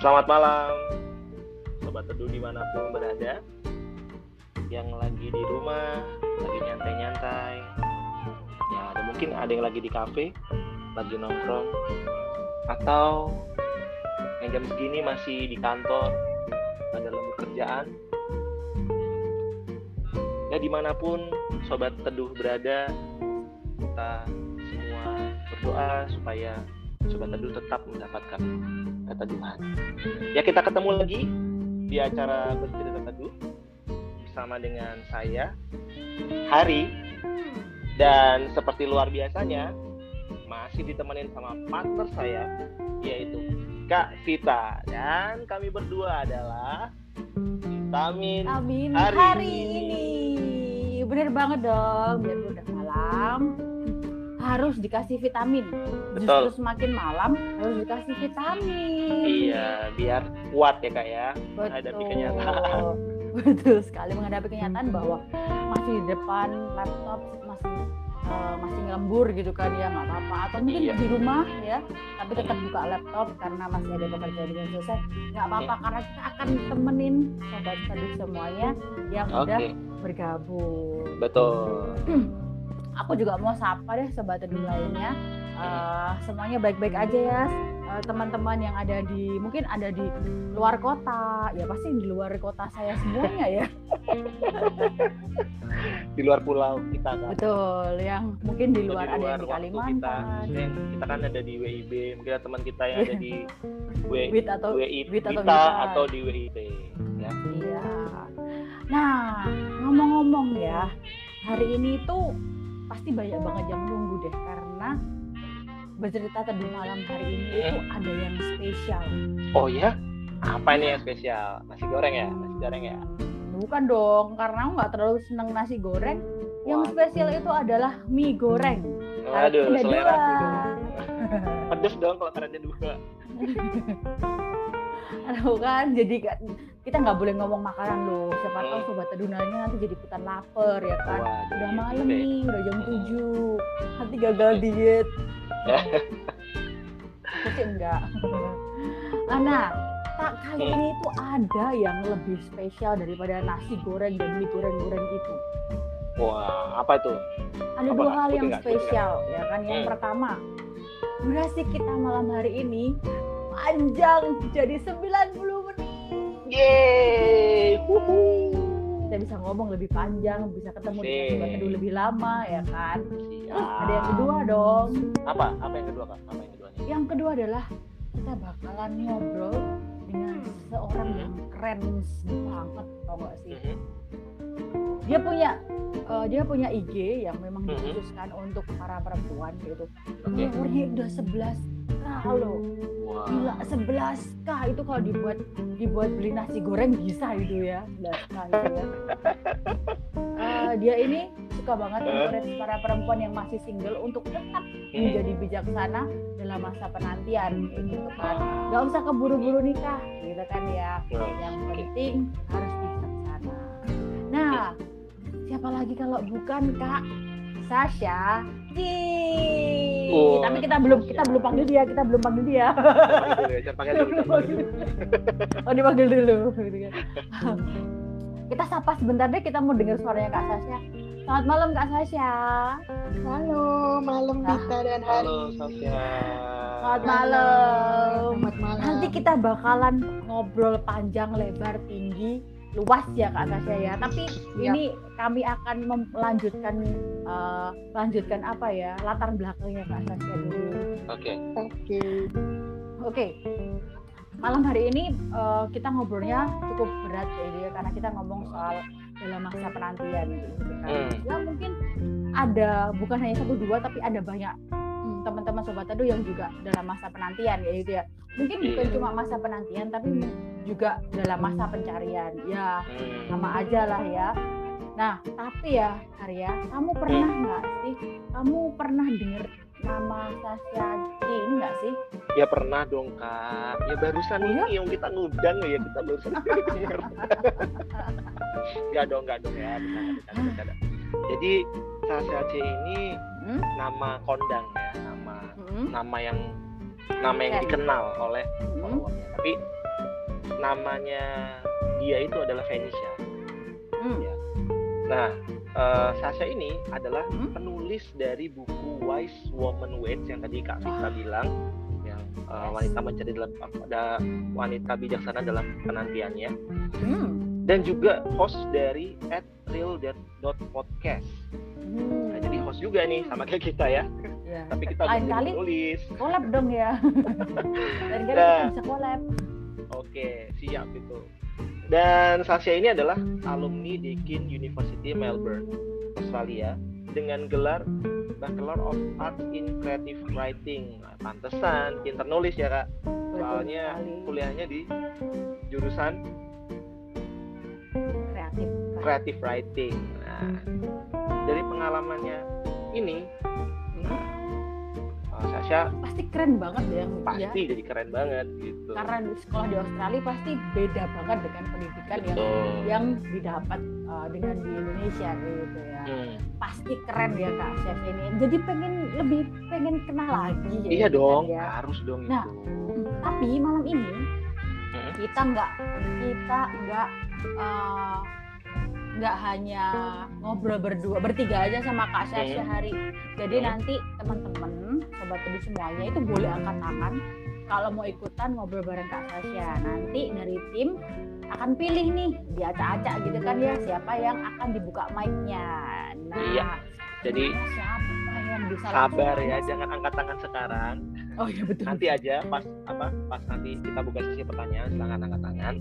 selamat malam. Sobat Teduh di mana pun berada. Yang lagi di rumah, lagi nyantai-nyantai. Ya, ada mungkin ada yang lagi di kafe Lagi nongkrong. Atau yang jam segini masih di kantor Ada lembu kerjaan Ya di mana pun Sobat Teduh berada Kita semua berdoa supaya Sobat Teduh tetap mendapatkan kata Tuhan. Ya kita ketemu lagi di acara bercerita teduh bersama dengan saya Hari dan seperti luar biasanya masih ditemenin sama partner saya yaitu Kak Vita dan kami berdua adalah vitamin Amin hari, hari ini. Bener banget dong, biar udah malam harus dikasih vitamin. Betul. Justru semakin malam harus dikasih vitamin. Iya, biar kuat ya kak ya menghadapi Betul. kenyataan. Betul sekali menghadapi kenyataan bahwa masih di depan laptop masih eh, masih ngelembur gitu kan ya nggak apa-apa atau mungkin Iya. di rumah ya tapi tetap buka laptop karena masih ada pekerjaan yang selesai nggak apa-apa Iya. karena kita akan temenin sobat teduh semuanya yang Oke, udah bergabung betul. aku juga mau sapa deh sobat teduh lainnya. Eh, semuanya baik-baik aja ya. Eh, teman-teman yang ada di mungkin ada di luar kota. Ya pasti di luar kota saya semuanya ya. Di luar pulau kita kan. betul yang mungkin di Atau luar, ada yang di Kalimantan. Kita, kita kan ada di WIB, mungkin ada teman kita yang ada di W, Wit atau WI, Wit atau atau di WIB. Ya. iya. Nah ngomong-ngomong ya hari ini tuh pasti banyak banget yang nunggu deh karena bercerita teduh malam hari ini itu ada yang spesial Oh ya? Apa ini yang spesial? Nasi goreng ya? Nasi goreng ya? Bukan dong, karena aku nggak terlalu seneng nasi goreng. Yang spesial itu adalah mie goreng. Aduh, Ada selera dong. Pedes dong kalau karetnya dua. Aduh kan, jadi kita nggak boleh ngomong makanan loh. Siapa tahu Hmm. sobat tedunanya nanti jadi ikutan lapar ya kan. Waduh, Udah gitu malam deh. nih, udah jam. 7 Nanti gagal diet. Ya. Tapi enggak. Nah, tak kali ini itu ada yang lebih spesial daripada nasi goreng dan mie goreng-goreng itu. Wah, apa itu? ada Apa, dua hal yang spesial ya kan yang Hmm. pertama durasi kita malam hari ini panjang jadi 90 menit Yeay! Wuhu. kita bisa ngomong lebih panjang bisa ketemu sobat teduh lebih lama ya kan Siap. terus ada yang kedua dong Apa? Apa yang kedua, Kak? Apa yang kedua nih? yang kedua adalah kita bakalan ngobrol dengan seorang yang keren banget tau gak sih Mhm. Dia punya eh, dia punya IG yang memang Mhm. dikhususkan untuk para perempuan gitu. Oke. followernya udah 11 k loh. Wah. gila 11 k. Itu kalau dibuat dibuat beli nasi goreng bisa itu ya 11 k itu ya. Eh, dia ini suka banget encourage para perempuan yang masih single untuk tetap Hmm. menjadi bijaksana dalam masa penantian. Gitu kan. Nggak usah keburu-buru nikah gitu kan ya. Yang penting harus nah siapa lagi kalau bukan kak Sasha Ji Oh, tapi kita belum kita Sasha. belum panggil dia kita belum panggil dia Panggil dulu ya, panggil dulu, oh dipanggil dulu gitu kan. kita sapa sebentar deh kita mau dengar suaranya Kak Sasha. Selamat malam Kak Sasha. Halo, malam Nah. Dita dan Hari. Halo Sasha. Selamat malam. Selamat malam. Nanti kita bakalan ngobrol panjang lebar tinggi luas ya Kak Sasha ya. Tapi ini kami akan melanjutkan eh, lanjutkan apa ya latar belakangnya Kak Sasha dulu. Oke. Oke. Oke. Malam hari ini eh, kita ngobrolnya cukup berat ya gitu ya karena kita ngomong soal dalam masa penantian gitu kan. Hmm. Ya mungkin ada bukan hanya satu dua tapi ada banyak hmm, teman-teman sobat teduh yang juga dalam masa penantian ya gitu ya. Mungkin bukan Iya. cuma masa penantian tapi juga dalam masa pencarian. Ya, Hmm. sama aja lah ya. Nah, tapi ya Arya, kamu pernah nggak sih? Kamu pernah denger nama Sasha ini nggak sih? Ya pernah dong kak. Ya barusan Oh, ya? ini yang kita ngundang ya kita barusan denger. Gak dong, gak dong ya. Bercanda, bercanda, bercanda. Jadi Sasha C ini Hmm? nama kondang ya, nama Hmm? nama yang nama yang Oke. dikenal oleh Hmm? Tapi namanya dia itu adalah Venetia. Hmm. Nah, eh, Sasha ini adalah Hmm? penulis dari buku Wise Woman Waits yang tadi Kak Vita Ah. bilang, yang eh, Yes. wanita mencari dalam ada wanita bijaksana dalam penantiannya, Hmm. dan juga host dari @real.podcast. Hmm. Nah, jadi host juga nih sama kayak kita ya, Ya. tapi kita Lain kali penulis. collab dong ya. Dan kali Nah. kita bisa collab. Oke, siap itu. Dan Sasha ini adalah alumni Deakin University Melbourne, Australia, dengan gelar Bachelor of Arts in Creative Writing. Nah, pantesan, pinter nulis ya kak. Soalnya kuliahnya di jurusan kreatif. Creative Writing. Nah, dari pengalamannya ini, Hmm. Sasha Pasti keren banget ya. ya. pasti jadi keren banget gitu. Karena di sekolah di Australia pasti beda banget dengan pendidikan yang Betul. yang didapat uh, dengan di Indonesia gitu ya. Hmm. Pasti keren ya Kak Chef ini. Jadi pengen lebih pengen kenal lagi ya. Iya dong, kan, ya. harus dong Nah, itu. Tapi malam ini Hmm. kita nggak kita nggak uh, nggak hanya ngobrol berdua bertiga aja sama Kak Chef Hmm. sehari. Jadi Hmm. nanti teman-teman sobat teduh semuanya itu boleh angkat tangan kalau mau ikutan ngobrol bareng Kak Sasha. Nanti dari tim akan pilih nih diacak-acak gitu kan ya siapa yang akan dibuka mic-nya. Nah, Iya. Jadi siapa yang bisa sabar langsung ya, jangan angkat tangan sekarang. Oh iya betul. Nanti aja pas apa pas nanti kita buka sesi pertanyaan silakan angkat tangan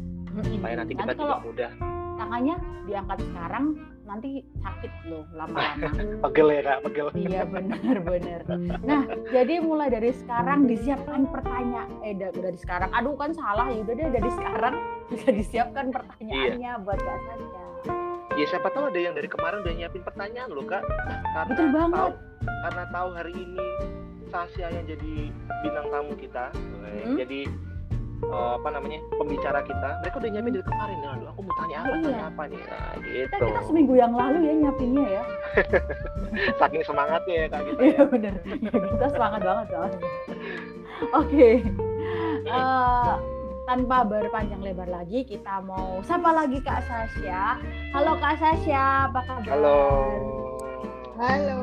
supaya nanti kita kalau juga mudah tangannya diangkat sekarang nanti sakit loh lama-lama. pegel ya kak pegel. iya benar-benar. Nah jadi mulai dari sekarang disiapkan pertanyaan. Eh da- dari sekarang. Aduh kan salah ya udah deh dari sekarang bisa disiapkan pertanyaannya Iya. buat Kak Sasha. Ya siapa tahu ada yang dari kemarin udah nyiapin pertanyaan loh kak. Karena Betul banget. tahu karena tahu hari ini Sasha yang jadi bintang tamu kita, Hmm. jadi eh, apa namanya pembicara kita. Mereka udah nyiapin dari kemarin. Aduh aku mau tanya apa Oh, iya. tanya apa nih. Nah, Kita, gitu. kita seminggu yang lalu ya nyiapinnya ya. Saking semangatnya ya kak kita. Iya bener. Ya, kita semangat banget soalnya. Oke. Eh, tanpa berpanjang lebar lagi, kita mau sapa lagi Kak Sasha. Halo Kak Sasha, apa kabar? Halo. Halo,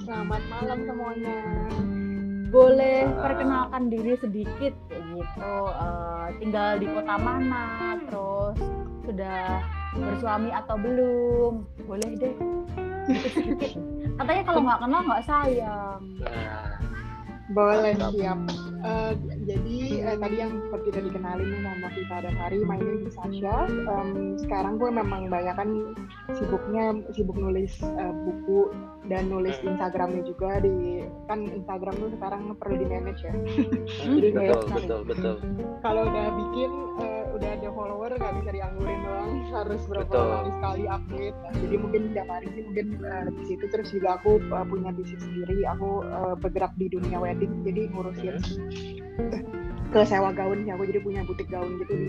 selamat malam semuanya. Boleh perkenalkan diri sedikit gitu. Eh, tinggal di kota mana? Terus sudah bersuami atau belum? Boleh deh. Sedikit-sedikit. Katanya kalau nggak kenal nggak sayang. Nah, Boleh siap. Eh, jadi eh, tadi yang seperti udah dikenalin nih nama Vita dan Hari, my name is Sasha. Em, sekarang gue memang banyak kan sibuknya sibuk nulis eh, buku dan nulis di Instagramnya juga di kan Instagram tuh sekarang perlu di manage ya. Jadi kayak betul betul betul. kalau udah bikin eh, udah ada follower nggak bisa dianggurin doang. Harus berapa Betul. kali sekali update. Nah, jadi mungkin tiap hari ini mungkin eh, di situ. Terus juga aku eh, punya bisnis sendiri. Aku eh, bergerak di dunia wedding jadi ngurusin ke sewa gaun ya aku jadi punya butik gaun gitu di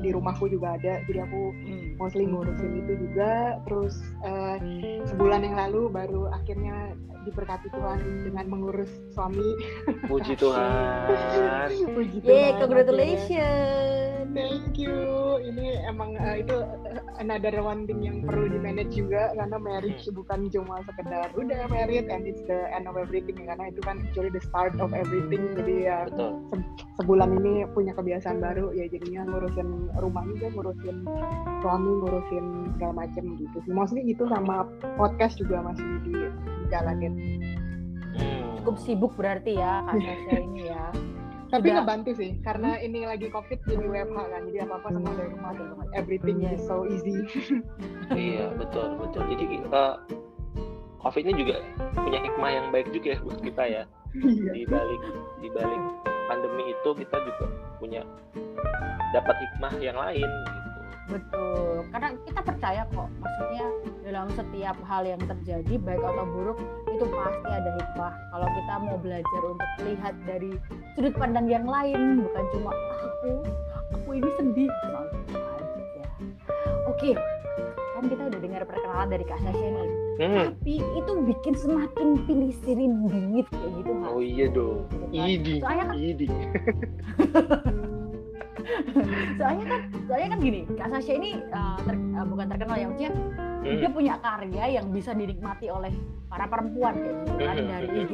di rumahku juga ada. Jadi aku mostly ngurusin itu juga. Terus eh, sebulan yang lalu baru akhirnya diberkati Tuhan dengan mengurus suami. Puji Tuhan. Puji Tuhan, congratulations. Thank you. ini emang uh, itu uh, another one thing yang perlu di manage juga karena marriage hmm. bukan cuma sekedar udah married and it's the end of everything. Karena itu kan actually the start of everything. Jadi ya se sebulan ini punya kebiasaan baru ya jadinya ngurusin rumah juga ngurusin suami ngurusin segala macem gitu sih. Maksudnya gitu sama podcast juga masih dijalanin. Hmm. cukup sibuk berarti ya Kak ini ya. Tapi nggak ngebantu sih karena ini lagi covid jadi WFH kan jadi apa apa semua dari rumah everything is so easy. Iya betul betul. Jadi uh, covid ini juga punya hikmah yang baik juga ya buat kita ya. Di balik di balik pandemi itu kita juga punya dapat hikmah yang lain gitu Betul, karena kita percaya kok, maksudnya dalam setiap hal yang terjadi baik atau buruk itu pasti ada hikmah. Kalau kita mau belajar untuk lihat dari sudut pandang yang lain, bukan cuma aku, aku ini sedih. Oke, kan kita udah dengar perkenalan dari Kak Sasha nih. Hmm. Tapi itu bikin semakin pilih sirin bingit kayak gitu. Oh iya dong. Idi. Soalnya kan, Idi. soalnya kan soalnya kan gini kak Sasha ini uh, ter, uh, bukan terkenal ya maksudnya hmm. dia punya karya yang bisa dinikmati oleh para perempuan kayak gitu kan hmm. dari IG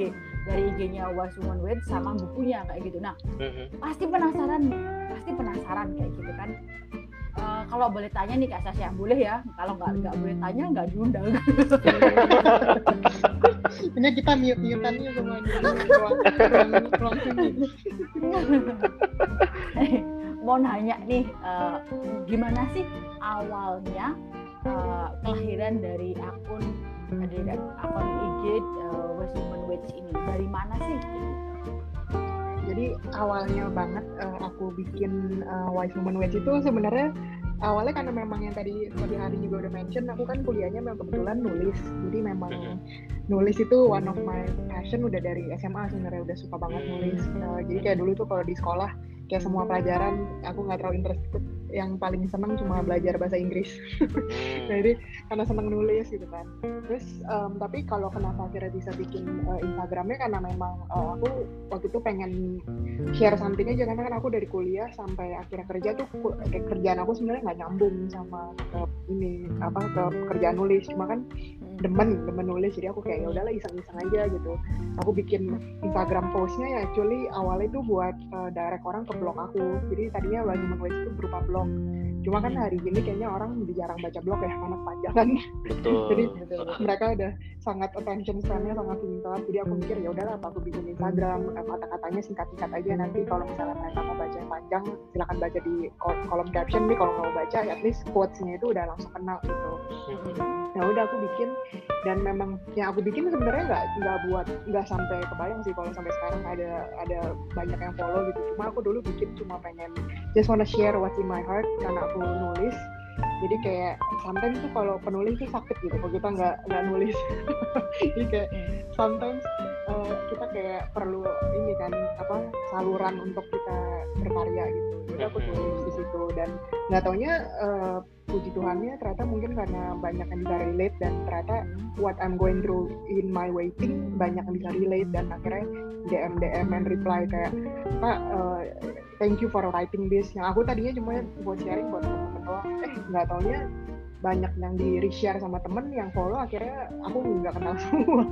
dari IG-nya Was Woman Wed sama bukunya kayak gitu nah hmm. pasti penasaran pasti penasaran kayak gitu kan Uh, kalau boleh tanya nih Kak Sasha, boleh ya? Kalau nggak nggak boleh tanya nggak diundang. Ini kita mute muteannya semua di ruang, ruang, ruang mau nanya nih uh, gimana sih awalnya uh, kelahiran dari akun dari akun IG uh, West ini dari mana sih? Awalnya banget uh, aku bikin uh, Wise Woman Wedge itu sebenarnya awalnya karena memang yang tadi seperti hari juga udah mention aku kan kuliahnya memang kebetulan nulis. Jadi memang nulis itu one of my passion udah dari SMA sebenarnya udah suka banget nulis. Uh, jadi kayak dulu tuh kalau di sekolah kayak semua pelajaran aku nggak terlalu interested yang paling seneng cuma belajar bahasa Inggris. Hmm. jadi karena seneng nulis gitu kan. Terus um, tapi kalau kenapa akhirnya bisa bikin uh, Instagramnya? Karena memang uh, aku waktu itu pengen share something aja. Karena kan aku dari kuliah sampai akhirnya kerja tuh kayak kerjaan aku sebenarnya nggak nyambung sama ke ini apa ke kerjaan nulis. Cuma kan demen demen nulis. Jadi aku kayak ya udahlah iseng-iseng aja gitu. Aku bikin Instagram postnya ya actually awalnya itu buat uh, direct orang ke blog aku. Jadi tadinya Bagi Nulis itu berupa blog cuma kan hari ini kayaknya orang lebih jarang baca blog ya karena kepanjangan betul. Jadi betul. mereka udah sangat attention span-nya sangat singkat jadi aku mikir ya udahlah apa aku bikin Instagram? Kata-katanya singkat-singkat aja. Nanti kalau misalnya mereka mau baca yang panjang silakan baca di kolom caption nih. Kalau nggak mau baca at least quotes-nya itu udah langsung kenal gitu nah udah aku bikin. Dan memang yang aku bikin sebenarnya nggak nggak buat nggak sampai kebayang sih kalau sampai sekarang ada ada banyak yang follow gitu. Cuma aku dulu bikin cuma pengen just wanna share what's in my heart karena aku nulis. Jadi kayak sometimes tuh kalau penulis tuh sakit gitu kalau kita nggak nggak nulis. Jadi kayak sometimes uh, kita kayak perlu ini kan apa saluran untuk kita berkarya gitu. Jadi aku tulis di situ dan nggak taunya uh, puji Tuhannya ternyata mungkin karena banyak yang bisa relate dan ternyata what I'm going through in my waiting banyak yang bisa relate dan akhirnya DM DM and reply kayak pak uh, thank you for writing this. Yang aku tadinya cuma buat sharing buat temen-temen doang. Eh nggak taunya banyak yang di reshare sama temen yang follow akhirnya aku nggak kenal semua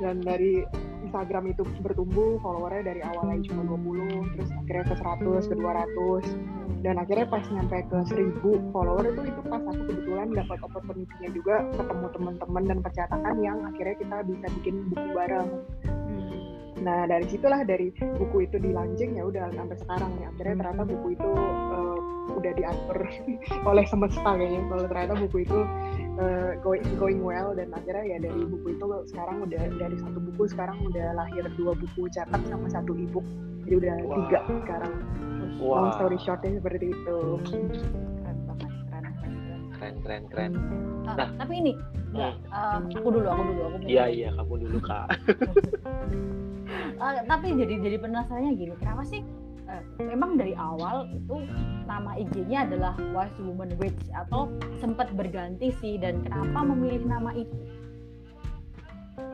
dan dari Instagram itu bertumbuh followernya dari awalnya cuma 20 terus akhirnya ke 100 ke 200 dan akhirnya pas nyampe ke 1000 follower itu itu pas aku kebetulan dapat opportunity-nya juga ketemu teman-teman dan percetakan yang akhirnya kita bisa bikin buku bareng nah dari situlah dari buku itu dilaunching ya udah sampai sekarang ya. Akhirnya ternyata buku itu uh, udah diatur oleh semesta kayaknya. Kalau ternyata buku itu uh, going going well dan akhirnya ya dari buku itu sekarang udah dari satu buku sekarang udah lahir dua buku cetak sama satu ebook. Jadi udah wow. tiga sekarang. Wow. long story shortnya seperti itu keren keren keren uh, nah tapi ini ya, uh, aku dulu aku dulu aku iya iya kamu dulu kak uh, tapi jadi jadi penasarannya gini kenapa sih uh, memang dari awal itu nama IG-nya adalah Wise Woman Witch atau sempat berganti sih dan kenapa memilih nama itu?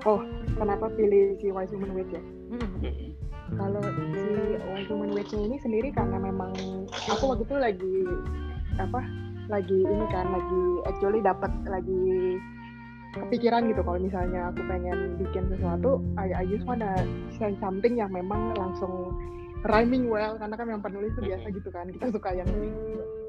Oh, kenapa pilih si Wise Woman Witch ya? Hmm. kalau si One Human Weight-nya ini sendiri karena memang aku waktu itu lagi apa lagi ini kan lagi actually dapat lagi kepikiran gitu kalau misalnya aku pengen bikin sesuatu I, I just wanna say something yang memang langsung rhyming well karena kan yang penulis itu biasa gitu kan kita suka yang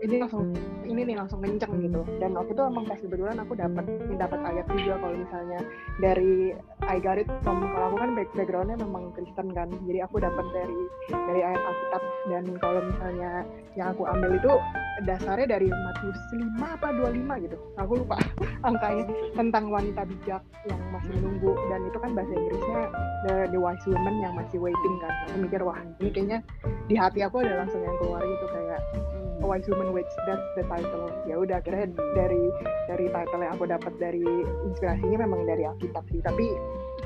ini langsung ini nih langsung kenceng gitu. Dan waktu itu emang pas kebetulan aku dapat dapat ayat juga kalau misalnya dari I got it from kalau aku kan backgroundnya memang Kristen kan. Jadi aku dapat dari dari ayat Alkitab. Dan kalau misalnya yang aku ambil itu dasarnya dari Matius 5 apa 25 gitu. Aku lupa angkanya tentang wanita bijak yang masih menunggu. Dan itu kan bahasa Inggrisnya the, the wise woman yang masih waiting kan. Aku mikir wah ini kayaknya di hati aku ada langsung yang keluar gitu. Kayak A Wise Woman Waits that's the title. Ya udah akhirnya dari dari title yang aku dapat dari inspirasinya memang dari Alkitab sih. Tapi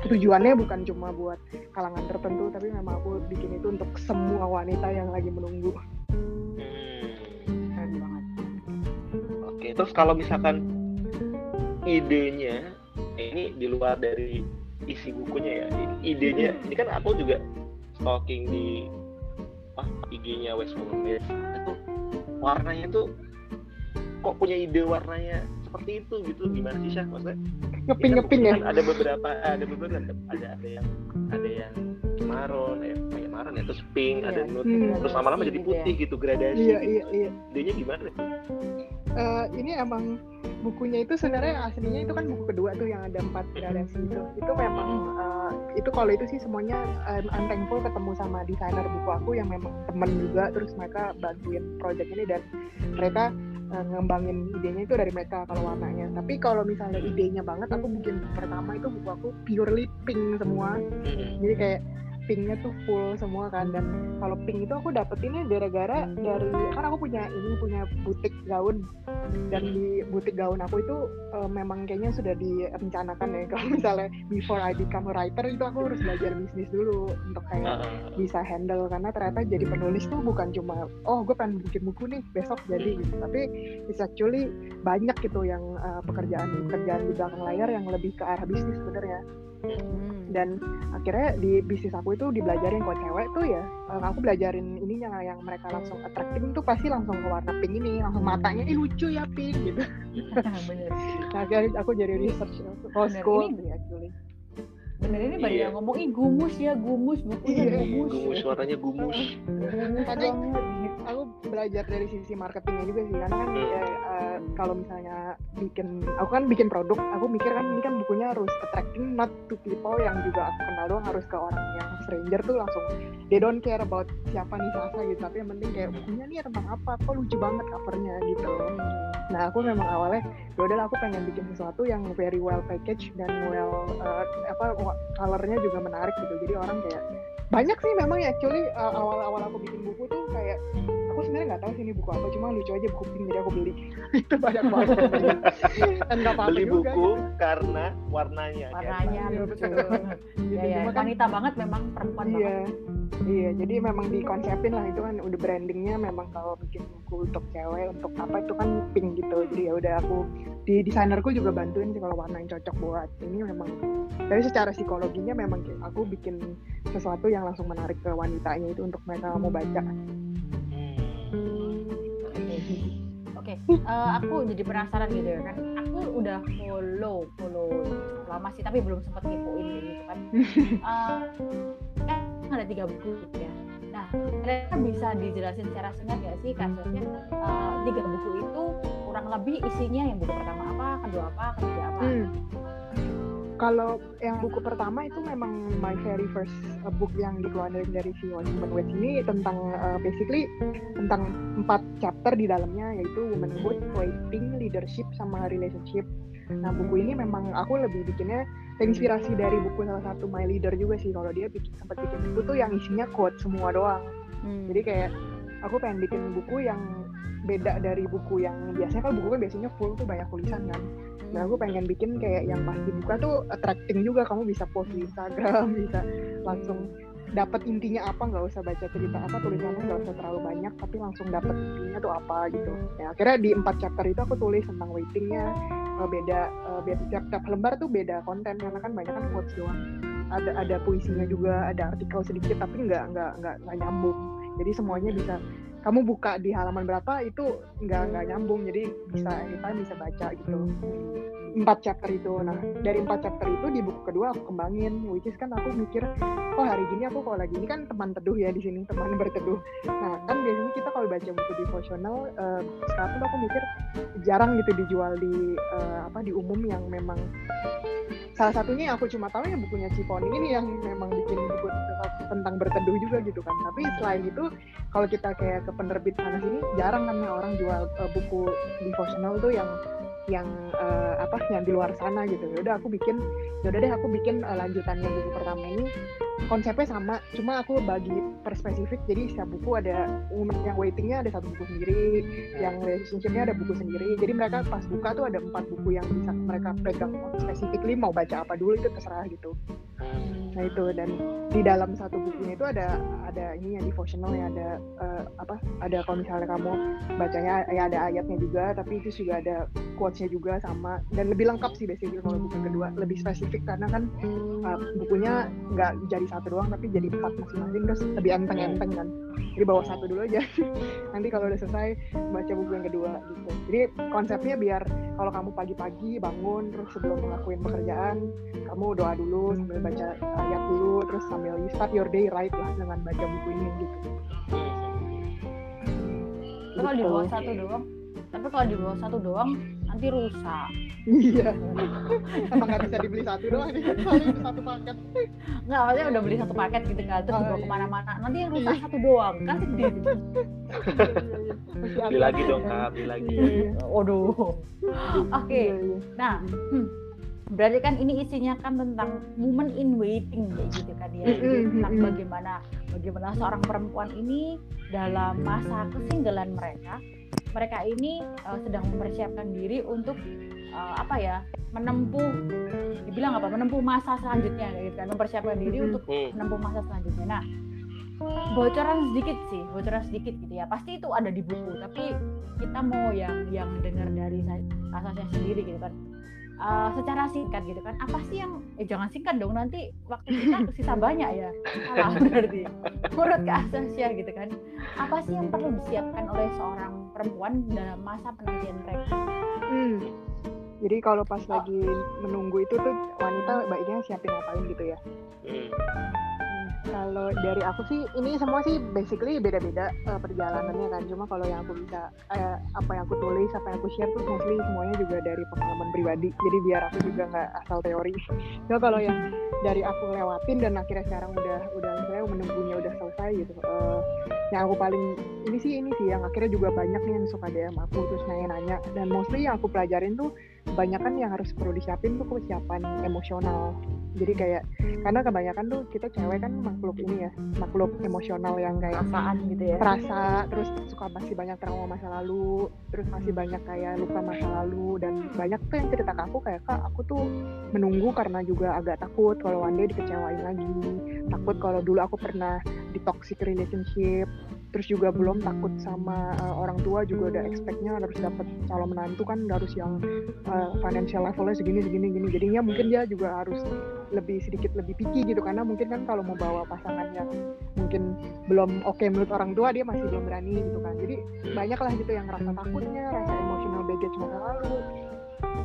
tujuannya bukan cuma buat kalangan tertentu tapi memang aku bikin itu untuk semua wanita yang lagi menunggu. Hmm. Keren banget. Oke, terus kalau misalkan idenya ini di luar dari isi bukunya ya, idenya ini kan aku juga stalking di apa IG-nya West Woman itu warnanya tuh kok punya ide warnanya seperti itu gitu gimana sih Syah maksudnya? ngeping kan ngeping ya buku kan Ada beberapa ada beberapa ada ada, yang ada yang maron, ya kayak maron ya, terus pink, ada Iya. nude, Hmm. terus lama-lama jadi putih gitu gradasi. iya iya iya Idenya gimana? Eh, ini emang bukunya itu sebenarnya aslinya itu kan buku kedua tuh yang ada empat gradasi itu itu memang eh, itu kalau itu sih semuanya I'm thankful ketemu sama desainer buku aku yang memang temen juga terus mereka bantuin project ini dan mereka eh, ngembangin idenya itu dari mereka kalau warnanya. Tapi kalau misalnya idenya banget aku bikin pertama itu buku aku purely pink semua. Jadi kayak pinknya tuh full semua kan. Dan kalau pink itu aku dapetinnya gara-gara dari kan aku punya ini punya butik gaun. Dan di butik gaun aku itu eh, memang kayaknya sudah direncanakan ya. Kalau misalnya before I become a writer itu aku harus belajar bisnis dulu untuk kayak Ah, bisa handle. Karena ternyata jadi penulis tuh bukan cuma oh gue pengen bikin buku nih besok jadi gitu. Tapi it's actually banyak gitu yang eh, pekerjaan pekerjaan di belakang layar yang lebih ke arah bisnis sebenarnya Hmm. dan akhirnya di bisnis aku itu dibelajarin kok cewek tuh ya eh, aku belajarin ininya yang mereka langsung attracting tuh pasti langsung ke warna pink ini langsung matanya ih lucu ya pink gitu. Nah akhirnya aku jadi research oh school. ini- actually bener ini banyak yang ngomong ih gumus ya gumus bukunya Iya, gumus. gumus warnanya gumus. gitu. aku belajar dari sisi marketingnya juga sih karena kan eh, kalau misalnya bikin aku kan bikin produk aku mikir kan ini kan bukunya harus attracting not to people yang juga aku kenal doang harus ke orang yang stranger tuh langsung they don't care about siapa nih Sasa gitu. Tapi yang penting kayak bukunya nih tentang apa? Kok lucu banget covernya? gitu. Nah aku memang awalnya ya udahlah aku pengen bikin sesuatu yang very well packaged dan well eh, apa colornya juga menarik gitu. Jadi orang kayak banyak sih memang ya. Actually uh, awal-awal aku bikin buku tuh kayak aku sebenarnya nggak tahu sih ini buku apa cuma lucu aja buku pink jadi aku beli itu banyak banget dan nggak apa-apa Beli juga buku gitu. karena warnanya. kan? warnanya lucu betul. Ya, ya. Kan wanita banget memang perempuan iya banget iya jadi memang dikonsepin lah itu kan udah brandingnya memang kalau bikin buku untuk cewek untuk apa itu kan pink gitu jadi ya udah aku di desainerku juga bantuin sih kalau warna yang cocok buat ini memang dari secara psikologinya memang aku bikin sesuatu yang langsung menarik ke wanitanya itu untuk mereka mau baca Oke, eh, aku jadi penasaran gitu ya kan. Aku udah follow, follow lama sih, tapi belum sempat kepoin gitu kan. Eh, kan ada tiga buku ya. Nah, kira-kira bisa dijelasin secara singkat gak sih kasusnya eh, tiga buku itu kurang lebih isinya yang buku pertama apa, kedua apa, ketiga apa? Hmm. Kalau yang buku pertama itu memang my very first uh, book yang dikeluarin dari si Human Weight ini tentang uh, basically tentang empat chapter di dalamnya yaitu womanhood, waiting, leadership, sama relationship. Nah buku ini memang aku lebih bikinnya terinspirasi dari buku salah satu my leader juga sih kalau dia bikin sempat bikin buku tuh yang isinya quote semua doang. Hmm. Jadi kayak aku pengen bikin buku yang beda dari buku yang biasanya kan buku kan biasanya full tuh banyak tulisan kan. Nah aku pengen bikin kayak yang pas dibuka tuh attracting juga. Kamu bisa post di Instagram bisa langsung dapat intinya apa nggak usah baca cerita apa tulisannya nggak usah terlalu banyak tapi langsung dapat intinya tuh apa gitu. Ya akhirnya di empat chapter itu aku tulis tentang waitingnya. Eh, beda eh, beda tiap, tiap lembar tuh beda konten karena kan banyak kan quotes doang. Ada ada puisinya juga ada artikel sedikit tapi nggak nggak nggak nggak nyambung. Jadi semuanya bisa kamu buka di halaman berapa itu nggak nggak nyambung. Jadi bisa kita bisa baca gitu empat chapter itu. Nah dari empat chapter itu di buku kedua aku kembangin which is kan aku mikir oh hari gini aku kalau lagi ini kan teman teduh ya di sini teman berteduh. Nah kan biasanya kita kalau baca buku devotional uh, sekarang tuh aku mikir jarang gitu dijual di uh, apa di umum yang memang salah satunya yang aku cuma tahu ya bukunya Ciponi ini yang memang bikin buku tentang berteduh juga gitu kan. Tapi selain itu kalau kita kayak ke penerbit sana sini jarang kan orang jual uh, buku devotional tuh yang yang uh, apa yang di luar sana gitu. Ya udah aku bikin ya udah deh aku bikin uh, lanjutannya buku pertama ini. Konsepnya sama cuma aku bagi per spesifik. Jadi setiap buku ada yang waitingnya ada satu buku sendiri yang relationshipnya ada buku sendiri. Jadi mereka pas buka tuh ada empat buku yang bisa mereka pegang spesifikly mau baca apa dulu itu terserah gitu nah itu dan di dalam satu bukunya itu ada ada ini yang devotional ya ada uh, apa ada kalau misalnya kamu bacanya ya ada ayatnya juga tapi itu juga ada quotesnya juga sama dan lebih lengkap sih basically kalau buku kedua lebih spesifik karena kan uh, bukunya nggak jadi satu doang tapi jadi empat masing-masing terus lebih enteng-enteng kan. Jadi bawa satu dulu aja. Nanti kalau udah selesai baca buku yang kedua gitu. Jadi konsepnya biar kalau kamu pagi-pagi bangun terus sebelum ngelakuin pekerjaan kamu doa dulu sambil baca ayat dulu terus sambil you start your day right lah dengan baca buku ini gitu. Kalau di bawah satu doang tapi kalau di bawah satu doang nanti rusak. Iya. Emang nggak bisa dibeli satu doang nih satu paket. Nggak maksudnya udah beli satu paket gitu kan terus Oh, dibawa iya. ke mana-mana. Nanti yang rusak satu doang kan sedih Masih beli lagi dong kak beli lagi. Iya, iya. waduh oke Iya, iya. nah hmm, berarti kan ini isinya kan tentang woman in waiting kayak gitu kan ya Jadi tentang bagaimana bagaimana seorang perempuan ini dalam masa kesinggalan mereka mereka ini uh, sedang mempersiapkan diri untuk uh, apa ya menempuh dibilang apa menempuh masa selanjutnya kayak gitu kan mempersiapkan diri untuk Hmm. menempuh masa selanjutnya. Nah, bocoran sedikit sih, bocoran sedikit gitu ya. Pasti itu ada di buku, tapi kita mau yang yang dengar dari kasasnya sendiri gitu kan. Eh, secara singkat gitu kan. Apa sih yang eh jangan singkat dong nanti waktu kita sisa banyak ya. Salah berarti. Menurut Kak Asasya gitu kan. Apa sih yang perlu disiapkan oleh seorang perempuan dalam masa penantian mereka? Hmm. Jadi kalau pas lagi menunggu itu tuh wanita baiknya siapin ngapain gitu ya. Hmm. Kalau dari aku sih ini semua sih basically beda-beda eh, perjalanannya kan. Cuma kalau yang aku bisa eh, apa yang aku tulis, apa yang aku share tuh mostly semuanya juga dari pengalaman pribadi. Jadi biar aku juga nggak asal teori. Cuma kalau yang dari aku lewatin dan akhirnya sekarang udah udah saya menunggunya udah selesai gitu. Eh, yang aku paling ini sih ini sih yang akhirnya juga banyak nih yang suka DM aku terus nanya-nanya dan mostly yang aku pelajarin tuh kebanyakan yang harus perlu disiapin tuh kesiapan emosional jadi kayak karena kebanyakan tuh kita cewek kan makhluk ini ya makhluk emosional yang kayak Perasaan gitu ya. perasa terus suka masih banyak trauma masa lalu terus masih banyak kayak luka masa lalu dan banyak tuh yang cerita ke aku kayak kak aku tuh menunggu karena juga agak takut kalau one day dikecewain lagi takut kalau dulu aku pernah di toxic relationship terus juga belum takut sama uh, orang tua juga udah expectnya harus dapat calon menantu kan harus yang uh, financial levelnya segini segini gini. Jadinya mungkin dia juga harus lebih sedikit lebih picky gitu karena mungkin kan kalau mau bawa pasangan yang mungkin belum oke menurut orang tua dia masih belum berani gitu kan. Jadi banyak lah gitu yang rasa takutnya rasa emotional baggage masa lalu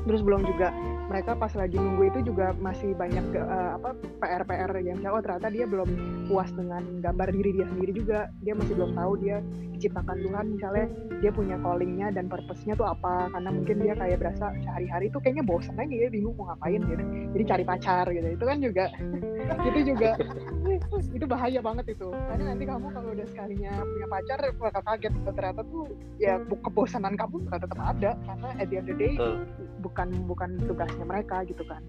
terus belum juga mereka pas lagi nunggu itu juga masih banyak eh, apa PR-PR yang misalnya oh ternyata dia belum puas dengan gambar diri dia sendiri juga dia masih belum tahu dia diciptakan Tuhan misalnya dia punya callingnya dan purpose-nya tuh apa karena mungkin dia kayak berasa sehari-hari tuh kayaknya bosan aja ya bingung mau ngapain gitu jadi cari pacar gitu itu kan juga itu juga itu bahaya banget itu karena nanti kamu kalau udah sekalinya punya pacar bakal kaget ternyata tuh ya kebosanan kamu bakal tetap ada karena at the end of the day Betul. Bukan bukan tugasnya mereka gitu kan.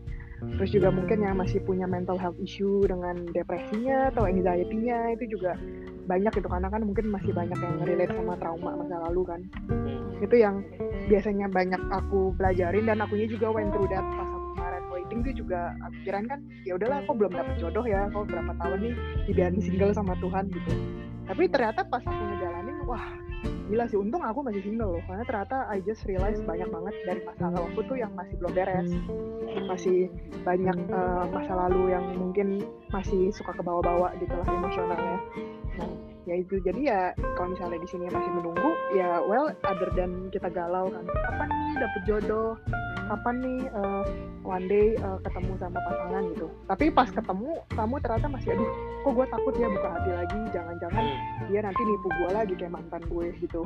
Terus juga mungkin yang masih punya mental health issue dengan depresinya atau anxiety-nya itu juga banyak gitu karena kan mungkin masih banyak yang relate sama trauma masa lalu kan. Hmm. itu yang biasanya banyak aku pelajarin dan akunya juga went through that pas aku kemarin waiting tuh juga aku kirain kan ya udahlah aku belum dapet jodoh ya aku berapa tahun nih dibiarin single sama Tuhan gitu. Tapi ternyata pas aku ngejalanin wah gila sih. Untung aku masih single loh karena ternyata I just realize banyak banget dari masa lalu aku tuh yang masih belum beres. Masih banyak uh, masa lalu yang mungkin masih suka ke bawah-bawah gitu lah emosionalnya. Nah ya itu jadi ya kalau misalnya di sini masih menunggu ya well other than kita galau kan kapan nih dapet jodoh kapan nih uh, one day uh, ketemu sama pasangan gitu. Tapi pas ketemu kamu ternyata masih aduh kok gue takut ya buka hati lagi jangan-jangan dia nanti nipu gue lagi kayak mantan gue gitu.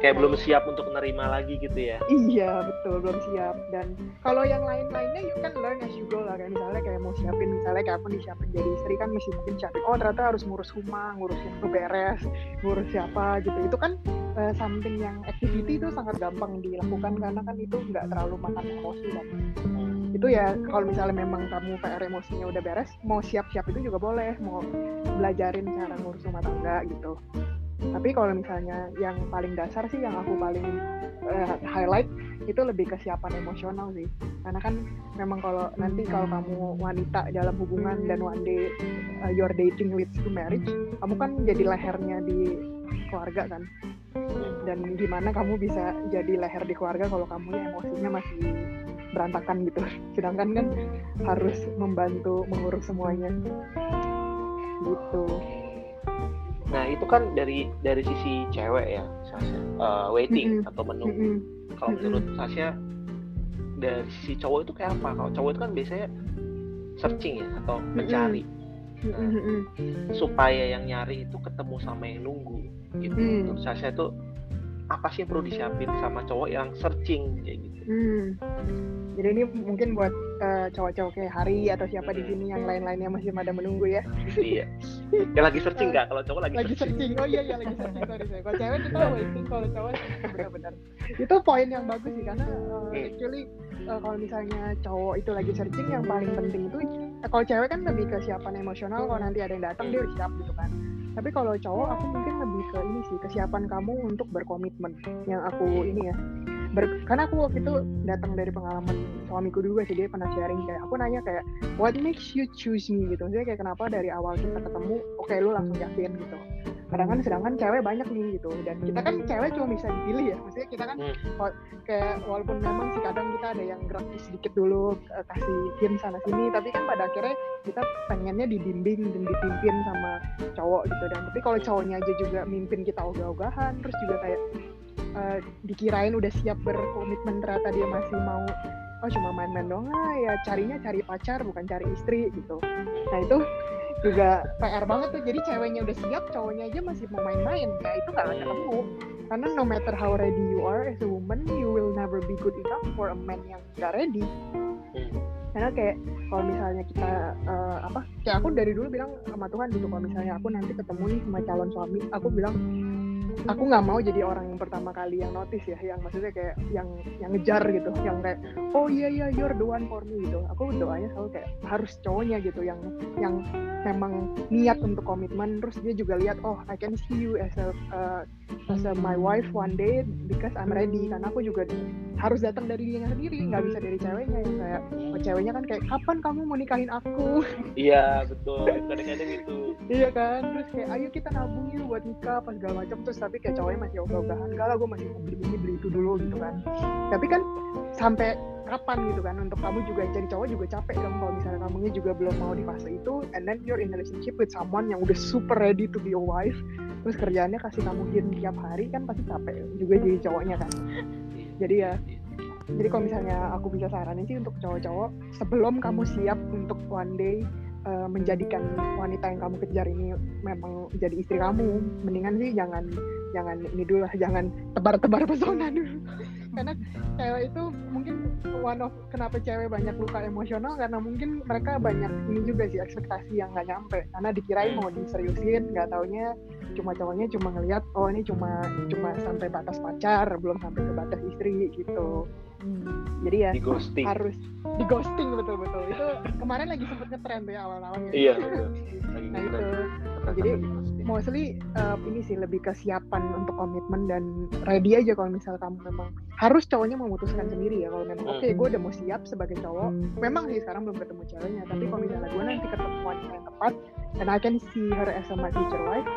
Kayak belum siap untuk menerima lagi gitu ya? Iya betul belum siap. Dan kalau yang lain-lainnya you can learn as you go lah. Kayak misalnya kayak mau siapin misalnya kayak aku nih siapin jadi istri kan mesti mungkin siapin oh ternyata harus ngurus rumah ngurusin beres ngurus siapa gitu. Itu kan uh, something yang activity itu sangat gampang dilakukan karena kan itu nggak terlalu makan emosi kan itu ya kalau misalnya memang kamu PR emosinya udah beres mau siap-siap itu juga boleh mau belajarin cara ngurus rumah tangga gitu. Tapi kalau misalnya yang paling dasar sih yang aku paling uh, highlight itu lebih kesiapan emosional sih. Karena kan memang kalau nanti kalau kamu wanita dalam hubungan dan one day uh, your dating leads to marriage kamu kan jadi lehernya di keluarga kan dan gimana kamu bisa jadi leher di keluarga kalau kamu emosinya masih berantakan gitu. Sedangkan kan harus membantu mengurus semuanya. Gitu. Nah itu kan dari dari sisi cewek ya Sasha. Uh, waiting mm -hmm. atau menunggu. Mm -hmm. kalau menurut Sasha dari sisi cowok itu kayak apa? Kalau cowok itu kan biasanya searching ya atau mencari. Mm -hmm. nah, supaya yang nyari itu ketemu sama yang nunggu gitu. Mm. menurut Sasha itu apa sih yang perlu disiapin sama cowok yang searching kayak gitu. Hmm. jadi ini mungkin buat uh, cowok-cowok kayak Hari atau siapa di sini yang lain-lainnya masih pada menunggu ya. Iya. Yang lagi searching nggak? Kalau cowok lagi, lagi searching. oh iya iya lagi searching sorry kalau cewek kita waiting kalau cowok benar-benar. Itu poin yang bagus sih karena uh, actually uh, kalau misalnya cowok itu lagi searching yang paling penting itu uh, kalau cewek kan lebih kesiapan emosional kalau nanti ada yang datang dia udah siap gitu kan tapi kalau cowok aku mungkin lebih ke ini sih kesiapan kamu untuk berkomitmen yang aku ini ya Ber, karena aku waktu itu datang dari pengalaman suamiku juga sih dia pernah sharing kayak aku nanya kayak what makes you choose me? gitu. Jadi kayak kenapa dari awal kita ketemu oke okay, lu langsung yakin gitu. Kadang kan sedangkan cewek banyak nih gitu. Dan kita kan cewek cuma bisa dipilih ya. Maksudnya kita kan hmm. kayak walaupun memang sih kadang kita ada yang gerak sedikit dulu kasih hint sana sini tapi kan pada akhirnya kita pengennya dibimbing dan dipimpin sama cowok gitu. Dan tapi kalau cowoknya aja juga mimpin kita ogah-ogahan terus juga kayak uh, dikirain udah siap berkomitmen ternyata dia masih mau oh cuma main-main doang ah ya carinya cari pacar bukan cari istri gitu. Nah itu juga PR banget tuh jadi ceweknya udah siap cowoknya aja masih mau main-main ya itu nggak akan ketemu. Karena no matter how ready you are as a woman you will never be good enough for a man yang gak ready. Karena kayak kalau misalnya kita uh, apa kayak aku dari dulu bilang sama Tuhan gitu kalau misalnya aku nanti ketemu nih sama calon suami aku bilang aku nggak mau jadi orang yang pertama kali yang notice ya yang maksudnya kayak yang yang ngejar gitu yang kayak oh iya iya you're the one for me gitu. Aku doanya selalu kayak harus cowoknya gitu yang yang memang niat untuk komitmen terus dia juga lihat oh I can see you as a uh, as a my wife one day because I'm ready. Karena aku juga harus datang dari dirinya sendiri nggak bisa dari ceweknya. Yang kayak oh, ceweknya kan kayak kapan kamu mau nikahin aku? Iya betul. Kadang-kadang itu iya kan? Terus kayak ayo kita nabung yuk buat nikah pas segala macam. Terus tapi kayak cowoknya masih ogah-ogahan enggak lah gue masih mau beli ini beli itu dulu gitu kan. Tapi kan sampai kapan gitu kan. Untuk kamu juga jadi cowok juga capek kan kalau misalnya kamunya juga belum mau di fase itu. And then you're in a relationship with someone yang udah super ready to be a wife terus kerjaannya kasih kamu hint tiap hari kan pasti capek juga jadi cowoknya kan. Jadi ya jadi kalau misalnya aku bisa saranin sih untuk cowok-cowok sebelum kamu siap untuk one day uh, menjadikan wanita yang kamu kejar ini memang jadi istri kamu mendingan sih jangan jangan ini dulu lah jangan tebar-tebar pesona dulu. Karena cewek itu mungkin one of kenapa cewek banyak luka emosional karena mungkin mereka banyak ini juga sih ekspektasi yang nggak nyampe karena dikirain mau diseriusin nggak taunya cuma cowoknya cuma ngelihat oh ini cuma cuma sampai batas pacar belum sampai ke batas istri gitu Hmm. Jadi ya di ghosting. harus di ghosting betul betul. Itu kemarin lagi sempet ngetren tuh ya awal-awal. Iya. nah itu. Jadi mostly uh, ini sih lebih kesiapan untuk komitmen dan ready aja kalau misal kamu memang harus cowoknya memutuskan sendiri ya kalau memang oke okay, hmm. gue udah mau siap sebagai cowok. Memang sih sekarang belum ketemu ceweknya tapi kalau misalnya gue nanti ketemu wanita yang tepat and I can see her as a my future wife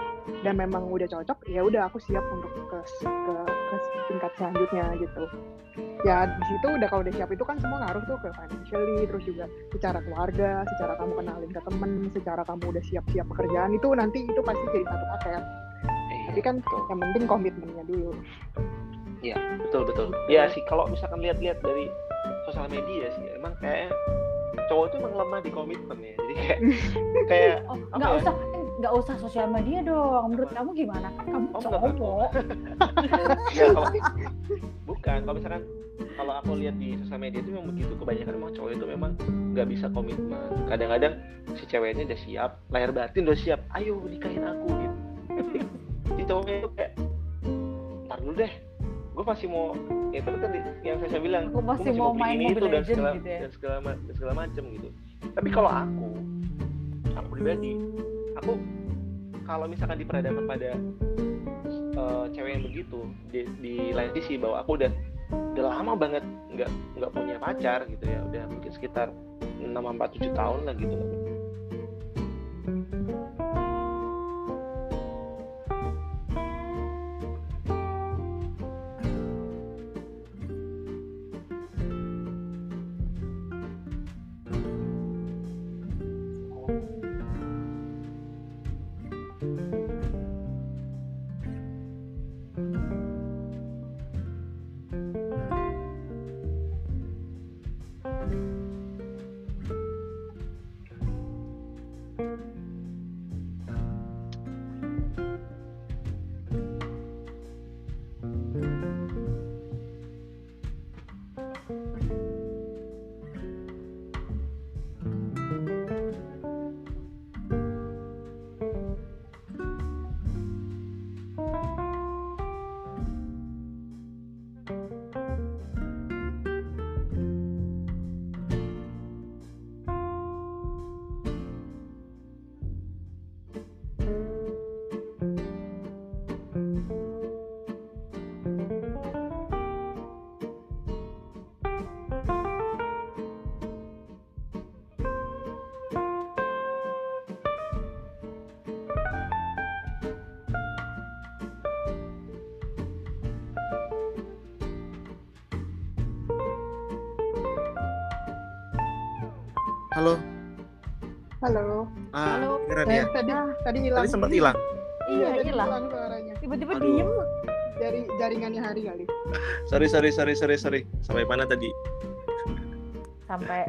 dan memang udah cocok ya udah aku siap untuk ke ke, ke tingkat selanjutnya gitu ya di situ udah kalau udah siap itu kan semua ngaruh tuh ke financially terus juga secara keluarga secara kamu kenalin ke temen secara kamu udah siap-siap pekerjaan itu nanti itu pasti jadi satu paket Iya, tapi kan betul. yang penting komitmennya dulu Iya, betul betul. Ya sih kalau misalkan lihat-lihat dari sosial media sih emang kayak cowok itu emang lemah di komitmen ya. Jadi kayak kayak Oh, nggak ya? usah eh, nggak usah sosial media dong. Menurut kamu gimana? Kan kamu Oh, enggak, cowok. ya kalau bukan kalau misalkan kalau aku lihat di sosial media itu memang begitu kebanyakan emang cowok itu memang nggak bisa komitmen kadang-kadang si ceweknya udah siap lahir batin udah siap ayo nikahin aku gitu tapi si cowoknya itu kayak ntar dulu deh gue masih mau ya itu tadi yang saya bilang Aku gua masih mau beli main ini, itu, dan segala, gitu ya. dan segala dan segala macam gitu tapi kalau aku aku pribadi aku kalau misalkan diperhadapkan pada eh, cewek yang begitu di, di lain sisi bahwa aku udah udah lama banget nggak nggak punya pacar gitu ya. Udah mungkin sekitar 6 empat tujuh tahun lah gitu halo Ah, Halo. kedengeran eh, ya. tadi Ah. tadi hilang Tadi sempat hilang. Iya, tadi hilang. suaranya Tiba-tiba diem. dari jaringannya hari kali Sorry, sorry, sorry, sorry, sorry. Sampai mana tadi? Sampai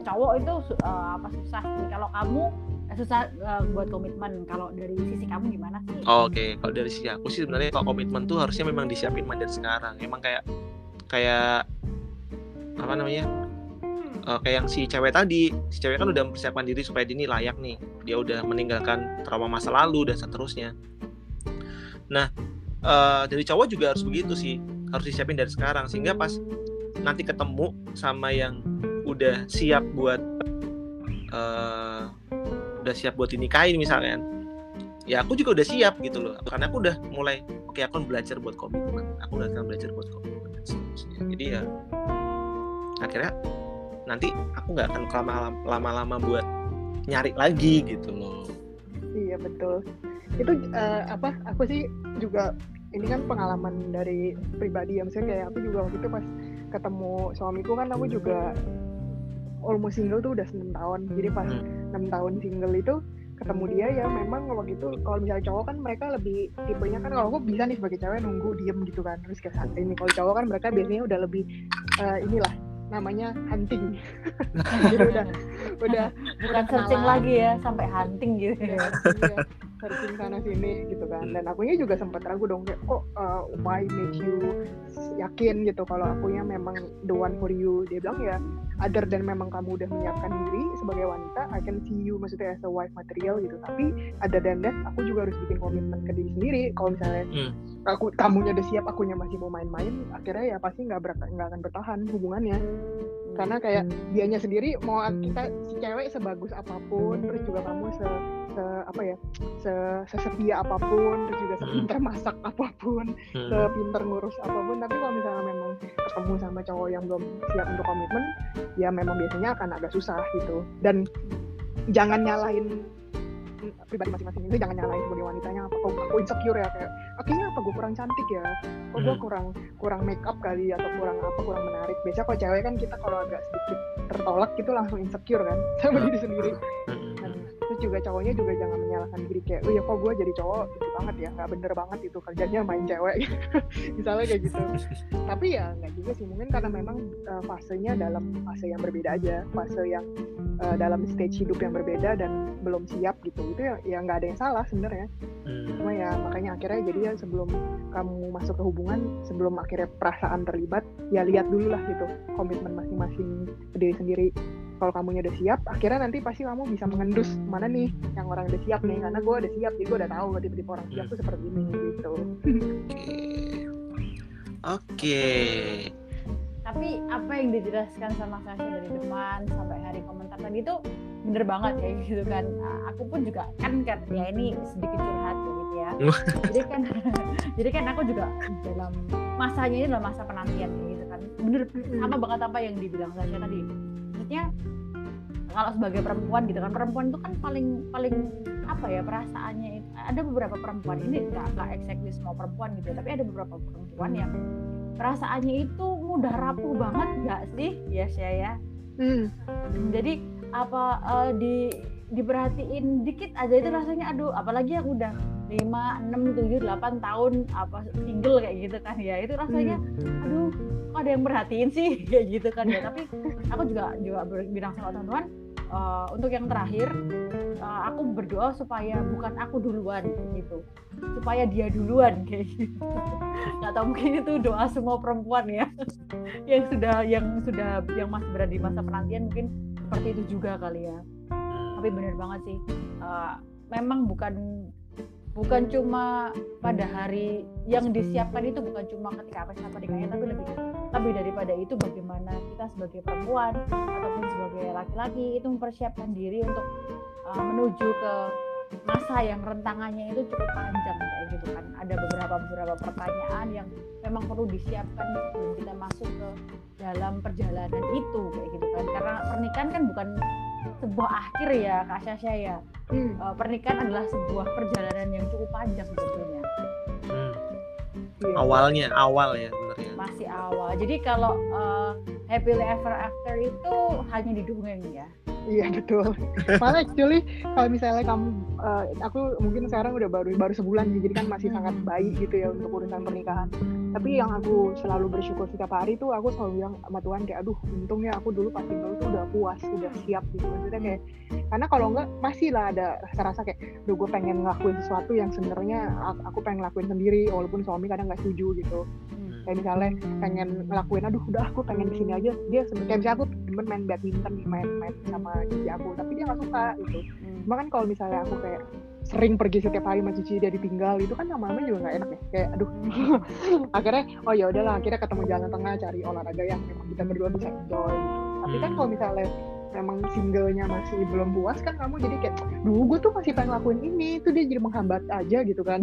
cowok itu eh, apa susah sih. Kalau kamu eh, susah eh, buat komitmen. Kalau dari sisi kamu gimana sih? Oh, Oke, kalau dari sisi aku sih sebenarnya kalau komitmen tuh harusnya memang disiapin mah dari sekarang. Emang kayak kayak apa namanya? Eh, kayak yang si cewek tadi, si cewek kan udah mempersiapkan diri supaya dia ini layak nih. Dia udah meninggalkan trauma masa lalu dan seterusnya. Nah, eh, dari cowok juga harus begitu sih, harus disiapin dari sekarang. Sehingga pas nanti ketemu sama yang udah siap buat eh udah siap buat dinikahin misalkan ya aku juga udah siap gitu loh. Karena aku udah mulai oke aku akan belajar buat komitmen. Aku udah belajar buat komitmen dan seterusnya. Jadi ya akhirnya nanti aku nggak akan lama- lama-lama buat nyari lagi gitu loh Iya betul. Itu eh, apa? Aku sih juga ini kan pengalaman dari pribadi ya. Misalnya kayak aku juga waktu itu pas ketemu suamiku kan aku juga almost single tuh udah 6 tahun. Jadi pas Hmm. 6 tahun single itu ketemu dia ya memang waktu itu kalau misalnya cowok kan mereka lebih tipenya kan kalau aku bisa nih sebagai cewek nunggu diem gitu kan terus kayak santai nih kalau cowok kan mereka biasanya udah lebih eh, inilah namanya hunting. Jadi udah udah Bukan searching lagi ya, sampai hunting gitu. ya, ya, searching sana sini gitu kan. Dan akunya juga sempat ragu dong kayak kok uh, why make you yakin? Gitu. Kalau akunya memang the one for you dia bilang ya other than memang kamu udah menyiapkan diri sebagai wanita I can see you maksudnya as a wife material gitu. Tapi other than that aku juga harus bikin komitmen ke diri sendiri. Kalau misalnya Hmm. aku kamunya udah siap akunya masih mau main-main akhirnya ya pasti nggak nggak akan bertahan hubungannya karena kayak dianya sendiri mau kita si cewek sebagus apa pun terus juga kamu se, se apa ya se sesetia apa pun terus juga sepinter masak apa pun Hmm. sepinter ngurus apa pun. Tapi kalau misalnya memang ketemu sama cowok yang belum siap untuk komitmen ya memang biasanya akan agak susah gitu. Dan jangan nyalahin pribadi masing-masing itu jangan nyalain sebagai wanitanya apa? Kok aku insecure ya kayak akhirnya apa gue kurang cantik ya? Kok gue Hmm. kurang kurang make up kali atau kurang apa kurang menarik? Biasanya kalau cewek kan kita kalau agak sedikit tertolak gitu langsung insecure kan sama diri sendiri. Dan terus juga cowoknya juga jangan menyalahkan diri kayak oh ya kok gue jadi cowok? Gitu banget ya nggak bener banget itu kerjanya main cewek. Misalnya kayak gitu. Tapi ya nggak juga sih mungkin karena memang uh, fasenya dalam fase yang berbeda aja fase yang uh, dalam stage hidup yang berbeda dan belum siap gitu. Itu ya ya nggak ada yang salah sebenarnya. Hmm. cuma ya makanya akhirnya jadi ya sebelum kamu masuk ke hubungan sebelum akhirnya perasaan terlibat ya lihat dulu lah gitu komitmen masing-masing diri sendiri kalau kamunya udah siap akhirnya nanti pasti kamu bisa mengendus mana nih yang orang udah siap nih. Karena gue udah siap jadi gue udah tahu tipe-tipe orang siap tuh seperti ini gitu. Oke. Oke. tapi apa yang dijelaskan sama Sasha dari teman sampai hari komentar tadi itu bener banget ya gitu kan. Nah, aku pun juga kan kan ya ini sedikit curhat gitu ya. Jadi kan jadi kan aku juga dalam masanya ini dalam masa penantian gitu kan. Bener sama banget apa yang dibilang Sasha tadi maksudnya kalau sebagai perempuan gitu kan perempuan itu kan paling paling apa ya perasaannya itu ada beberapa perempuan ini nggak nggak exactly semua perempuan gitu ya, tapi ada beberapa perempuan yang perasaannya itu mudah rapuh banget nggak sih? Ya saya ya. Hmm, jadi apa eh, di diperhatiin dikit aja itu rasanya aduh apalagi yang udah 5, 6, 7, 8 tahun apa single kayak gitu kan ya itu rasanya aduh kok ada yang merhatiin sih kayak gitu kan ya. Tapi aku juga juga bilang sama teman-teman eh, untuk yang terakhir eh, aku berdoa supaya bukan aku duluan gitu. Supaya dia duluan kayak gitu. Nggak tahu mungkin itu doa semua perempuan ya. Yang sudah yang sudah yang masih berada di masa penantian mungkin seperti itu juga kali ya. Tapi benar banget sih eh, memang bukan bukan cuma pada hari yang disiapkan itu bukan cuma ketika pesta pernikahannya tapi lebih lebih daripada itu bagaimana kita sebagai perempuan ataupun sebagai laki-laki itu mempersiapkan diri untuk eh, menuju ke masa yang rentangannya itu cukup panjang kayak gitu kan. Ada beberapa beberapa pertanyaan yang memang perlu disiapkan sebelum kita masuk ke dalam perjalanan itu kayak gitu kan. Karena pernikahan kan bukan sebuah akhir ya Kak Syasha ya hmm, Eh, pernikahan adalah sebuah perjalanan yang cukup panjang sebetulnya Hmm. iya. Awalnya, awal ya sebenarnya. masih awal jadi kalau eh, happily ever after itu hanya di dongeng ya Iya betul. Malah actually kalau misalnya kamu, eh, aku mungkin sekarang udah baru baru sebulan jadi kan masih sangat baik gitu ya untuk urusan pernikahan. Tapi yang aku selalu bersyukur setiap hari tuh aku selalu bilang sama Tuhan kayak, aduh untungnya aku dulu pas single tuh udah puas, udah siap gitu. Maksudnya kayak, karena kalau enggak masih lah ada rasa-rasa kayak, duh gue pengen ngelakuin sesuatu yang sebenarnya aku- pengen ngelakuin sendiri, walaupun suami kadang nggak setuju gitu Hmm. kayak misalnya pengen ngelakuin aduh udah aku pengen di sini aja dia seben- kayak misalnya aku demen main badminton main main sama cici aku tapi dia nggak suka gitu Hmm. cuma kan kalau misalnya aku kayak sering pergi setiap hari sama cici dia ditinggal itu kan lama-lama juga nggak enak ya. Kayak aduh. Akhirnya oh ya udahlah akhirnya ketemu jalan tengah cari olahraga yang memang kita berdua bisa enjoy gitu. Tapi kan Hmm. kalau misalnya memang singlenya masih belum puas kan kamu jadi kayak duh gue tuh masih pengen lakuin ini. Itu dia jadi menghambat aja gitu kan.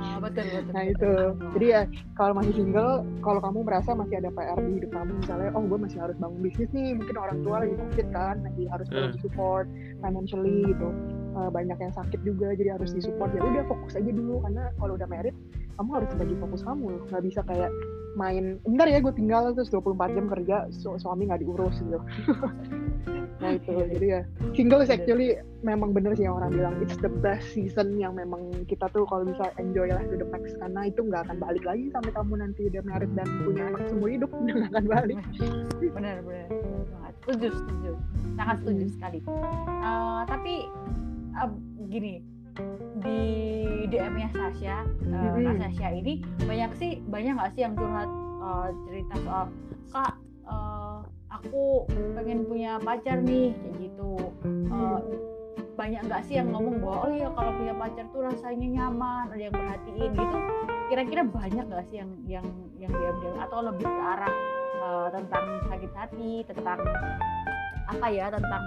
Ah, betul betul Nah betul. itu, jadi ya kalau masih single, kalau kamu merasa masih ada PR di hidup kamu, misalnya, oh gue masih harus bangun bisnis nih, mungkin orang tua lagi sakit kan, lagi harus Hmm. di support financially gitu, Eh, banyak yang sakit juga, jadi harus disupport. Ya udah fokus aja dulu, karena kalau udah married, kamu harus bagi fokus kamu, nggak bisa kayak main, bentar ya gue tinggal terus 24 jam kerja, su- suami nggak diurus gitu. nah itu, jadi ya single is actually memang bener sih yang orang bilang it's the best season yang memang kita tuh kalau bisa enjoy lah to the max. Karena itu nggak akan balik lagi sampai kamu nanti udah married dan punya anak seumur hidup. Nggak akan balik. Benar benar benar banget. Setuju setuju. Sangat setuju sekali. Eh, tapi eh, gini di DM-nya Sasha, Mhm. Kak Sasha ini banyak sih banyak nggak sih yang curhat eh, cerita soal kak eh, aku pengen punya pacar nih kayak gitu. Eh, banyak nggak sih yang ngomong bahwa oh iya kalau punya pacar tuh rasanya nyaman ada yang perhatiin gitu. Kira-kira banyak nggak sih yang yang yang diam-diam atau lebih ke arah eh, tentang sakit hati tentang apa ya tentang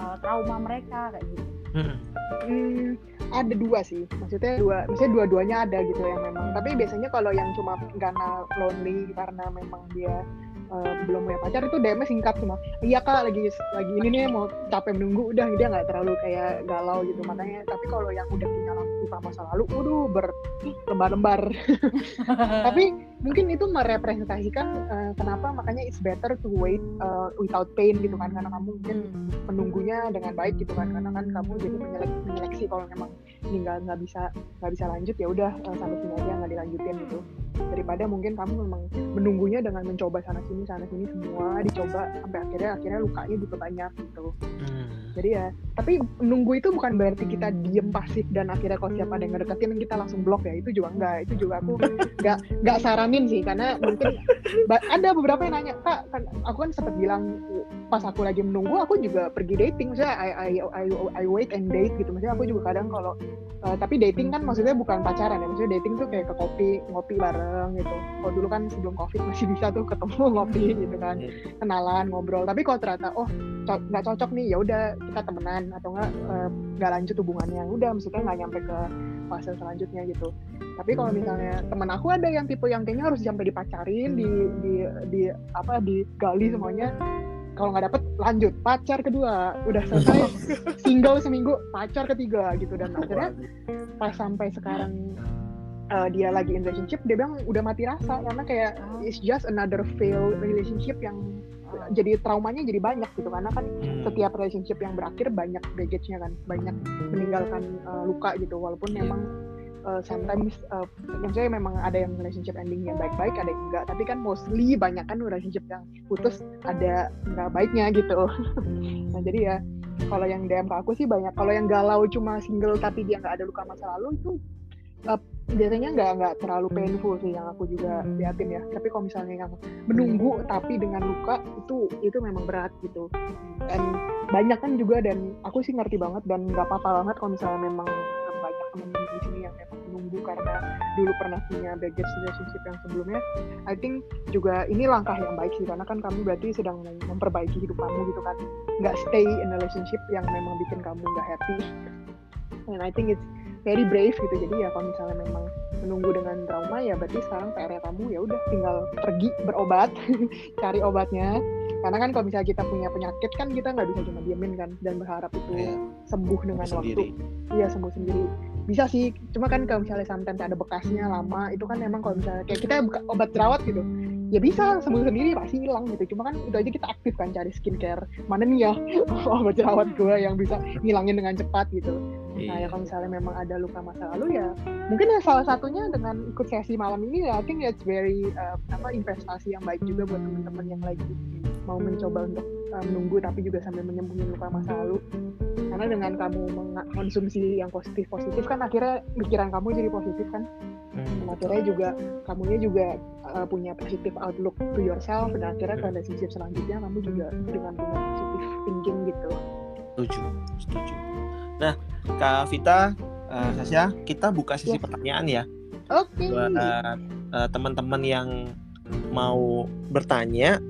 eh, trauma mereka kayak gitu. Hmm. Hmm, ada dua sih. Maksudnya dua maksudnya dua-duanya ada gitu yang memang. Tapi biasanya kalau yang cuma karena lonely karena memang dia uh, belum punya pacar itu DM singkat cuma iya kak lagi lagi ini nih mau capek menunggu udah. Dia nggak terlalu kayak galau gitu makanya tapi kalau yang udah punya luka masa lalu waduh berlembar-lembar tapi mungkin itu merepresentasikan uh, kenapa makanya it's better to wait uh, without pain gitu kan karena kamu mungkin menunggunya dengan baik gitu kan karena kan kamu jadi menyeleksi, menyeleksi kalau memang ini nggak nggak bisa nggak bisa lanjut ya udah uh, sampai sini aja nggak dilanjutin gitu daripada mungkin kamu memang menunggunya dengan mencoba sana sini sana sini semua dicoba sampai akhirnya akhirnya lukanya juga banyak gitu. Hmm. jadi ya tapi menunggu itu bukan berarti kita diem pasif dan akhirnya kalau siapa ada yang ngedeketin kita langsung blok ya. Itu juga enggak. Itu juga aku nggak nggak saranin sih karena mungkin ada beberapa yang nanya kak kan aku kan sempat bilang pas aku lagi menunggu aku juga pergi dating. Maksudnya I I I, I wait and date gitu. Maksudnya aku juga kadang kalau uh, tapi dating kan maksudnya bukan pacaran ya. Maksudnya dating tuh kayak ke kopi ngopi bareng gitu. Kalau dulu kan sebelum covid masih bisa tuh ketemu ngopi gitu kan kenalan ngobrol. Tapi kalau ternyata oh nggak co cocok nih ya udah kita temenan atau nggak eh, nggak uh, lanjut hubungannya udah maksudnya nggak nyampe ke fase selanjutnya gitu. Tapi kalau misalnya temen aku ada yang tipe yang kayaknya harus sampai dipacarin di di di apa digali semuanya kalau nggak dapet lanjut pacar kedua udah selesai single seminggu pacar ketiga gitu. Dan akhirnya pas sampai sekarang uh, dia lagi in relationship dia bilang udah mati rasa. Karena kayak it's just another failed relationship yang jadi traumanya jadi banyak gitu. Karena kan hmm. setiap relationship yang berakhir banyak baggage-nya kan. Banyak meninggalkan uh, luka gitu. Walaupun memang uh, sometimes uh, maksudnya memang ada yang relationship endingnya baik-baik ada yang enggak. Tapi kan mostly banyak kan relationship yang putus ada nggak baiknya gitu. Nah jadi ya kalau yang DM ke aku sih banyak. Kalau yang galau cuma single tapi dia nggak ada luka masa lalu itu uh, biasanya nggak nggak terlalu painful sih yang aku juga liatin ya. Tapi kalau misalnya yang menunggu tapi dengan luka itu itu memang berat gitu. Dan banyak kan juga dan aku sih ngerti banget dan nggak apa-apa banget kalau misalnya memang banyak teman-teman di sini yang memang menunggu karena dulu pernah punya baggage relationship yang sebelumnya. I think juga ini langkah yang baik sih karena kan kamu berarti sedang memperbaiki hidup kamu gitu kan. Nggak stay in a relationship yang memang bikin kamu nggak happy. And I think it's very brave gitu. Jadi ya kalau misalnya memang menunggu dengan trauma ya berarti sekarang PR kamu ya udah tinggal pergi berobat cari obatnya. Karena kan kalau misalnya kita punya penyakit kan kita nggak bisa cuma diemin kan dan berharap itu yeah. sembuh dengan sembuh waktu iya sembuh sendiri. Bisa sih cuma kan kalau misalnya sometimes ada bekasnya lama itu kan memang kalau misalnya kayak kita obat jerawat gitu ya bisa sembuh sendiri pasti hilang gitu. Cuma kan itu aja kita aktif kan cari skincare. Mana nih ya? Obat jerawat gue yang bisa ngilangin dengan cepat gitu. Nah ya kalau misalnya memang ada luka masa lalu ya mungkin ya salah satunya dengan ikut sesi malam ini ya I think it's very uh, apa investasi yang baik juga buat teman-teman yang lagi mau mencoba untuk uh, menunggu tapi juga sambil menyembuhin luka masa lalu. Karena dengan kamu mengkonsumsi yang positif positif kan akhirnya pikiran kamu jadi positif kan hmm. akhirnya juga kamunya juga uh, punya positif outlook to yourself dan akhirnya ke relationship selanjutnya kamu juga dengan punya positif thinking gitu setuju setuju nah Kak Vita, uh, Sasya, kita buka sesi yeah. pertanyaan ya. Oke. Okay. Buat uh, teman-teman yang mau bertanya,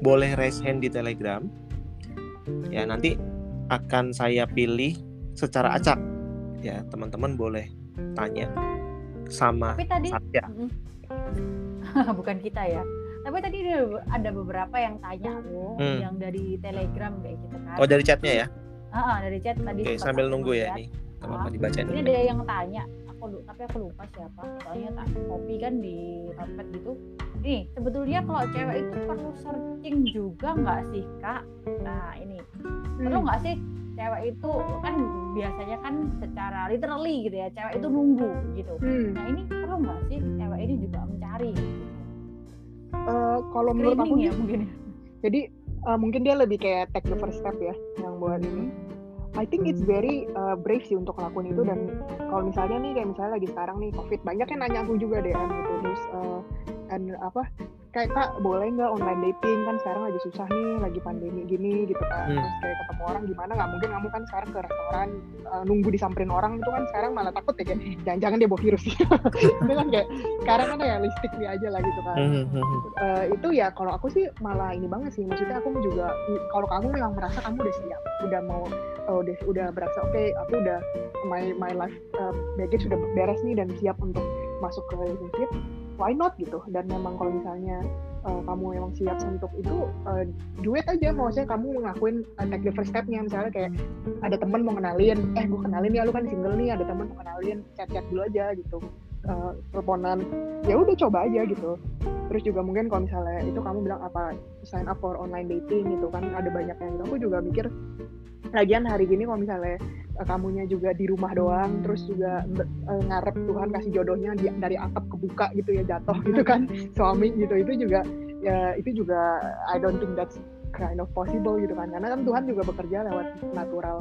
boleh raise hand di Telegram. Ya, nanti akan saya pilih secara acak. Ya, teman-teman boleh tanya sama Tapi tadi, saya. bukan kita ya. Tapi tadi ada beberapa yang tanya loh, hmm. yang dari Telegram kayak gitu kan. Oh, dari chatnya ya? Ah, dari chat tadi. Oke, sambil nunggu ya ini. Apa uh, dibaca Ini ada yang tanya, aku tapi aku lupa siapa. Soalnya tak kopi kan di tempat gitu. Nih, sebetulnya kalau cewek itu perlu searching juga nggak sih, Kak? Nah, ini. Perlu hmm. nggak sih cewek itu kan biasanya kan secara literally gitu ya, cewek itu nunggu gitu. Hmm. Nah, ini perlu nggak sih cewek ini juga mencari gitu? Uh, kalau menurut aku ya mungkin. Jadi uh, mungkin dia lebih kayak take the first step ya yang buat ini I think it's very uh, brave sih untuk ngelakuin itu dan kalau misalnya nih kayak misalnya lagi sekarang nih covid banyak yang nanya aku juga DM gitu terus uh, and apa kayak kak boleh nggak online dating? Kan sekarang lagi susah nih lagi pandemi gini gitu kan hmm. terus kayak ketemu orang gimana? Nggak mungkin kamu kan sekarang ke restoran uh, nunggu disamperin orang itu kan sekarang malah takut ya kan jangan-jangan dia bawa virus. Itu kan kayak sekarang kan realistik nih aja lah gitu kan uh, itu ya kalau aku sih malah ini banget sih maksudnya aku juga kalau kamu memang merasa kamu udah siap udah mau uh, udah udah berasa oke okay, aku udah my my life uh, baggage sudah beres nih dan siap untuk masuk ke relationship why not gitu. Dan memang kalau misalnya uh, kamu emang siap untuk itu uh, duet aja. Maksudnya kamu ngelakuin uh, take the first stepnya. Misalnya kayak ada temen mau kenalin eh gue kenalin ya lu kan single nih ada temen mau kenalin chat chat dulu aja gitu. Uh, teleponan ya udah coba aja gitu. Terus juga mungkin kalau misalnya itu kamu bilang apa sign up for online dating gitu kan ada banyak yang gitu. Aku juga mikir lagian hari gini kalau misalnya uh, kamunya juga di rumah doang terus juga uh, ngarep Tuhan kasih jodohnya di, dari atap kebuka gitu ya jatuh gitu kan suami gitu. Itu juga ya itu juga I don't think that's kind of possible gitu kan. Karena kan Tuhan juga bekerja lewat natural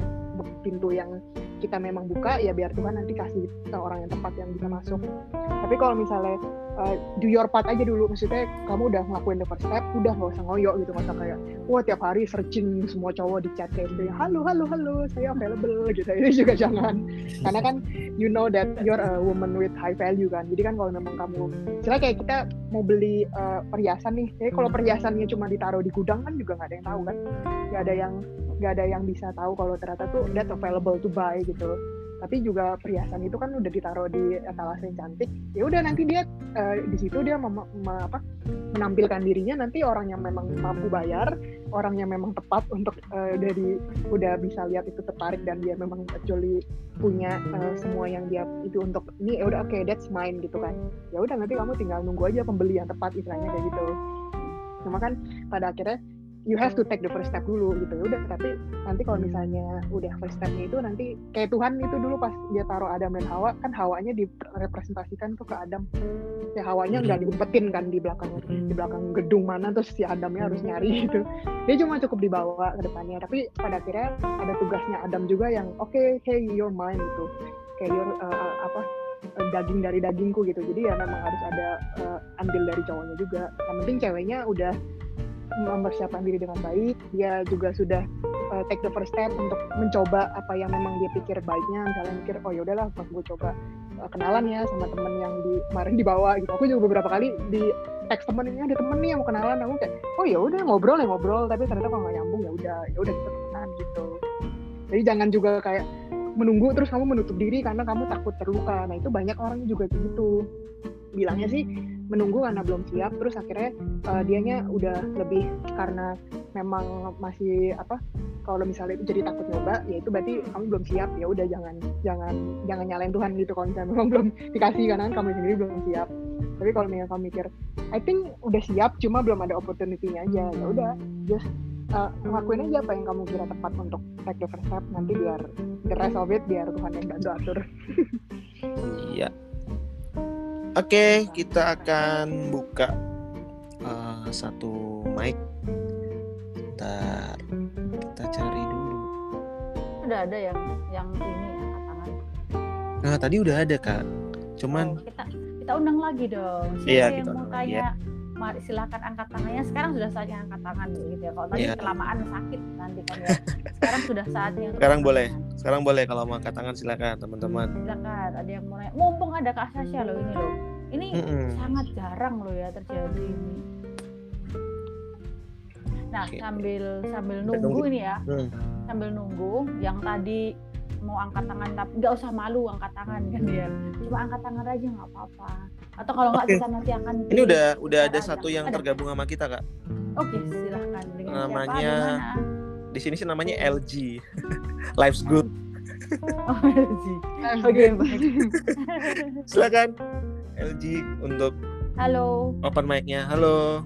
pintu yang kita memang buka ya biar Tuhan nanti kasih orang yang tepat yang bisa masuk. Tapi kalau misalnya uh, do your part aja dulu. Maksudnya kamu udah ngelakuin the first step udah nggak usah ngoyo gitu masa kayak wah tiap hari searching semua cowok di chat kayak gitu halo halo halo saya available gitu. Ini juga jangan. Karena kan you know that you're a woman with high value kan. Jadi kan kalau memang kamu misalnya kayak kita mau beli uh, perhiasan nih jadi kalau perhiasannya cuma ditaruh di gudang kan juga nggak ada yang tahu kan. Nggak ada yang nggak ada yang bisa tahu kalau ternyata tuh that available to buy gitu tapi juga perhiasan itu kan udah ditaruh di etalase yang cantik. Ya udah nanti dia uh, di situ dia mem mem apa, menampilkan dirinya. Nanti orang yang memang mampu bayar orang yang memang tepat untuk uh, dari udah bisa lihat itu tertarik dan dia memang actually punya uh, semua yang dia itu untuk ini ya udah oke okay, that's mine gitu kan. Ya udah nanti kamu tinggal nunggu aja pembeli yang tepat istilahnya kayak gitu. Cuma kan pada akhirnya you have to take the first step dulu gitu. Ya udah tapi nanti kalau misalnya udah first stepnya itu nanti kayak Tuhan itu dulu pas dia taruh Adam dan Hawa kan Hawanya direpresentasikan tuh ke Adam. Ya Hawanya nggak diumpetin kan di belakang di belakang gedung mana terus si Adamnya harus nyari gitu. Dia cuma cukup dibawa ke depannya tapi pada akhirnya ada tugasnya Adam juga yang oke okay, hey you're mine gitu. Kayak your uh, apa daging dari dagingku gitu. Jadi ya memang harus ada uh, andil dari cowoknya juga. Yang penting ceweknya udah mempersiapkan diri dengan baik. Dia juga sudah uh, take the first step untuk mencoba apa yang memang dia pikir baiknya. Misalnya mikir oh ya udahlah pas gue coba uh, kenalan ya sama temen yang di kemarin dibawa gitu. Aku juga beberapa kali di teks temen ini ada temen nih yang mau kenalan. Aku kayak oh ya udah ngobrol ya ngobrol. Tapi ternyata kalau nggak nyambung ya udah ya udah kita temenan gitu. Jadi jangan juga kayak menunggu terus kamu menutup diri karena kamu takut terluka. Nah itu banyak orang juga gitu. Bilangnya sih menunggu karena belum siap. Terus akhirnya uh, dianya udah lebih karena memang masih apa kalau misalnya itu jadi takut nyoba ya itu berarti kamu belum siap. Ya udah jangan jangan jangan nyalain Tuhan gitu kalau misalnya memang belum dikasih karena kamu sendiri belum siap. Tapi kalau misalnya kamu mikir I think udah siap cuma belum ada opportunity-nya aja ya udah just uh, ngelakuin aja apa yang kamu kira tepat untuk take the first step. Nanti biar the rest of it biar Tuhan yang bantu atur. Iya Oke, kita akan buka uh, satu mic. Bentar, kita cari dulu. Udah ada yang yang ini angkat tangan. Nah, tadi udah ada kak. Cuman oh, kita kita undang lagi dong. Siapa iya, kita undang lagi ya. Mari silakan angkat tangannya. Sekarang sudah saatnya angkat tangan gitu ya. Kalau tadi yeah. kelamaan sakit nanti kan ya. Sekarang sudah saatnya. Sekarang boleh. Sekarang boleh kalau mau angkat tangan silakan teman-teman. Silakan. Ada yang mau nanya. Mumpung ada Kak Sasha loh ini loh ini mm -mm. sangat jarang loh ya terjadi ini. Nah sambil sambil nunggu ini ya, hmm. sambil nunggu yang tadi mau angkat tangan tapi nggak usah malu angkat tangan kan ya, cuma angkat tangan aja nggak apa-apa. Atau kalau nggak okay. kita nanti akan ini udah udah ada satu yang ada. tergabung sama kita kak. Oke okay, silahkan. Dengan namanya siapa, di sini sih namanya LG, Life's Good. Oh LG. Oke okay, baik. silakan. LG untuk Halo. Open mic-nya. Halo.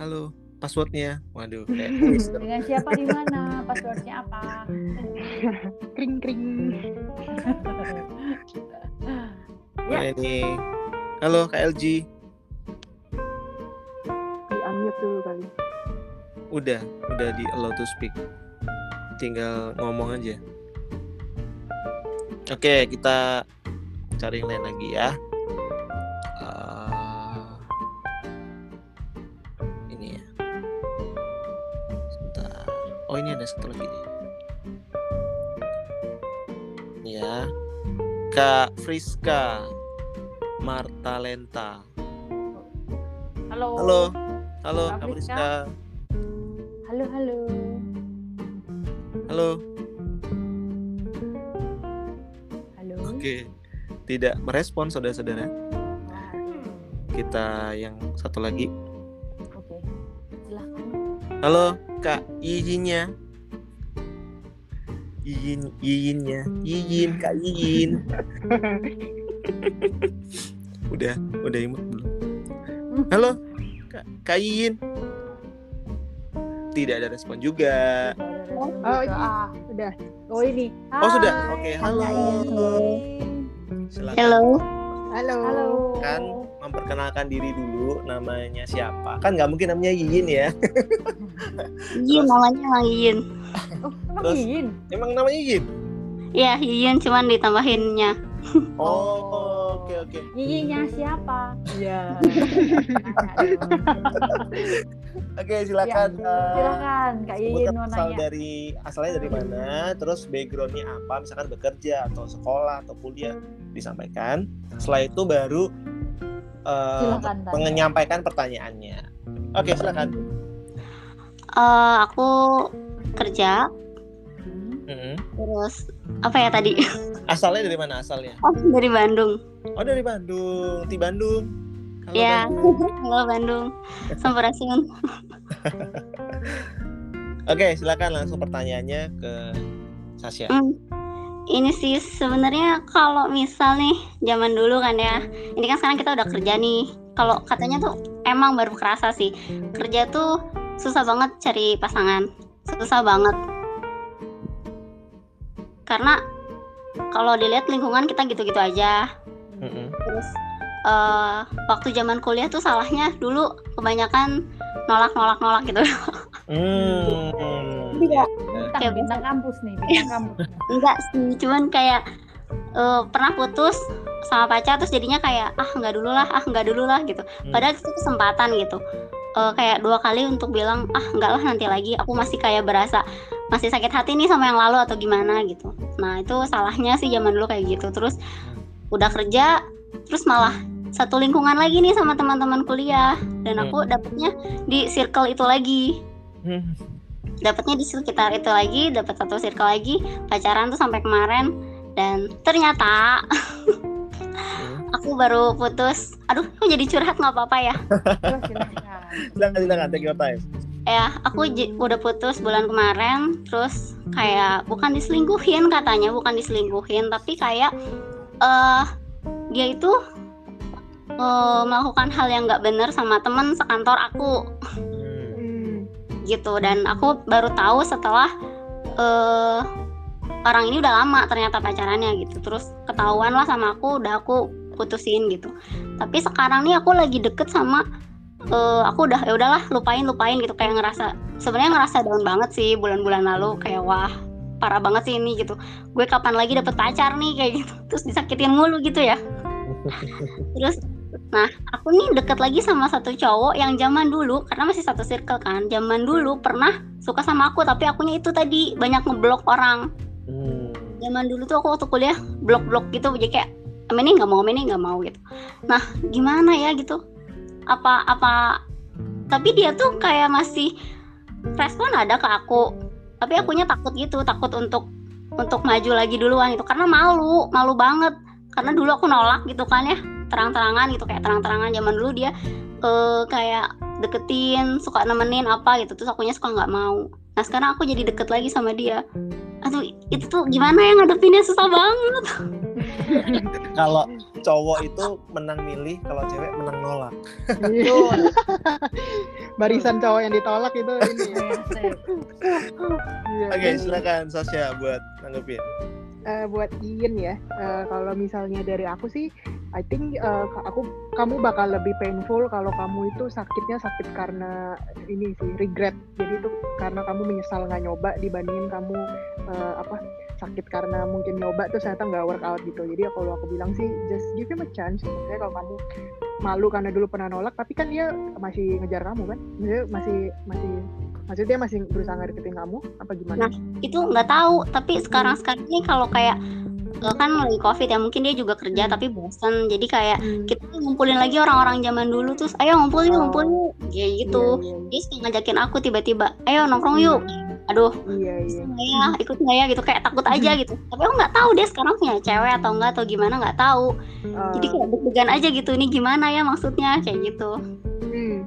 Halo. Passwordnya, waduh. Kayak Dengan siapa di mana? Passwordnya apa? kring kring. ya. ini. Halo Kak LG. Di unmute dulu kali. Udah, udah di allow to speak. Tinggal ngomong aja. Oke, kita cari yang lain lagi ya oh ini ada satu lagi nih. Ya. Kak Friska Martalenta. Halo. Halo. Halo Kak, Kak Friska. Halo halo. Halo. Halo. Oke. Tidak merespon saudara-saudara. kita yang satu lagi. Oke. Silahkan. Halo Kak Yiyinnya. Yiyin, Yiyinnya, Yiyin, Kak Yiyin. udah, udah imut belum? Halo Kak, Kak Yiyin. Tidak ada respon juga. Oh, Oh, ini. ah. Udah. oh ini. Oh, sudah? Hai, Oke, Kak halo. Halo, Halo. Halo. Kan memperkenalkan diri dulu namanya siapa? Kan nggak mungkin namanya Yiyin ya. Yin namanya emang Yin. Oh, emang Terus? Yiyin? Emang namanya Yiyin? Ya, Yin cuman ditambahinnya. Oh, oke oke. Yiyinnya siapa? Iya. Oke, silakan. eh, Silakan Kak Yiyin sebutkan mau asal nanya. dari asalnya dari mana, terus backgroundnya apa, misalkan bekerja atau sekolah atau kuliah disampaikan. Setelah itu baru eh, Silakan menyampaikan pertanyaannya. Oke, silakan. Eh, aku kerja, Hmm. Mm-mm. terus apa ya tadi? Asalnya dari mana asalnya? Oh, dari Bandung. Oh dari Bandung, di Bandung. Halo, Ya, Bandung. halo Bandung. Sampurasun. Oke, silakan langsung pertanyaannya ke Sasha. Hmm. Ini sih sebenarnya kalau misal nih zaman dulu kan ya, ini kan sekarang kita udah kerja nih. Kalau katanya tuh emang baru kerasa sih kerja tuh susah banget cari pasangan, susah banget. Karena kalau dilihat lingkungan kita gitu-gitu aja. Mm-mm. Terus eh, waktu zaman kuliah tuh salahnya dulu kebanyakan nolak-nolak-nolak gitu. Hmm. Iya. Bintang, Kayak bintang kampus nih, bintang kampus. enggak sih cuman kayak eh, pernah putus sama pacar terus jadinya kayak ah nggak dulu lah ah nggak dulu lah gitu Hmm. padahal itu kesempatan gitu Eh, kayak dua kali untuk bilang ah nggak lah nanti lagi aku masih kayak berasa masih sakit hati nih sama yang lalu atau gimana gitu nah itu salahnya sih zaman dulu kayak gitu terus udah kerja terus malah satu lingkungan lagi nih sama teman-teman kuliah. Dan aku dapetnya di circle itu lagi. Hmm. dapatnya di sekitar itu lagi dapat satu circle lagi. Pacaran tuh sampai kemarin. Dan ternyata aku baru putus. Aduh kok jadi curhat? Nggak apa-apa ya? Terus silakan. Silakan, take your time. ya aku j- udah putus bulan kemarin. Terus kayak bukan diselingkuhin katanya bukan diselingkuhin. Tapi kayak eh dia itu eh, melakukan hal yang nggak benar sama teman sekantor aku. Hmm. Gitu dan aku baru tahu setelah eh orang ini udah lama ternyata pacarannya gitu. Terus ketahuan lah sama aku udah aku putusin gitu. Tapi sekarang nih aku lagi deket sama eh aku udah ya udahlah lupain lupain gitu. Kayak ngerasa sebenarnya ngerasa down banget sih bulan-bulan lalu. Kayak wah parah banget sih ini gitu. Gue kapan lagi dapet pacar nih? Kayak gitu. Terus disakitin mulu gitu ya. Terus nah aku nih deket lagi sama satu cowok yang zaman dulu karena masih satu circle kan. Zaman dulu pernah suka sama aku tapi akunya itu tadi banyak ngeblok orang. Hmm. zaman dulu tuh aku waktu kuliah blok-blok gitu jadi kayak "Em, ini nggak mau ini nggak mau gitu. Nah gimana ya gitu? Apa apa? Tapi dia tuh kayak masih respon ada ke aku tapi akunya takut gitu takut untuk untuk maju lagi duluan itu karena malu malu banget. Karena dulu aku nolak gitu kan ya terang-terangan gitu kayak terang-terangan zaman dulu dia eh, kayak deketin suka nemenin apa gitu terus akunya suka nggak mau nah sekarang aku jadi deket lagi sama dia aduh itu tuh gimana ya ngadepinnya susah banget Kalau cowok itu menang milih, kalau cewek menang nolak. Iya. Barisan cowok yang ditolak itu ini. ya. Sip. Iya. Oke, silakan Sasha buat nanggepin. Eh, buat Ian ya, eh, kalau misalnya dari aku sih, I think ka- aku kamu bakal lebih painful kalau kamu itu sakitnya sakit karena ini sih regret. Jadi itu karena kamu menyesal nggak nyoba dibandingin kamu eh, apa sakit karena mungkin nyoba terus ternyata nggak work out gitu. Jadi ya kalau aku bilang sih just give him a chance. Maksudnya kalau kamu malu karena dulu pernah nolak, tapi kan dia masih ngejar kamu kan? Maksudnya masih masih maksudnya masih berusaha ngedeketin kamu apa gimana? Nah, itu nggak tahu tapi sekarang sekarang ini kalau kayak kan lagi covid ya mungkin dia juga kerja Hmm. tapi bosan jadi kayak Hmm. kita ngumpulin lagi orang-orang zaman dulu terus ayo ngumpul yuk Oh. ngumpul yuk. Kayak gitu. Iya, iya, iya. dia suka ngajakin aku tiba-tiba ayo nongkrong yuk. Aduh iya iya. Nggak ya? Ikut nggak ya? Gitu kayak takut aja gitu. Tapi aku nggak tahu dia sekarang punya cewek atau enggak atau gimana nggak tahu. Eh, jadi kayak deg-degan aja gitu ini gimana ya maksudnya? Kayak gitu. Hmm.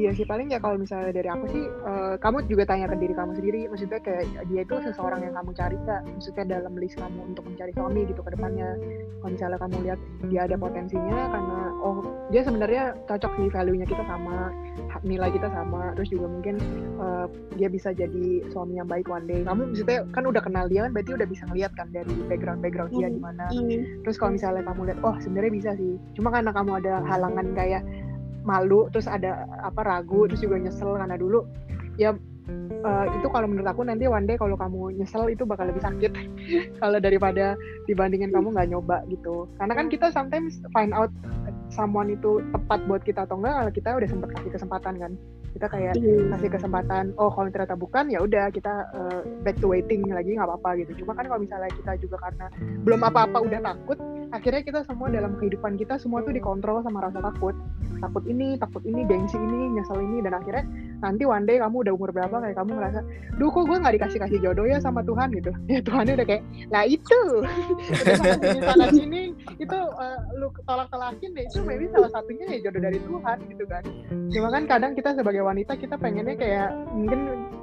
Iya sih paling ya kalau misalnya dari aku sih eh, kamu juga tanya ke diri kamu sendiri maksudnya kayak dia itu seseorang yang kamu cari nggak? Maksudnya dalam list kamu untuk mencari suami gitu ke depannya. Kalau misalnya kamu lihat dia ada potensinya karena oh dia sebenarnya cocok sih value-nya kita sama nilai kita sama terus juga mungkin eh, dia bisa jadi suami yang baik one day. Kamu maksudnya kan udah kenal dia kan berarti udah bisa ngeliat kan dari background background dia gimana Hmm. terus kalau misalnya kamu lihat oh sebenarnya bisa sih. Cuma karena kamu ada halangan kayak malu terus ada apa ragu terus juga nyesel. Karena dulu ya eh, itu kalau menurut aku nanti one day kalau kamu nyesel itu bakal lebih sakit. Kalau daripada dibandingin kamu nggak nyoba gitu. Karena kan kita sometimes find out someone itu tepat buat kita atau enggak kalau kita udah sempet kasih kesempatan kan. Kita kayak Iya. kasih kesempatan oh kalau ternyata bukan ya udah kita uh, back to waiting lagi nggak apa-apa gitu. Cuma kan kalau misalnya kita juga karena belum apa-apa udah takut akhirnya kita semua dalam kehidupan kita semua tuh dikontrol sama rasa takut. Takut ini takut ini gengsi ini nyesel ini dan akhirnya nanti one day kamu udah umur berapa kayak kamu ngerasa duh kok gue nggak dikasih kasih jodoh ya sama Tuhan? gitu. Ya Tuhannya udah kayak lah itu. Udah sini sana sini itu uh, lu tolak tolakin deh itu maybe salah satunya ya jodoh dari Tuhan gitu kan. Cuma kan kadang kita sebagai wanita kita pengennya kayak mungkin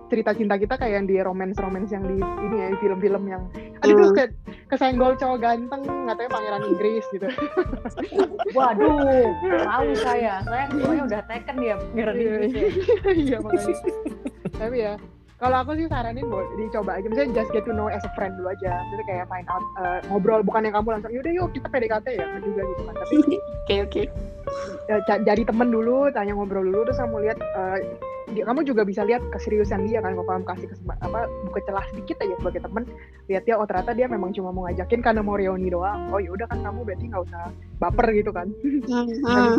cerita cinta kita kayak yang di romance romance yang di ini ya di film-film yang aduh Hmm. ke, kesenggol cowok ganteng katanya pangeran Inggris gitu Waduh, tahu saya. Saya pokoknya udah taken dia pangeran Iya, Inggris ya. iya makanya tapi ya kalau aku sih saranin boleh dicoba aja misalnya just get to know as a friend dulu aja jadi kayak find out uh, ngobrol bukan yang kamu langsung yaudah yuk kita PDKT ya Nggak juga gitu kan tapi oke oke ya, jadi temen dulu tanya ngobrol dulu terus kamu lihat uh, dia, kamu juga bisa lihat keseriusan dia kan kalau kamu kasih kesempatan apa buka celah sedikit aja sebagai temen lihat dia oh ternyata dia memang cuma mau ngajakin karena mau reuni doang. Oh yaudah kan kamu berarti nggak usah baper gitu kan. Hmm, hmm.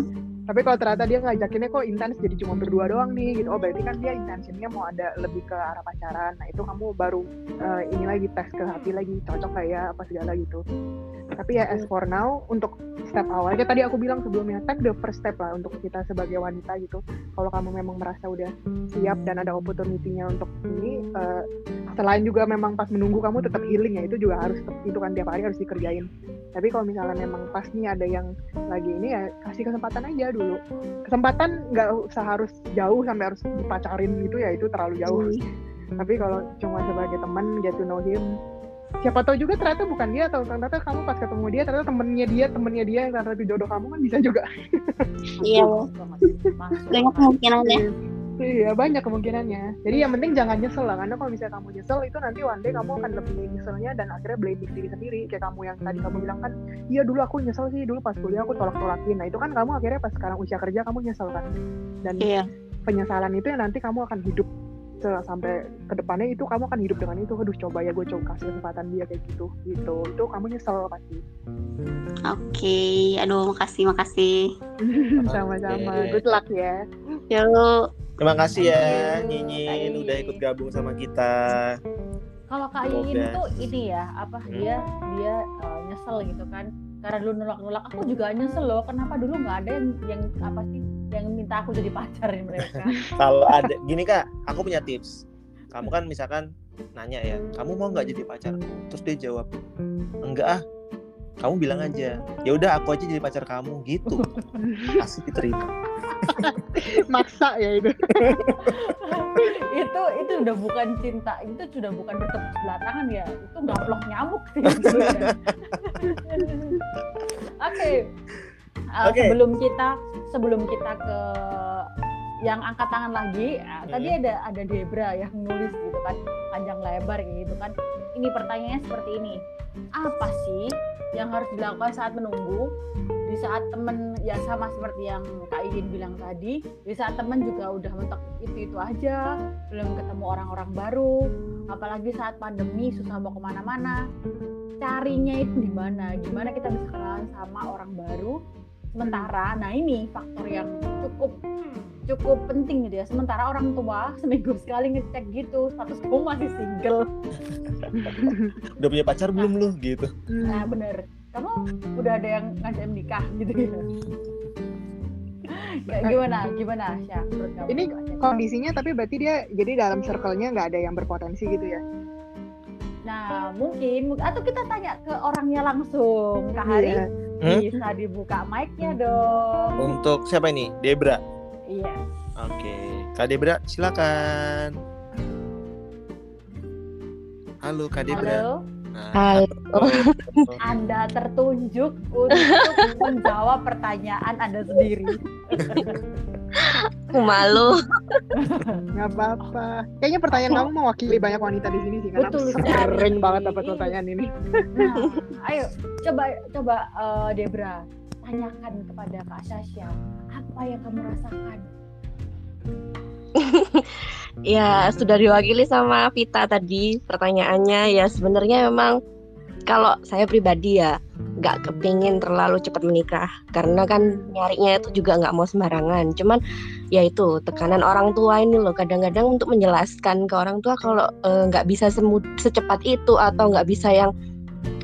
tapi kalau ternyata dia ngajakinnya kok intens jadi cuma berdua doang nih gitu. Oh berarti kan dia intensinya mau ada lebih ke arah pacaran. Nah itu kamu baru eh, ini lagi tes ke hati lagi cocok kayak ya apa segala gitu tapi ya as for now untuk step awalnya tadi aku bilang sebelumnya take the first step lah untuk kita sebagai wanita gitu. Kalau kamu memang merasa udah siap dan ada opportunity-nya untuk ini eh, selain juga memang pas menunggu kamu tetap healing ya itu juga harus itu kan tiap hari harus dikerjain. Tapi kalau misalnya memang pas nih ada yang lagi ini ya kasih kesempatan aja dulu. Kesempatan nggak usah harus jauh sampai harus dipacarin gitu ya itu terlalu jauh. Tapi kalau cuma sebagai teman get to know him siapa tahu juga ternyata bukan dia atau ternyata kamu pas ketemu dia ternyata temennya dia temennya dia yang ternyata itu jodoh kamu kan bisa juga. Iya. Banyak kemungkinannya. Iya banyak kemungkinannya. Jadi yang penting jangan nyesel lah karena kalau misalnya kamu nyesel itu nanti one day kamu akan lebih nyeselnya dan akhirnya blaming diri sendiri. Kayak kamu yang tadi kamu bilang kan iya dulu aku nyesel sih dulu pas kuliah aku tolak tolakin nah itu kan kamu akhirnya pas sekarang usia kerja kamu nyesel kan? Dan iya. penyesalan itu yang nanti kamu akan hidup sampai ke depannya itu kamu akan hidup dengan itu aduh coba ya gue coba kasih kesempatan dia kayak gitu gitu itu kamu nyesel pasti oke aduh makasih makasih sama-sama Oke. good luck ya yuk Terima kasih ya Nyinyin udah ikut gabung sama kita. Kalau Kak Semoga. tuh ini ya, apa Hmm. dia dia uh, nyesel gitu kan. Karena dulu nolak-nolak, aku juga nyesel loh. Kenapa dulu nggak ada yang yang apa sih yang minta aku jadi pacarin mereka? Kalau ada gini Kak, aku punya tips. Kamu kan misalkan nanya ya, kamu mau nggak jadi pacarku? Terus dia jawab, enggak ah. Kamu bilang aja, ya udah aku aja jadi pacar kamu gitu. Pasti diterima. maksa ya itu itu itu udah bukan cinta, itu sudah bukan bertepuk sebelah tangan ya. Itu gaplok nyamuk sih. Oke. Uh, Oke. Sebelum kita sebelum kita ke yang angkat tangan lagi, tadi Hmm. ada ada Debra yang nulis gitu kan panjang lebar gitu kan. Ini pertanyaannya seperti ini. Apa sih yang harus dilakukan saat menunggu? Di saat temen ya sama seperti yang Kak Iin bilang tadi, di saat temen juga udah mentok itu itu aja, belum ketemu orang-orang baru, apalagi saat pandemi susah mau ke mana-mana. Carinya itu di mana? Gimana kita bisa kenalan sama orang baru? Sementara, nah ini faktor yang cukup cukup penting gitu ya. Sementara orang tua seminggu sekali ngecek gitu, status kamu masih single. Udah punya pacar belum lu gitu. Nah bener, kamu udah ada yang ngajak nikah gitu ya. Kayak gimana? Gimana, Syah? Ini kondisinya tapi berarti dia jadi dalam circle-nya nggak ada yang berpotensi gitu ya Nah, mungkin mung- atau kita tanya ke orangnya langsung. Kak Hari Iya. Hmm? bisa dibuka mic-nya dong. Untuk siapa ini? Debra. Iya. Oke, Kak Debra, silakan. Halo Kak Debra. Halo. Nah, Halo. Anda tertunjuk untuk menjawab pertanyaan Anda sendiri. Aku malu. nggak apa-apa kayaknya pertanyaan kamu mewakili banyak wanita di sini sih karena Betul sering banget dapat pertanyaan ini Nah, ayo coba coba eh, Debra tanyakan kepada Kak Sasha apa yang kamu rasakan. Ya, sudah diwakili sama Vita tadi pertanyaannya. Ya, sebenarnya memang kalau saya pribadi ya nggak kepingin terlalu cepat menikah karena kan nyarinya itu juga nggak mau sembarangan. Cuman ya itu tekanan orang tua ini loh kadang-kadang untuk menjelaskan ke orang tua kalau eh, nggak bisa semut secepat itu atau nggak bisa yang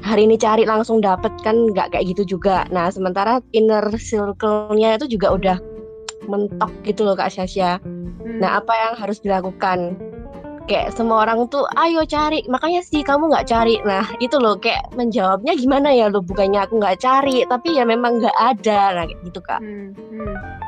hari ini cari langsung dapet kan nggak kayak gitu juga. Nah sementara inner circle-nya itu juga udah mentok gitu loh Kak Sasha. Hmm. Nah, apa yang harus dilakukan? Kayak semua orang tuh, ayo cari. Makanya sih kamu nggak cari. Nah, itu loh kayak menjawabnya gimana ya lo? Bukannya aku nggak cari, tapi ya memang nggak ada. Nah, gitu kak. Hmm, hmm.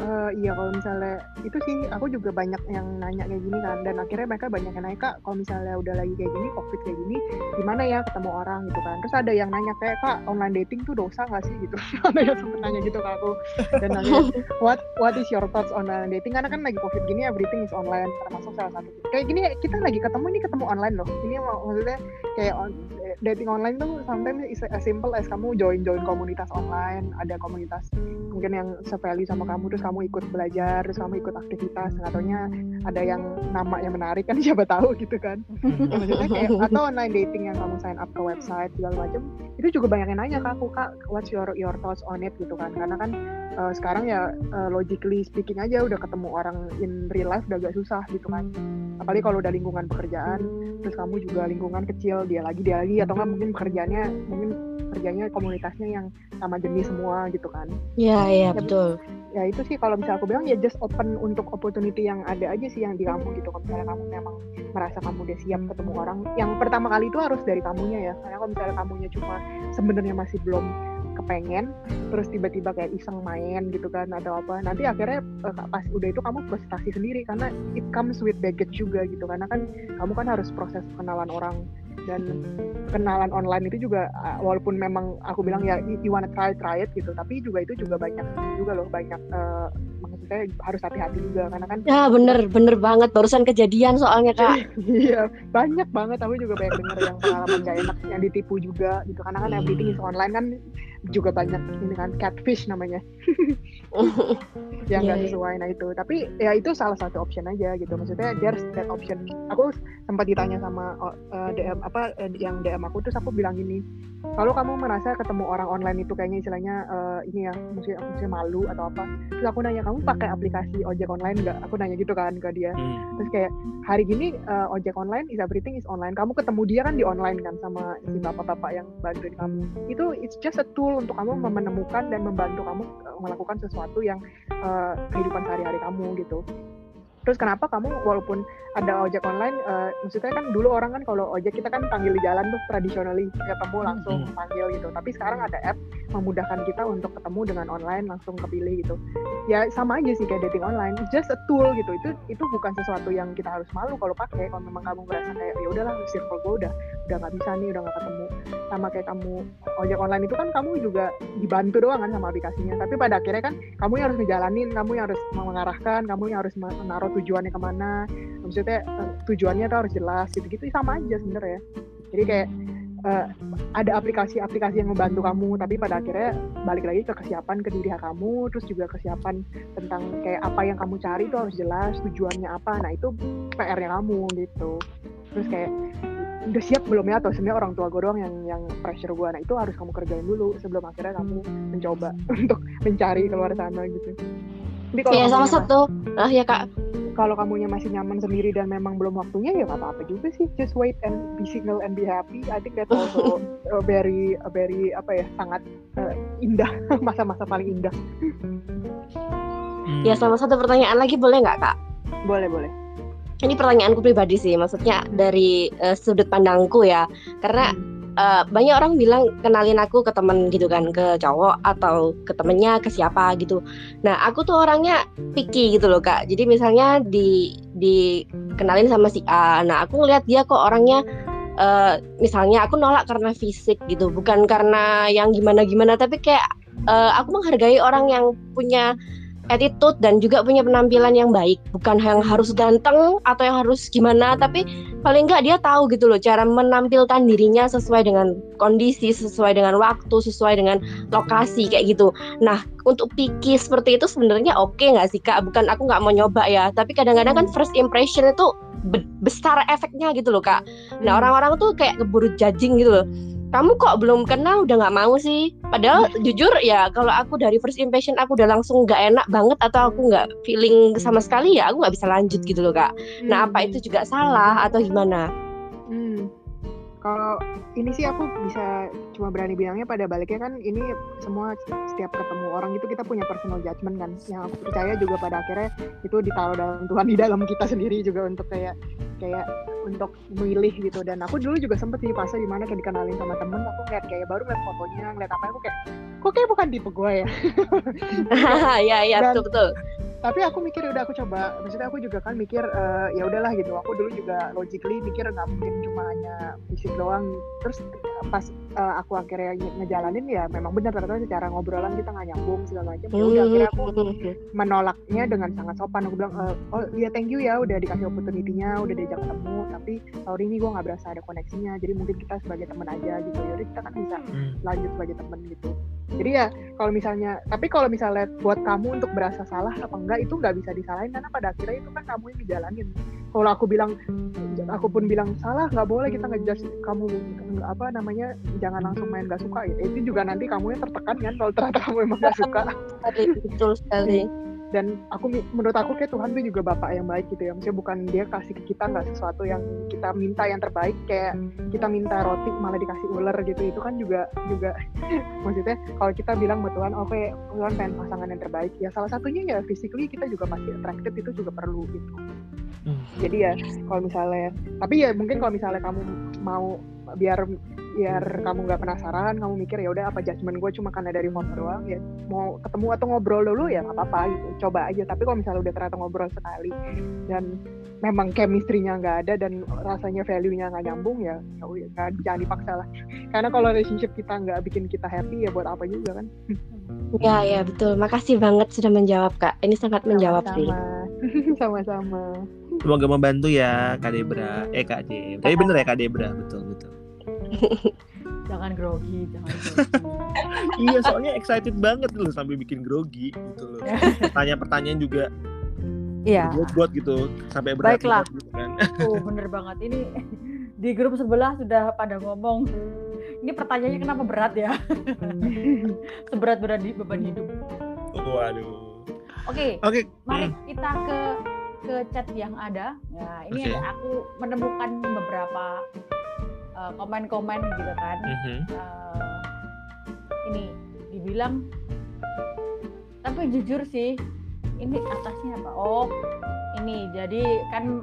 Eh, iya kalau misalnya itu sih aku juga banyak yang nanya kayak gini kan dan akhirnya mereka banyak yang nanya kak kalau misalnya udah lagi kayak gini covid kayak gini gimana ya ketemu orang? Gitu kan. Terus ada yang nanya kayak kak online dating tuh dosa nggak sih? Gitu. Ada yang sempet nanya gitu ke aku. Dan nanya what what is your thoughts on online dating? Karena kan lagi covid gini everything is online termasuk salah satu. Kayak gini kita lagi ketemu ini ketemu online loh. Ini mak- maksudnya kayak on, eh, dating online tuh sometimes is as simple as kamu join join komunitas online ada komunitas mungkin yang sevalue sama kamu terus kamu ikut belajar terus kamu ikut aktivitas nggak taunya ada yang nama yang menarik kan siapa tahu gitu kan. Ya, maksudnya kayak atau online dating yang kamu sign up ke website segala macam itu juga banyak yang nanya ke aku kak what's your your thoughts on it? gitu kan. Karena kan eh, sekarang ya eh, logically speaking aja udah ketemu orang in real life udah agak susah gitu kan. Apalagi kalau udah lingkungan pekerjaan terus kamu juga lingkungan kecil dia lagi dia lagi atau nggak mungkin pekerjaannya mungkin kerjanya komunitasnya yang sama jenis semua gitu kan. Ya, ya betul. Ya itu sih kalau misalnya aku bilang ya just open untuk opportunity yang ada aja sih yang di kamu gitu. Kalau misalnya kamu memang merasa kamu udah siap ketemu orang yang pertama kali itu harus dari kamunya ya. Karena kalau misalnya kamunya cuma sebenarnya masih belum kepengen terus tiba-tiba kayak iseng main gitu kan atau apa nanti akhirnya eh, pas udah itu kamu frustasi sendiri. Karena it comes with baggage juga gitu. Karena kan kamu kan harus proses kenalan orang dan kenalan online itu juga uh, walaupun memang aku bilang ya you wanna try try it gitu tapi juga itu juga banyak juga loh banyak uh, maksudnya harus hati-hati juga karena kan Ya, bener, bener banget. Barusan kejadian soalnya kak. iya banyak banget aku juga banyak denger yang pengalaman gak enak yang ditipu juga gitu karena kan everything is online kan juga banyak ini kan catfish namanya yang nggak iya. sesuai. Nah itu. Tapi ya itu salah satu option aja gitu. Maksudnya there's that option. Aku sempat ditanya sama uh, DM apa uh, yang DM aku terus aku bilang gini kalau kamu merasa ketemu orang online itu kayaknya istilahnya uh, ini ya maksudnya, maksudnya malu atau apa? Terus aku nanya kamu pakai aplikasi ojek online nggak? Aku nanya gitu kan ke dia. Hmm. terus kayak hari gini uh, ojek online is everything is online. Kamu ketemu dia kan di online kan sama si bapak-bapak yang bantuin kamu. Itu it's just a tool untuk kamu menemukan dan membantu kamu uh, melakukan sesuatu yang uh, kehidupan sehari-hari kamu gitu terus kenapa kamu walaupun ada ojek online uh, maksudnya kan dulu orang kan kalau ojek kita kan panggil di jalan tuh traditionally ketemu langsung Hmm. panggil gitu. Tapi sekarang ada app memudahkan kita untuk ketemu dengan online langsung kepilih gitu. Ya sama aja sih kayak dating online just a tool gitu. Itu itu bukan sesuatu yang kita harus malu kalau pakai. Kalau memang kamu merasa kayak ya udahlah circle gue udah udah nggak bisa nih udah nggak ketemu. Sama kayak kamu ojek online itu kan kamu juga dibantu doang kan sama aplikasinya. Tapi pada akhirnya kan kamu yang harus ngejalanin kamu yang harus mengarahkan kamu yang harus menaruh tujuannya ke mana. Maksudnya eh, tujuannya tuh harus jelas gitu-gitu. Sama aja sebenarnya. Jadi kayak eh, ada aplikasi-aplikasi yang membantu kamu tapi pada akhirnya balik lagi ke kesiapan ke diri kamu terus juga kesiapan tentang kayak apa yang kamu cari itu harus jelas tujuannya apa. Nah itu PR-nya kamu gitu. Terus kayak udah siap belum ya? Atau sebenarnya orang tua gue doang yang yang pressure gue nah itu harus kamu kerjain dulu sebelum akhirnya kamu mencoba untuk mencari keluar sana gitu. Tapi kalau Ya, sama satu. Ah, ya kak. Kalau kamunya masih nyaman sendiri dan memang belum waktunya ya nggak apa-apa juga sih just wait and be single and be happy I think that's also a very a very apa ya sangat uh, indah masa-masa paling indah Hmm. Ya sama satu pertanyaan lagi boleh nggak kak? Boleh boleh. Ini pertanyaanku pribadi sih, maksudnya dari eh, sudut pandangku ya. Karena eh, banyak orang bilang kenalin aku ke temen gitu kan, ke cowok atau ke temennya, ke siapa gitu. Nah aku tuh orangnya picky gitu loh kak. Jadi misalnya di dikenalin sama si A, nah aku ngeliat dia kok orangnya eh, misalnya aku nolak karena fisik gitu, bukan karena yang gimana-gimana, tapi kayak eh, aku menghargai orang yang punya attitude dan juga punya penampilan yang baik. Bukan yang harus ganteng atau yang harus gimana tapi paling nggak dia tahu gitu loh cara menampilkan dirinya sesuai dengan kondisi sesuai dengan waktu sesuai dengan lokasi kayak gitu. Nah untuk picky seperti itu sebenarnya oke nggak sih kak? Bukan aku nggak mau nyoba ya tapi kadang-kadang kan first impression itu be- besar efeknya gitu loh kak. Nah orang-orang tuh kayak keburu judging gitu loh kamu kok belum kenal? Udah nggak mau sih. Padahal jujur ya kalau aku dari first impression aku udah langsung nggak enak banget atau aku nggak feeling sama sekali ya aku nggak bisa lanjut gitu loh kak. Nah apa itu juga salah atau gimana? Hmm. Kalau ini sih aku bisa cuma berani bilangnya pada baliknya kan ini semua setiap ketemu orang itu kita punya personal judgment kan. Yang aku percaya juga pada akhirnya itu ditaruh dalam Tuhan di dalam kita sendiri juga untuk kayak kayak untuk memilih gitu. Dan aku dulu juga sempet di fase di mana kayak dikenalin sama temen aku ngeliat kayak baru ngeliat fotonya ngeliat apa aku kayak kok kayak bukan tipe gue ya. ya ya betul betul tapi aku mikir udah aku coba. Maksudnya aku juga kan mikir eh, ya udahlah gitu. Aku dulu juga logically mikir nggak mungkin cuma hanya fisik doang. Terus pas eh, aku akhirnya nge- ngejalanin ya memang benar ternyata secara ngobrolan kita nggak nyambung segala macam. Ya udah akhirnya aku menolaknya dengan sangat sopan. Aku bilang "Eh, oh iya thank you ya udah dikasih opportunity-nya udah diajak ketemu. Tapi sorry nih gue nggak berasa ada koneksinya. Jadi mungkin kita sebagai teman aja gitu. Ya kita kan bisa Hmm. lanjut sebagai teman gitu. Jadi ya kalau misalnya tapi kalau misalnya buat kamu untuk berasa salah apa enggak itu nggak bisa disalahin karena pada akhirnya itu kan kamu yang dijalanin. Kalau aku bilang aku pun bilang salah nggak boleh kita ngejudge kamu. Apa namanya jangan langsung main gak suka. Itu juga nanti kamu yang tertekan kan kalau ternyata kamu emang gak suka. betul sekali dan aku menurut aku kayak Tuhan tuh juga bapak yang baik gitu ya. Maksudnya bukan dia kasih ke kita nggak sesuatu yang kita minta yang terbaik. Kayak kita minta roti malah dikasih ular gitu. Itu kan juga juga maksudnya kalau kita bilang buat Tuhan oke Tuhan pengen pasangan yang terbaik. Ya salah satunya ya physically kita juga pasti attracted itu juga perlu gitu. Hmm. jadi ya kalau misalnya tapi ya mungkin kalau misalnya kamu mau biar biar kamu nggak penasaran kamu mikir ya udah apa judgement gue cuma karena dari foto doang ya mau ketemu atau ngobrol dulu ya nggak apa-apa gitu. Coba aja. Tapi kalau misalnya udah ternyata ngobrol sekali dan memang chemistry-nya nggak ada dan rasanya value-nya nggak nyambung ya ya nggak- jangan dipaksa lah. Karena kalau relationship kita nggak bikin kita happy ya buat apa juga kan. Ya ya betul. Makasih banget sudah menjawab kak. Ini sangat menjawab sih. Sama sama Semoga membantu ya Kak Debra. Eh Kak Debra. Tapi bener ya Kak Debra, betul betul. Jangan grogi jangan grogi iya, soalnya excited banget loh sampai bikin grogi gitu loh. Pertanyaan-pertanyaan juga iya buat gitu sampai berat Baiklah. gitu kan. tuh bener banget ini di grup sebelah sudah pada ngomong ini pertanyaannya kenapa berat ya seberat berat di beban hidup Waduh. oke Oke. mari Hmm. kita ke ke chat yang ada. Nah, ini Oke. ada aku menemukan beberapa uh, komen-komen gitu kan. Mhm. Uh, ini dibilang tapi jujur sih ini atasnya apa? Oh, ini jadi kan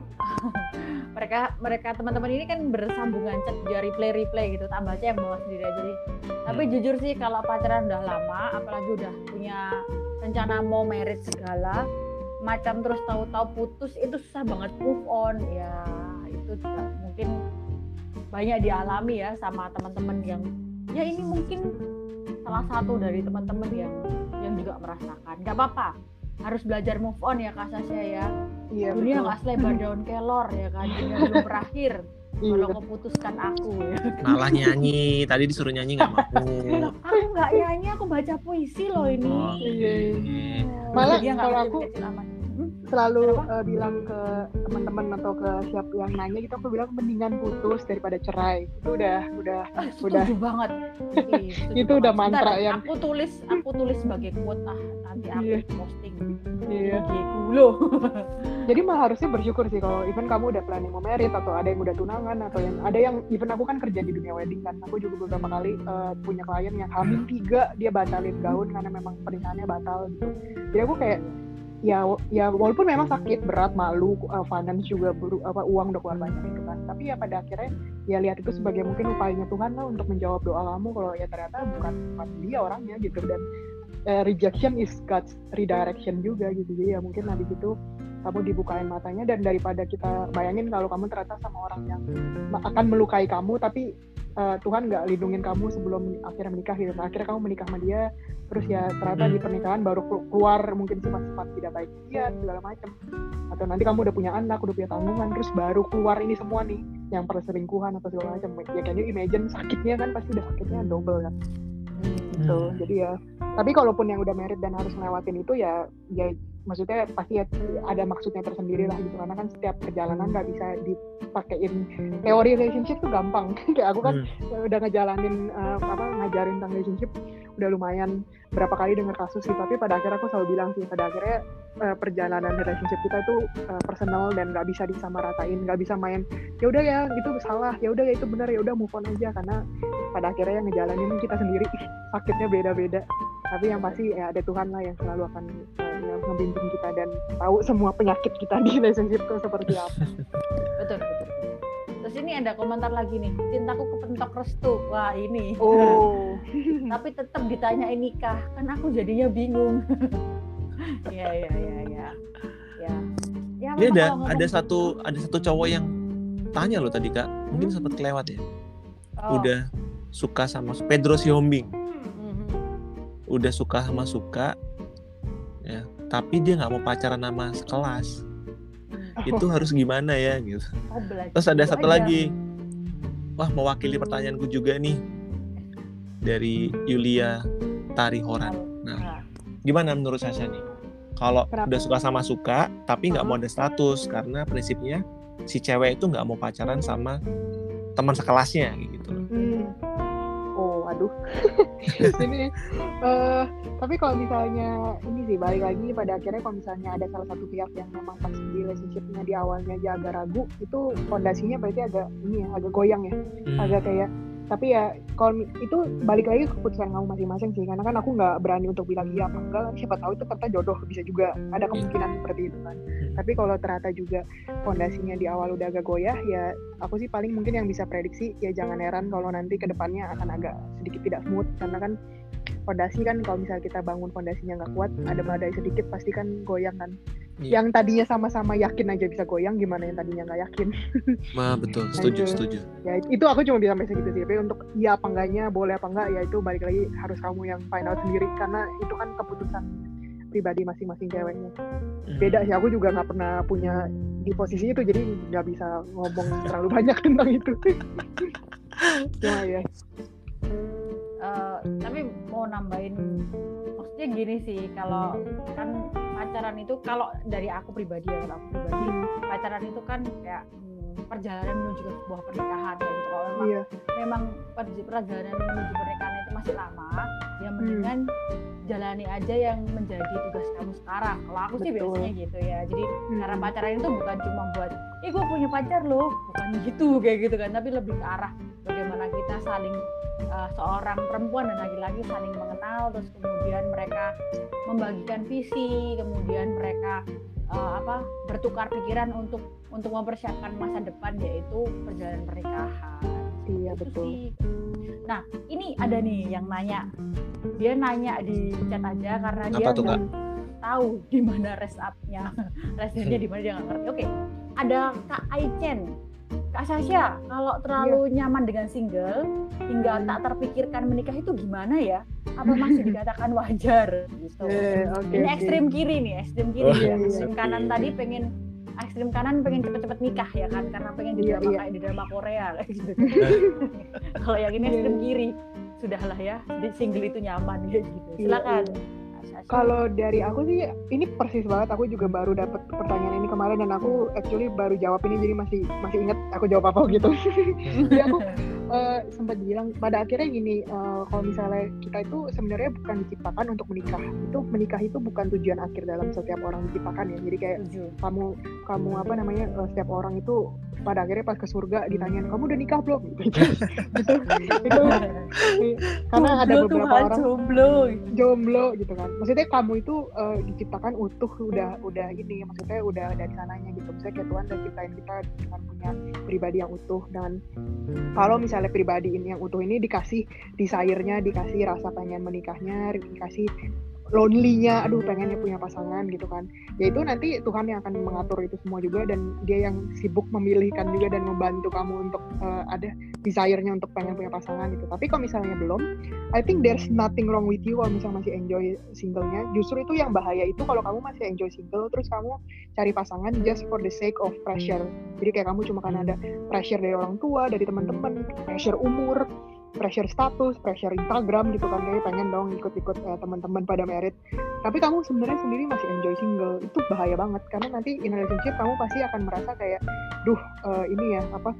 mereka mereka teman-teman ini kan bersambungan chat dia replay replay gitu tak baca yang bawah sendiri aja deh. Tapi jujur sih kalau pacaran udah lama apalagi udah punya rencana mau marriage segala macam terus tahu-tahu putus itu susah banget move on ya itu juga mungkin banyak dialami ya sama teman-teman yang ya ini mungkin salah satu dari teman-teman yang yang juga merasakan nggak apa-apa harus belajar move on ya kak Sasha ya iya dunia nggak selebar daun kelor ya kan dunia belum berakhir iya kalau kau putuskan aku ya Malah nyanyi. Tadi disuruh nyanyi nggak mau. Aku nggak nyanyi aku baca puisi loh ini Oh, Iya, iya. Malah Dia nggak kalau aku- kecil amat. Hmm? selalu Kenapa? uh, bilang ke teman-teman atau ke siapa yang nanya gitu aku bilang mendingan putus daripada cerai itu udah udah Ah, udah banget setuju Itu udah banget. mantra Bentar, yang- aku tulis aku tulis sebagai quote ah nanti aku Iya. posting iya. Ku loh jadi malah harusnya bersyukur sih kalau even kamu udah planning mau merit atau ada yang udah tunangan atau yang ada yang even aku kan kerja di dunia wedding kan aku juga beberapa kali uh, punya klien yang hamil tiga dia batalin gaun karena memang pernikahannya batal gitu jadi aku kayak ya ya walaupun memang sakit berat malu uh, finance juga buru, apa uang udah keluar banyak gitu kan. Tapi ya pada akhirnya ya lihat itu sebagai mungkin upayanya Tuhan lah untuk menjawab doa kamu kalau ya ternyata bukan, bukan dia orangnya gitu. Dan uh, rejection is God's redirection juga gitu. Jadi ya mungkin habis itu kamu dibukain matanya dan daripada kita bayangin kalau kamu ternyata sama orang yang akan melukai kamu tapi uh, Tuhan nggak lindungin kamu sebelum akhirnya menikah gitu. Nah, akhirnya kamu menikah sama dia terus ya ternyata di pernikahan baru keluar mungkin sifat-sifat tidak baik dia segala macam. Atau nanti kamu udah punya anak udah punya tanggungan terus baru keluar ini semua nih yang perselingkuhan atau segala macam. Ya can you imagine sakitnya kan pasti udah sakitnya double kan? Gitu. Jadi ya tapi kalaupun yang udah merit dan harus ngelewatin itu ya ya maksudnya pasti ya ada maksudnya tersendiri lah gitu. Karena kan setiap perjalanan nggak bisa dipakein. Teori relationship tuh gampang. Kayak aku kan hmm. udah ngejalanin uh, apa ngajarin tentang relationship udah lumayan berapa kali dengar kasus sih tapi pada akhirnya aku selalu bilang sih pada akhirnya uh, perjalanan relationship kita itu uh, personal dan nggak bisa disamaratain nggak bisa main ya udah ya itu salah ya udah ya itu benar ya udah move on aja. Karena pada akhirnya yang ngejalanin kita sendiri sakitnya beda-beda. Tapi yang pasti ya ada Tuhan lah yang selalu akan uh, yang membimbing kita dan tahu semua penyakit kita di relationship itu seperti apa. Betul betul terus ini ada komentar lagi nih cintaku kepentok restu. Wah ini. Oh. Tapi tetap ditanyain nikah kan aku jadinya bingung. Ya ya ya ya ya. Ya ini ada ada satu ada satu cowok yang tanya loh tadi kak. Mungkin sempat kelewat ya. Oh. udah suka sama Pedro Siombing udah suka sama suka ya. Tapi dia nggak mau pacaran sama sekelas. Itu harus gimana ya gitu. Oh, terus ada satu aja. lagi. Wah mewakili pertanyaanku juga nih. Dari Yulia Tarihoran. Nah gimana menurut saya nih? Kalau udah suka sama suka tapi nggak mau ada status karena prinsipnya si cewek itu nggak mau pacaran sama teman sekelasnya gitu. Hmm aduh ini uh, tapi kalau misalnya ini sih balik lagi pada akhirnya kalau misalnya ada salah satu pihak yang memang pas di relationshipnya di awalnya aja agak ragu itu fondasinya berarti agak ini ya agak goyang ya hmm. agak kayak tapi ya kalau itu balik lagi ke keputusan kamu masing-masing sih. Karena kan aku nggak berani untuk bilang iya apa enggak siapa tahu itu ternyata jodoh. Bisa juga ada kemungkinan seperti itu kan. Hmm. tapi kalau ternyata juga fondasinya di awal udah agak goyah ya aku sih paling mungkin yang bisa prediksi ya jangan heran kalau nanti ke depannya akan agak sedikit tidak smooth. Karena kan fondasi kan kalau misalnya kita bangun fondasinya nggak kuat ada badai sedikit pasti kan goyang kan iya. yang tadinya sama-sama yakin aja bisa goyang gimana yang tadinya nggak yakin? Ma, betul setuju nah, itu, setuju. Ya itu aku cuma bisa sampai segitu sih tapi untuk iya apa enggaknya boleh apa enggak ya itu balik lagi harus kamu yang find out sendiri karena itu kan keputusan pribadi masing-masing ceweknya. Hmm. beda sih aku juga nggak pernah punya di posisi itu jadi nggak bisa ngomong terlalu banyak tentang itu. Cuma ya uh, tapi mau nambahin maksudnya gini sih kalau kan pacaran itu kalau dari aku pribadi ya kalau aku pribadi pacaran itu kan kayak hmm, perjalanan menuju ke sebuah pernikahan ya gitu kalau memang iya. memang perjalanan menuju pernikahan itu masih lama ya mendingan hmm. jalani aja yang menjadi tugas kamu sekarang kalau aku sih biasanya gitu ya jadi hmm. cara pacaran itu bukan cuma buat ih gue punya pacar loh bukan gitu kayak gitu kan tapi lebih ke arah bagaimana kita saling uh, seorang perempuan dan laki-laki saling mengenal terus kemudian mereka membagikan visi kemudian mereka uh, apa bertukar pikiran untuk untuk mempersiapkan masa depan yaitu perjalanan pernikahan. Iya betul. sih. nah ini ada nih yang nanya. Dia nanya di chat aja karena apa dia nggak tahu di mana rest upnya. Restnya di mana dia nggak ngerti. Oke ada kak Aichen Kak Sasha, kalau terlalu yeah. nyaman dengan single hingga tak terpikirkan menikah itu gimana ya? Apa masih dikatakan wajar gitu? Yeah, okay, Ini ekstrim kiri nih, ekstrim kiri oh, ya. Ekstrim okay. kanan tadi pengen ekstrim kanan pengen cepet-cepet nikah ya kan karena pengen di iya, drama yeah, kayak di drama Korea gitu. kalau yang ini ekstrim kiri sudahlah ya, di single itu nyaman ya gitu. Iya, Silakan. Yeah, yeah kalau dari aku sih ini persis banget. Aku juga baru dapat pertanyaan ini kemarin dan aku actually baru jawab ini jadi masih masih inget aku jawab apa gitu. Jadi aku eh, sempat bilang pada akhirnya gini eh, kalau misalnya kita itu sebenarnya bukan diciptakan untuk menikah. Itu menikah itu bukan tujuan akhir dalam setiap orang diciptakan ya. Jadi kayak kamu kamu apa namanya eh, setiap orang itu pada akhirnya pas ke surga ditanyain kamu udah nikah belum? Gitu. Itu karena ada beberapa orang jomblo. jomblo gitu kan. Maksudnya kamu itu eh, diciptakan utuh udah udah ini maksudnya udah dari sananya gitu. Misalnya kayak Tuhan udah ciptain kita dengan punya pribadi yang utuh dan kalau misalnya pribadi ini yang utuh ini dikasih desire-nya dikasih rasa pengen menikahnya dikasih lonely-nya aduh pengennya punya pasangan gitu kan. Ya itu nanti Tuhan yang akan mengatur itu semua juga dan dia yang sibuk memilihkan juga dan membantu kamu untuk eh, ada desire-nya untuk pengen punya pasangan gitu. Tapi kalau misalnya belum I think there's nothing wrong with you kalau misalnya masih enjoy singlenya. Justru itu yang bahaya itu kalau kamu masih enjoy single terus kamu cari pasangan just for the sake of pressure. Jadi kayak kamu cuma karena ada pressure dari orang tua dari teman-teman pressure umur pressure status, pressure Instagram gitu kan kayak pengen dong ikut-ikut eh, teman-teman pada merit. Tapi kamu sebenarnya sendiri masih enjoy single. Itu bahaya banget karena nanti in relationship kamu pasti akan merasa kayak duh eh, ini ya apa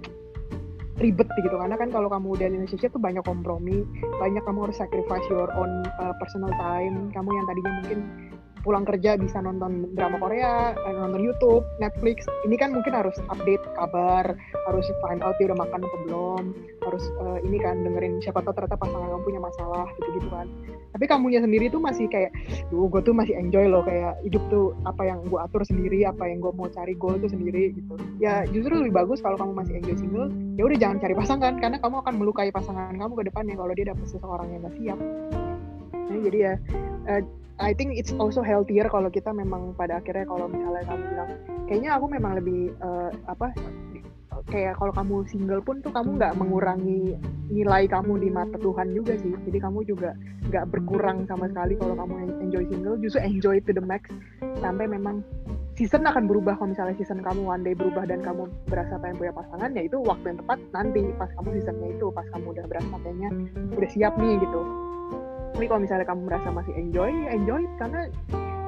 ribet gitu karena kan kalau kamu udah relationship tuh banyak kompromi, banyak kamu harus sacrifice your own eh, personal time. Kamu yang tadinya mungkin pulang kerja bisa nonton drama Korea, eh, nonton YouTube, Netflix. Ini kan mungkin harus update kabar, harus find out dia udah makan atau belum, harus eh, ini kan dengerin siapa tahu ternyata pasangan kamu punya masalah gitu-gitu kan. Tapi kamunya sendiri tuh masih kayak, duh gue tuh masih enjoy loh kayak hidup tuh apa yang gue atur sendiri, apa yang gue mau cari goal tuh sendiri gitu. Ya justru lebih bagus kalau kamu masih enjoy single, ya udah jangan cari pasangan karena kamu akan melukai pasangan kamu ke depannya kalau dia dapet seseorang yang gak siap. Nah, jadi ya eh, I think it's also healthier kalau kita memang pada akhirnya kalau misalnya kamu bilang kayaknya aku memang lebih eh, apa kayak kalau kamu single pun tuh kamu nggak mengurangi nilai kamu di mata Tuhan juga sih. Jadi kamu juga nggak berkurang sama sekali kalau kamu enjoy single. Justru enjoy to the max. Sampai memang season akan berubah kalau misalnya season kamu one day berubah dan kamu berasa pengen punya pasangan ya itu waktu yang tepat nanti pas kamu seasonnya itu pas kamu udah berasa kayaknya udah siap nih gitu tapi kalau misalnya kamu merasa masih enjoy ya enjoy karena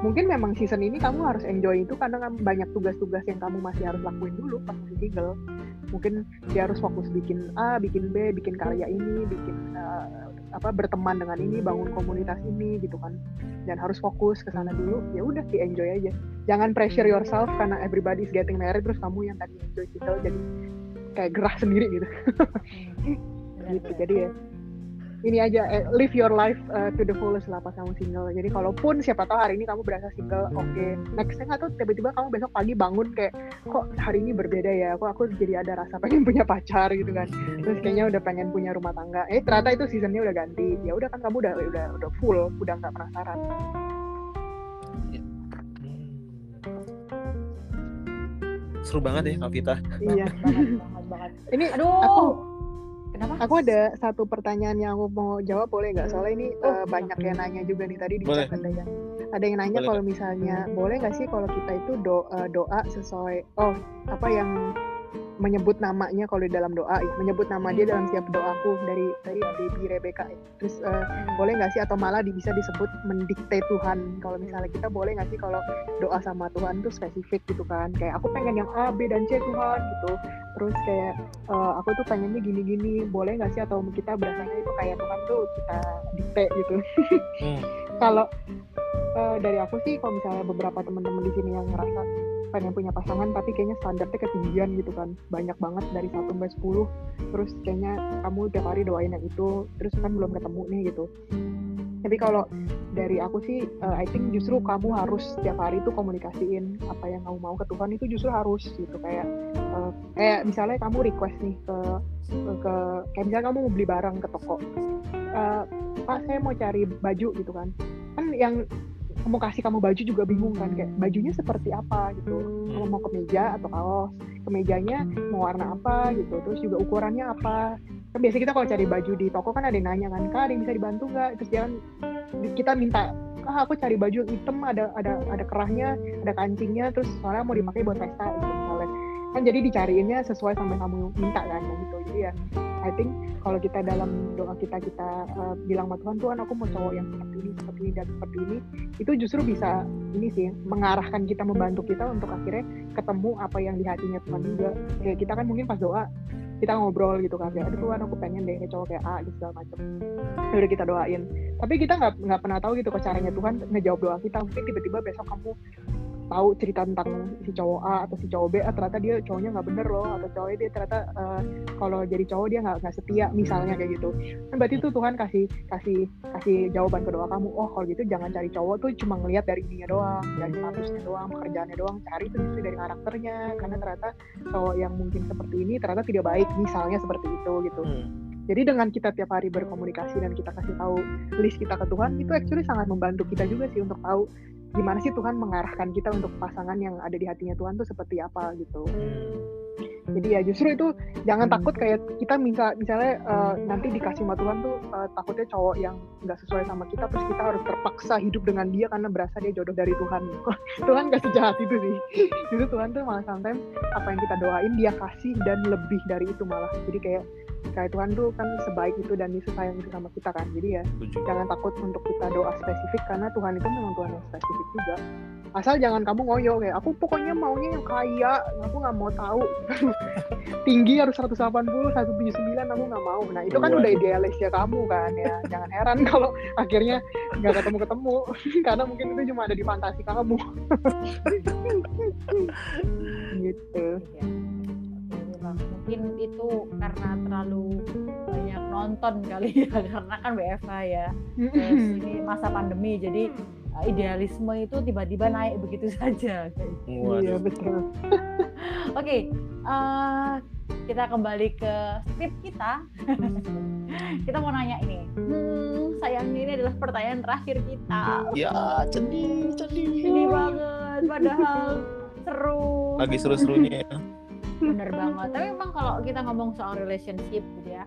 mungkin memang season ini kamu harus enjoy itu karena kamu banyak tugas-tugas yang kamu masih harus lakuin dulu pas masih single mungkin dia harus fokus bikin A, bikin B, bikin karya ini, bikin uh, apa berteman dengan ini, bangun komunitas ini gitu kan. Dan harus fokus ke sana dulu. Ya udah di enjoy aja. Jangan pressure yourself karena everybody is getting married terus kamu yang tadi enjoy single jadi kayak gerah sendiri gitu. gitu. Jadi ya ini aja eh, live your life uh, to the fullest lah pas kamu single. Jadi kalaupun siapa tahu hari ini kamu berasa single, oke. Nextnya nggak tahu tiba-tiba kamu besok pagi bangun kayak kok hari ini berbeda ya. Kok aku jadi ada rasa pengen punya pacar gitu kan. Terus kayaknya udah pengen punya rumah tangga. Eh ternyata itu seasonnya udah ganti. Ya udah kan kamu udah udah udah full, udah nggak penasaran. Seru banget ya Kak Vita. Iya. banget, banget, banget. Ini Aduh, aku kenapa? aku ada satu pertanyaan yang aku mau jawab boleh nggak? Soalnya ini Oh, eh, banyak yang nanya juga nih tadi di Boleh. chat ada yang ada yang nanya Boleh, kalau misalnya boleh nggak sih kalau kita itu do- eh, doa sesuai oh apa yang menyebut namanya kalau di dalam doa ya menyebut nama dia dalam setiap doaku dari dari baby Rebecca ya. terus eh, boleh nggak sih atau malah bisa disebut mendikte Tuhan? Kalau misalnya kita boleh nggak sih kalau doa sama Tuhan tuh spesifik gitu kan? Kayak aku pengen yang A B dan C Tuhan gitu. Terus kayak eh, aku tuh pengennya gini-gini boleh nggak sih? Atau kita berasanya itu kayak Tuhan tuh kita dikte gitu. Hmm. kalau eh, dari aku sih kalau misalnya beberapa teman-teman di sini yang ngerasa pengen punya pasangan tapi kayaknya standarnya ketinggian gitu kan. Banyak banget dari 1 sampai 10 terus kayaknya kamu tiap hari doain yang itu terus kan belum ketemu nih gitu. Tapi kalau dari aku sih eh, I think justru kamu harus setiap hari itu komunikasiin apa yang kamu mau ke Tuhan itu justru harus gitu. Kayak eh, kayak misalnya kamu request nih ke ke, kayak misalnya kamu mau beli barang ke toko. Eh, Pak saya mau cari baju gitu kan. Kan yang mau kasih kamu baju juga bingung kan kayak bajunya seperti apa gitu? Kamu mau kemeja atau kaos kemejanya mau warna apa gitu? Terus juga ukurannya apa? Kan biasa kita kalau cari baju di toko kan ada yang nanya kan kak ada yang bisa dibantu nggak? Terus jangan kita minta ah aku cari baju yang hitam ada ada ada kerahnya ada kancingnya terus soalnya mau dipakai buat pesta gitu kan jadi dicariinnya sesuai sama yang kamu minta kan gitu. Jadi ya I think kalau kita dalam doa kita kita uh, bilang sama Tuhan Tuhan aku mau cowok yang seperti ini seperti ini dan seperti ini itu justru bisa ini sih mengarahkan kita membantu kita untuk akhirnya ketemu apa yang di hatinya Tuhan juga. Kayak kita kan mungkin pas doa kita ngobrol gitu kan kayak aduh Tuhan aku pengen deh cowok kayak A gitu segala macam Ya udah kita doain. Tapi kita nggak nggak pernah tahu gitu caranya Tuhan ngejawab doa kita. Mungkin tiba-tiba besok kamu tahu cerita tentang si cowok A atau si cowok B ah, ternyata dia cowoknya nggak bener loh atau cowoknya dia ternyata eh, kalau jadi cowok dia nggak nggak setia misalnya kayak gitu. Kan berarti tuh Tuhan kasih kasih kasih jawaban ke doa kamu oh kalau gitu jangan cari cowok tuh cuma ngelihat dari ininya doang dari statusnya doang pekerjaannya doang cari tuh justru dari karakternya. Karena ternyata cowok yang mungkin seperti ini ternyata tidak baik misalnya seperti itu gitu. Hmm. jadi dengan kita tiap hari berkomunikasi dan kita kasih tahu list kita ke Tuhan itu actually sangat membantu kita juga sih untuk tahu gimana sih Tuhan mengarahkan kita untuk pasangan yang ada di hatinya Tuhan tuh seperti apa gitu. Jadi ya justru itu jangan takut kayak kita misal misalnya eh, nanti dikasih sama Tuhan tuh eh, takutnya cowok yang nggak sesuai sama kita terus kita harus terpaksa hidup dengan dia karena berasa dia jodoh dari Tuhan. Tuhan gak sejahat itu sih. Justru Tuhan tuh malah sometimes apa yang kita doain dia kasih dan lebih dari itu malah. Jadi kayak kayak Tuhan tuh kan sebaik itu dan Yesus sayang itu sama kita kan. Jadi ya Setuju. jangan takut untuk kita doa spesifik karena Tuhan itu memang Tuhan yang spesifik juga asal jangan kamu ngoyo kayak aku pokoknya maunya yang kaya aku nggak mau tahu tinggi harus 180 179 aku nggak mau nah itu kan Waduh. udah idealisnya kamu kan ya jangan heran kalau akhirnya nggak ketemu ketemu karena mungkin itu cuma ada di fantasi kamu gitu Iya. Mungkin itu karena terlalu banyak nonton kali ya karena kan WFH ya. Terus ini masa pandemi jadi uh, idealisme itu tiba-tiba naik begitu saja. Iya betul. Oke eh, kita kembali ke skrip kita. Kita mau nanya ini. Hmm, sayang ini adalah pertanyaan terakhir kita. Ya, sedih, sedih. sedih banget padahal seru. Lagi seru-serunya ya. Bener banget. Tapi memang kalau kita ngomong soal relationship gitu ya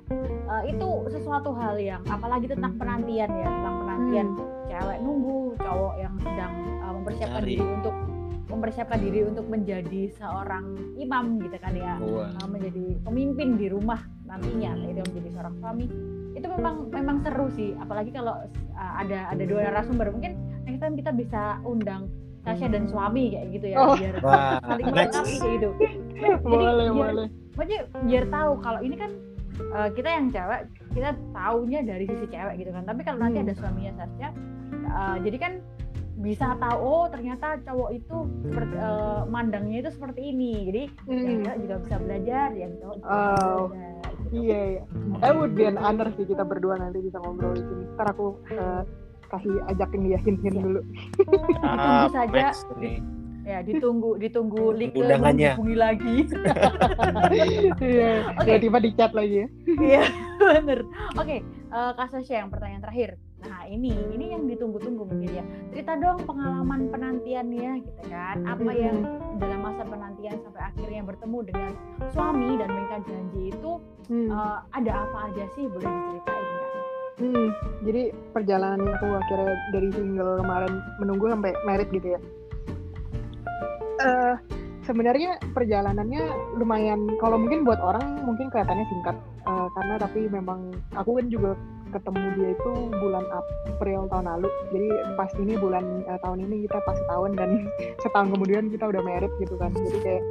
eh, itu sesuatu hal yang apalagi tentang penantian ya tentang penantian cewek nunggu cowok yang sedang eh, mempersiapkan Cari. diri untuk mempersiapkan diri untuk menjadi seorang imam gitu kan ya. Wah. eh, menjadi pemimpin di rumah nantinya itu menjadi seorang suami. Itu memang memang seru sih. Apalagi kalau uh, ada ada dua narasumber mungkin next time kita bisa undang Tasya dan suami kayak gitu ya Oh. biar saling melengkapi kayak gitu boleh biar- boleh maksudnya biar tahu kalau ini kan uh, kita yang cewek kita taunya dari sisi cewek gitu kan tapi kalau nanti Hmm. ada suaminya Sasha uh, jadi kan bisa tahu oh ternyata cowok itu seperti uh, mandangnya itu seperti ini jadi yang Hmm. cewek juga bisa belajar yang cowok juga bisa Oh. belajar gitu. Iya, iya. I would be an honor sih kita berdua nanti bisa ngobrol di sini. Ntar aku eh, kasih ajakin dia hint-hint dulu. Ditunggu saja. Ya ditunggu ditunggu link Undangannya. menghubungi lagi Iya. Oke. Tiba-tiba di chat lagi ya. Iya, bener. Oke, eh Kak Sasha yang pertanyaan terakhir. Nah ini, ini yang ditunggu-tunggu mungkin ya. Cerita dong pengalaman penantiannya, gitu kan. Apa yang dalam masa penantian sampai akhirnya bertemu dengan suami dan mereka janji itu Hmm. eh, ada apa aja sih? Boleh diceritain nggak? Hmm. Jadi perjalanan aku akhirnya dari single kemarin menunggu sampai merit gitu ya. Eh sebenarnya perjalanannya lumayan kalau mungkin buat orang mungkin kelihatannya singkat. Eh, karena tapi memang aku kan juga ketemu dia itu bulan April tahun lalu. Jadi pas ini bulan eh, tahun ini kita pas tahun dan setahun kemudian kita udah merit gitu kan. Jadi kayak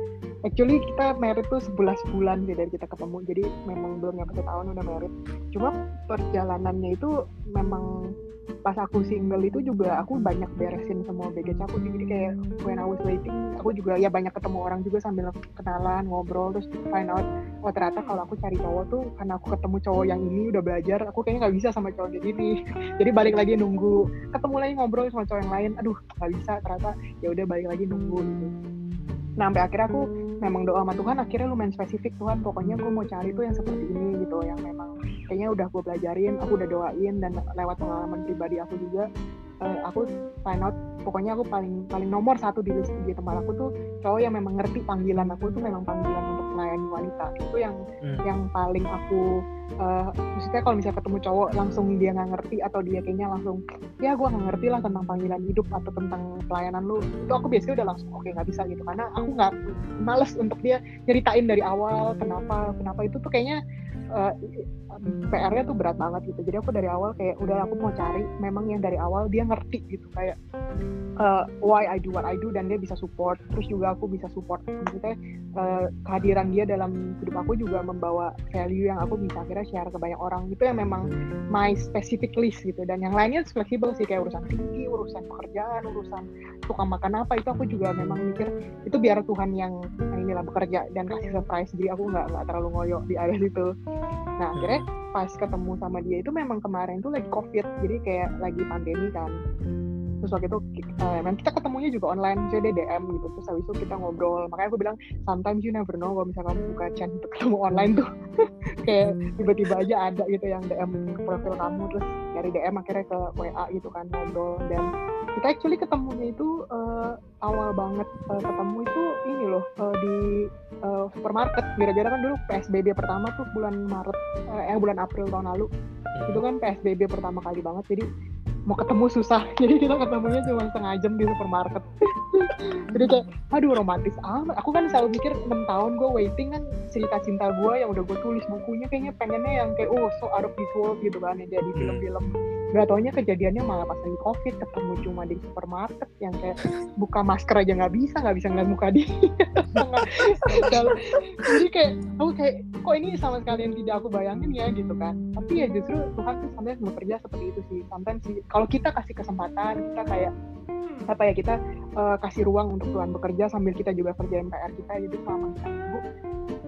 actually kita merit tuh 11 bulan sih dari kita ketemu. Jadi memang belum nyampe setahun udah merit cuma perjalanannya itu memang pas aku single itu juga aku banyak beresin semua baggage aku jadi kayak when I was waiting aku juga ya banyak ketemu orang juga sambil kenalan ngobrol terus find out oh ternyata kalau aku cari cowok tuh karena aku ketemu cowok yang ini udah belajar aku kayaknya nggak bisa sama cowok kayak gini. Jadi balik lagi nunggu ketemu lagi ngobrol sama cowok yang lain aduh nggak bisa ternyata ya udah balik lagi nunggu gitu. Nah sampai akhirnya aku memang doa sama Tuhan akhirnya lumayan spesifik Tuhan pokoknya aku mau cari tuh yang seperti ini gitu yang memang kayaknya udah gue pelajarin aku udah doain dan lewat pengalaman pribadi aku juga eh, aku find out pokoknya aku paling paling nomor satu di list di tempat aku tuh cowok yang memang ngerti panggilan aku tuh memang panggilan untuk melayani wanita. Itu yang Hmm. yang paling aku eh, maksudnya kalau misalnya ketemu cowok langsung dia nggak ngerti atau dia kayaknya langsung ya gue nggak ngerti lah tentang panggilan hidup atau tentang pelayanan lu itu aku biasanya udah langsung oke nggak bisa gitu. Karena aku nggak males untuk dia nyeritain dari awal kenapa kenapa. Itu tuh kayaknya eh, PR-nya tuh berat banget gitu. Jadi aku dari awal kayak udah aku mau cari. Memang yang dari awal dia ngerti gitu kayak eh, why I do what I do dan dia bisa support. Terus juga aku bisa support maksudnya eh, kehadiran dia dalam hidup aku juga membawa value yang aku bisa akhirnya share ke banyak orang. Itu yang memang my specific list gitu. Dan yang lainnya fleksibel sih kayak urusan tinggi urusan pekerjaan urusan suka makan apa itu aku juga memang mikir itu biar Tuhan yang, inilah bekerja dan kasih surprise. Jadi aku nggak nggak terlalu ngoyo di area situ nah akhirnya pas ketemu sama dia itu memang kemarin tuh lagi covid jadi kayak lagi pandemi kan. Terus waktu itu uh, memang kita ketemunya juga online jadi DM gitu. Terus habis itu kita ngobrol. Makanya aku bilang sometimes you never know kalau misalnya kamu buka chat untuk ketemu online tuh. Kayak tiba-tiba aja ada gitu yang DM ke profil kamu terus dari DM akhirnya ke WA gitu kan ngobrol dan kita actually ketemunya itu uh, awal banget uh, ketemu itu ini loh uh, di uh, supermarket. Gara-gara kan dulu PSBB pertama tuh bulan Maret uh, eh bulan April tahun lalu. Itu kan PSBB pertama kali banget jadi mau ketemu susah. Jadi kita ketemunya cuma setengah jam di supermarket. Jadi kayak aduh romantis amat. Aku kan selalu mikir 6 tahun gue waiting kan cerita cinta gue yang udah gue tulis bukunya kayaknya pengennya yang kayak oh so out of this world gitu kan yang jadi film-film Gak taunya kejadiannya malah pas lagi covid ketemu cuma di supermarket yang kayak buka masker aja nggak bisa nggak bisa ngeliat muka dia. Jadi kayak aku kayak kok ini sama sekali yang tidak aku bayangin ya gitu kan. Tapi ya justru Tuhan tuh sampai bekerja seperti itu sih. Sampai sih kalau kita kasih kesempatan kita kayak apa ya kita uh, kasih ruang untuk Tuhan bekerja sambil kita juga kerjain PR kita gitu selama kita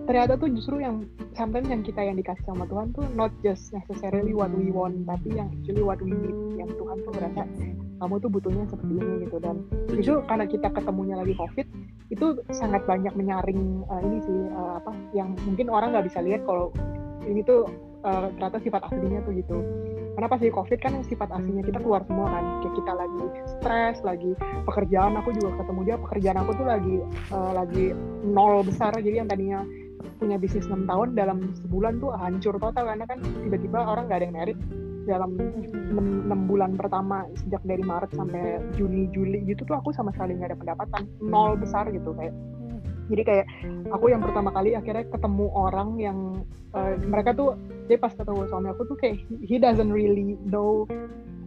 ternyata tuh justru yang sometimes yang kita yang dikasih sama Tuhan tuh not just necessarily what we want tapi yang actually what we need. Yang Tuhan tuh merasa kamu tuh butuhnya seperti ini gitu. Dan justru karena kita ketemunya lagi covid itu sangat banyak menyaring uh, ini sih uh, apa yang mungkin orang nggak bisa lihat kalau ini tuh uh, ternyata sifat aslinya tuh gitu. Karena pas di covid? Kan sifat aslinya kita keluar semua kan. Kayak kita lagi stres lagi pekerjaan aku juga ketemu dia pekerjaan aku tuh lagi uh, lagi nol besar. Jadi yang tadinya punya bisnis 6 tahun dalam sebulan tuh hancur total karena kan tiba-tiba orang nggak ada yang merit. Dalam 6, 6 bulan pertama sejak dari Maret sampai Juni Juli gitu tuh aku sama sekali nggak ada pendapatan. Nol besar gitu kayak. Jadi kayak aku yang pertama kali akhirnya ketemu orang yang uh, mereka tuh dia pas ketemu suami aku tuh kayak he doesn't really know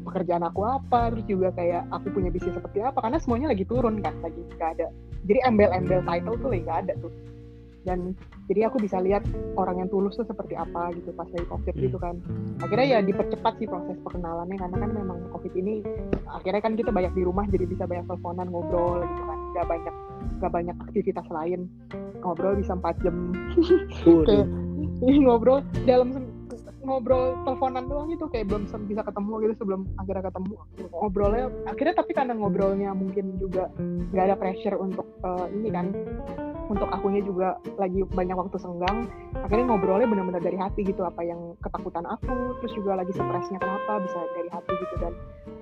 pekerjaan aku apa terus juga kayak aku punya bisnis seperti apa karena semuanya lagi turun kan lagi nggak ada. Jadi embel-embel title tuh lagi nggak ada tuh dan jadi aku bisa lihat orang yang tulus tuh seperti apa gitu pas lagi covid hmm. gitu kan. Akhirnya ya dipercepat sih proses perkenalannya karena kan memang covid ini akhirnya kan kita banyak di rumah jadi bisa banyak teleponan ngobrol gitu kan. Gak banyak gak banyak aktivitas lain. Ngobrol bisa empat jam. Kayak ngobrol dalam ngobrol teleponan doang gitu kayak belum bisa ketemu gitu sebelum akhirnya ketemu. Ngobrolnya akhirnya tapi karena ngobrolnya mungkin juga nggak ada pressure untuk uh, ini kan untuk akunya juga lagi banyak waktu senggang akhirnya ngobrolnya benar-benar dari hati gitu apa yang ketakutan aku terus juga lagi stresnya kenapa bisa dari hati gitu. Dan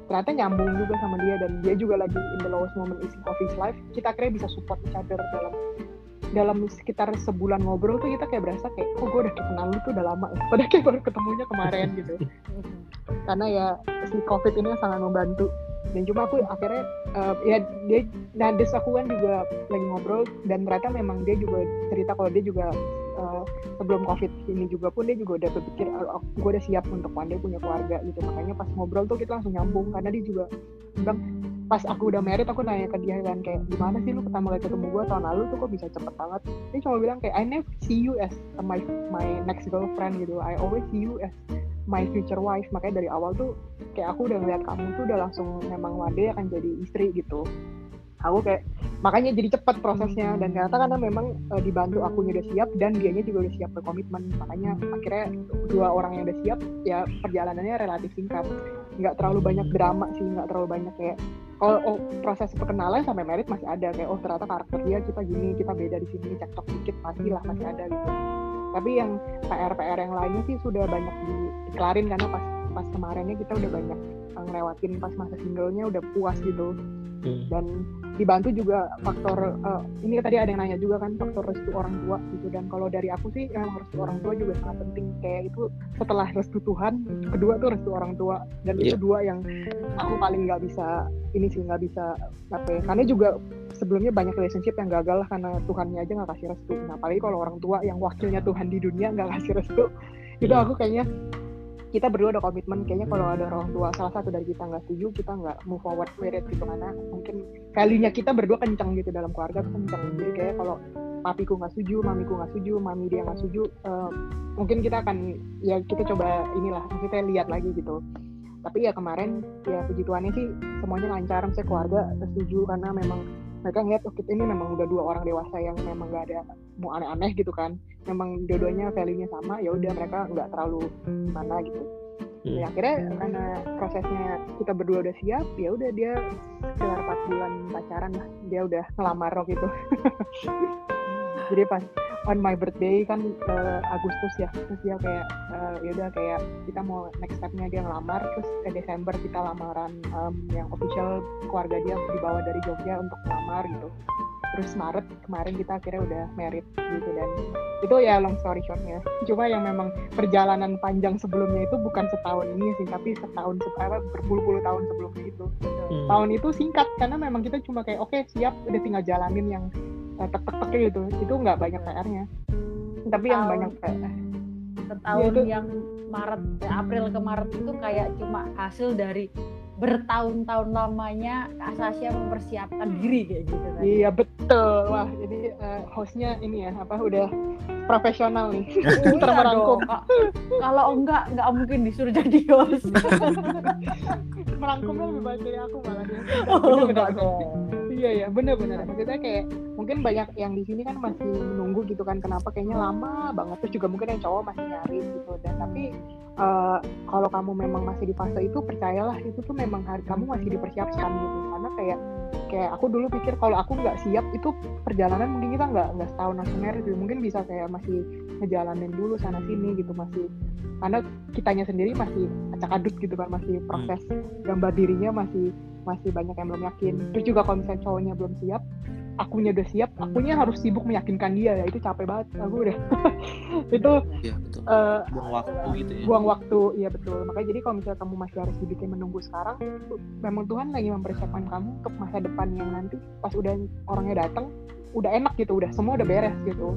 ternyata nyambung juga sama dia dan dia juga lagi in the lowest moment of his life kita akhirnya bisa support each other dalam dalam sekitar sebulan ngobrol tuh kita kayak berasa kayak kok gue udah kenal lu tuh udah lama ya padahal kayak baru ketemunya kemarin gitu. Karena ya si covid ini sangat membantu. Dan cuma aku akhirnya uh, ya dia nah des aku kan juga lagi ngobrol dan ternyata memang dia juga cerita kalau dia juga uh, sebelum covid ini juga pun dia juga udah berpikir oh, gue udah siap untuk pandai punya keluarga gitu. Makanya pas ngobrol tuh kita langsung nyambung karena dia juga bilang pas aku udah married aku nanya ke dia kan kayak gimana sih lu pertama kali ketemu gue tahun lalu tuh kok bisa cepet banget? Dia cuma bilang kayak I never see you as my my next girlfriend gitu. I always see you as my future wife. Makanya dari awal tuh kayak aku udah ngeliat kamu tuh udah langsung memang one day akan jadi istri gitu. Aku kayak makanya jadi cepat prosesnya. Dan ternyata karena memang e, dibantu aku udah siap dan dianya juga udah siap berkomitmen. Makanya akhirnya dua orang yang udah siap ya perjalanannya relatif singkat. Nggak terlalu banyak drama sih nggak terlalu banyak kayak kalau oh, proses perkenalan sampai merit masih ada kayak oh ternyata karakter dia kita gini kita beda di sini cekcok dikit pastilah masih ada gitu. Tapi yang PR-PR yang lainnya sih sudah banyak dikelarin karena pas pas kemarinnya kita udah banyak eh, ngelewatin pas masa singlenya udah puas gitu hmm. dan dibantu juga faktor uh, ini tadi ada yang nanya juga kan faktor restu orang tua gitu dan kalau dari aku sih emang restu orang tua juga sangat penting kayak itu setelah restu Tuhan kedua tuh restu orang tua dan yeah. itu iya. dua yang aku paling nggak bisa ini sih nggak bisa apa ya karena juga sebelumnya banyak relationship yang gagal lah karena Tuhannya aja nggak kasih restu nah apalagi kalau orang tua yang wakilnya Tuhan di dunia nggak kasih restu itu iya. aku kayaknya kita berdua ada komitmen kayaknya kalau ada orang tua salah satu dari kita nggak setuju kita nggak move forward it gitu karena mungkin value-nya kita berdua kencang gitu dalam keluarga tuh kencang jadi kayak kalau papiku nggak setuju mamiku nggak setuju mami dia nggak setuju eh, mungkin kita akan ya kita coba inilah maksudnya lihat lagi gitu. Tapi ya kemarin ya puji Tuhannya sih semuanya lancar saya keluarga setuju karena memang mereka ngeliat oh kita ini memang udah dua orang dewasa yang memang gak ada mau aneh-aneh gitu kan. Memang dua-duanya value-nya sama ya udah mereka nggak terlalu mana gitu. Hmm. ya akhirnya karena prosesnya kita berdua udah siap ya udah dia sekitar 4 bulan pacaran lah. Dia udah ngelamar waktu itu jadi pas on my birthday kan eh, Agustus ya terus dia kayak eh, ya udah kayak kita mau next stepnya dia ngelamar terus ke Desember kita lamaran em, yang official keluarga dia dibawa dari Jogja untuk ngelamar gitu. Terus Maret kemarin kita akhirnya udah married gitu dan itu ya long story shortnya. Cuma yang memang perjalanan panjang sebelumnya itu bukan setahun ini sih tapi setahun se- apa berpuluh-puluh tahun sebelumnya itu. Hmm. tahun itu singkat karena memang kita cuma kayak oke siap udah tinggal jalanin yang eh, tek-tek gitu itu nggak banyak PR-nya tapi yang banyak PR setahun Ya, itu- yang Maret eh, April ke Maret itu kayak cuma hasil dari bertahun-tahun lamanya Kak Sasha mempersiapkan diri kayak gitu kan. iya betul wah jadi eh, hostnya ini ya apa udah profesional nih Iya Ntar merangkum. dong, Kak. Kalau enggak enggak mungkin disuruh jadi host. merangkumnya lebih baik dari aku malah ya Oh, Bener-bener. enggak dong. Iya ya, bener-bener. Maksudnya kayak mungkin banyak yang di sini kan masih menunggu gitu kan, kenapa kayaknya lama banget. Terus juga mungkin yang cowok masih nyari gitu. Dan tapi eh, kalau kamu memang masih di fase itu, percayalah itu tuh memang hari kamu masih dipersiapkan gitu. Karena kayak kayak aku dulu pikir kalau aku nggak siap itu perjalanan mungkin kita nggak nggak setahun langsung married gitu. Mungkin bisa kayak masih ngejalanin dulu sana sini gitu masih karena kitanya sendiri masih acak adut gitu kan masih proses gambar dirinya masih masih banyak yang belum yakin. Terus juga kalau misalnya cowoknya belum siap akunya udah siap akunya harus sibuk meyakinkan dia ya itu capek banget aku udah. Itu Iya betul. eh, Buang waktu gitu ya. buang waktu iya betul. Makanya jadi kalau misalnya kamu masih harus dibikin menunggu sekarang memang Tuhan lagi mempersiapkan kamu untuk masa depan yang nanti pas udah orangnya datang udah enak gitu udah semua udah beres gitu.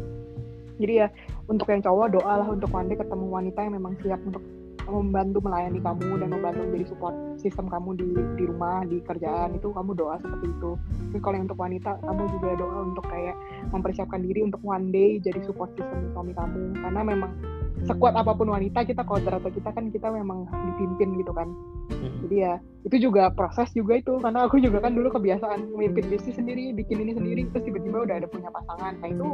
Jadi ya untuk yang cowok doalah untuk one day ketemu wanita yang memang siap untuk membantu melayani kamu dan membantu menjadi support sistem kamu di di rumah di kerjaan itu kamu doa seperti itu. Terus kalau yang untuk wanita kamu juga doa untuk kayak mempersiapkan diri untuk one day jadi support system suami kamu. Karena memang sekuat apa pun wanita kita kalau rata kita kan kita memang dipimpin gitu kan. Hmm. jadi ya itu juga proses juga itu. Karena aku juga kan dulu kebiasaan memimpin bisnis sendiri bikin ini sendiri terus tiba-tiba udah ada punya pasangan. Nah itu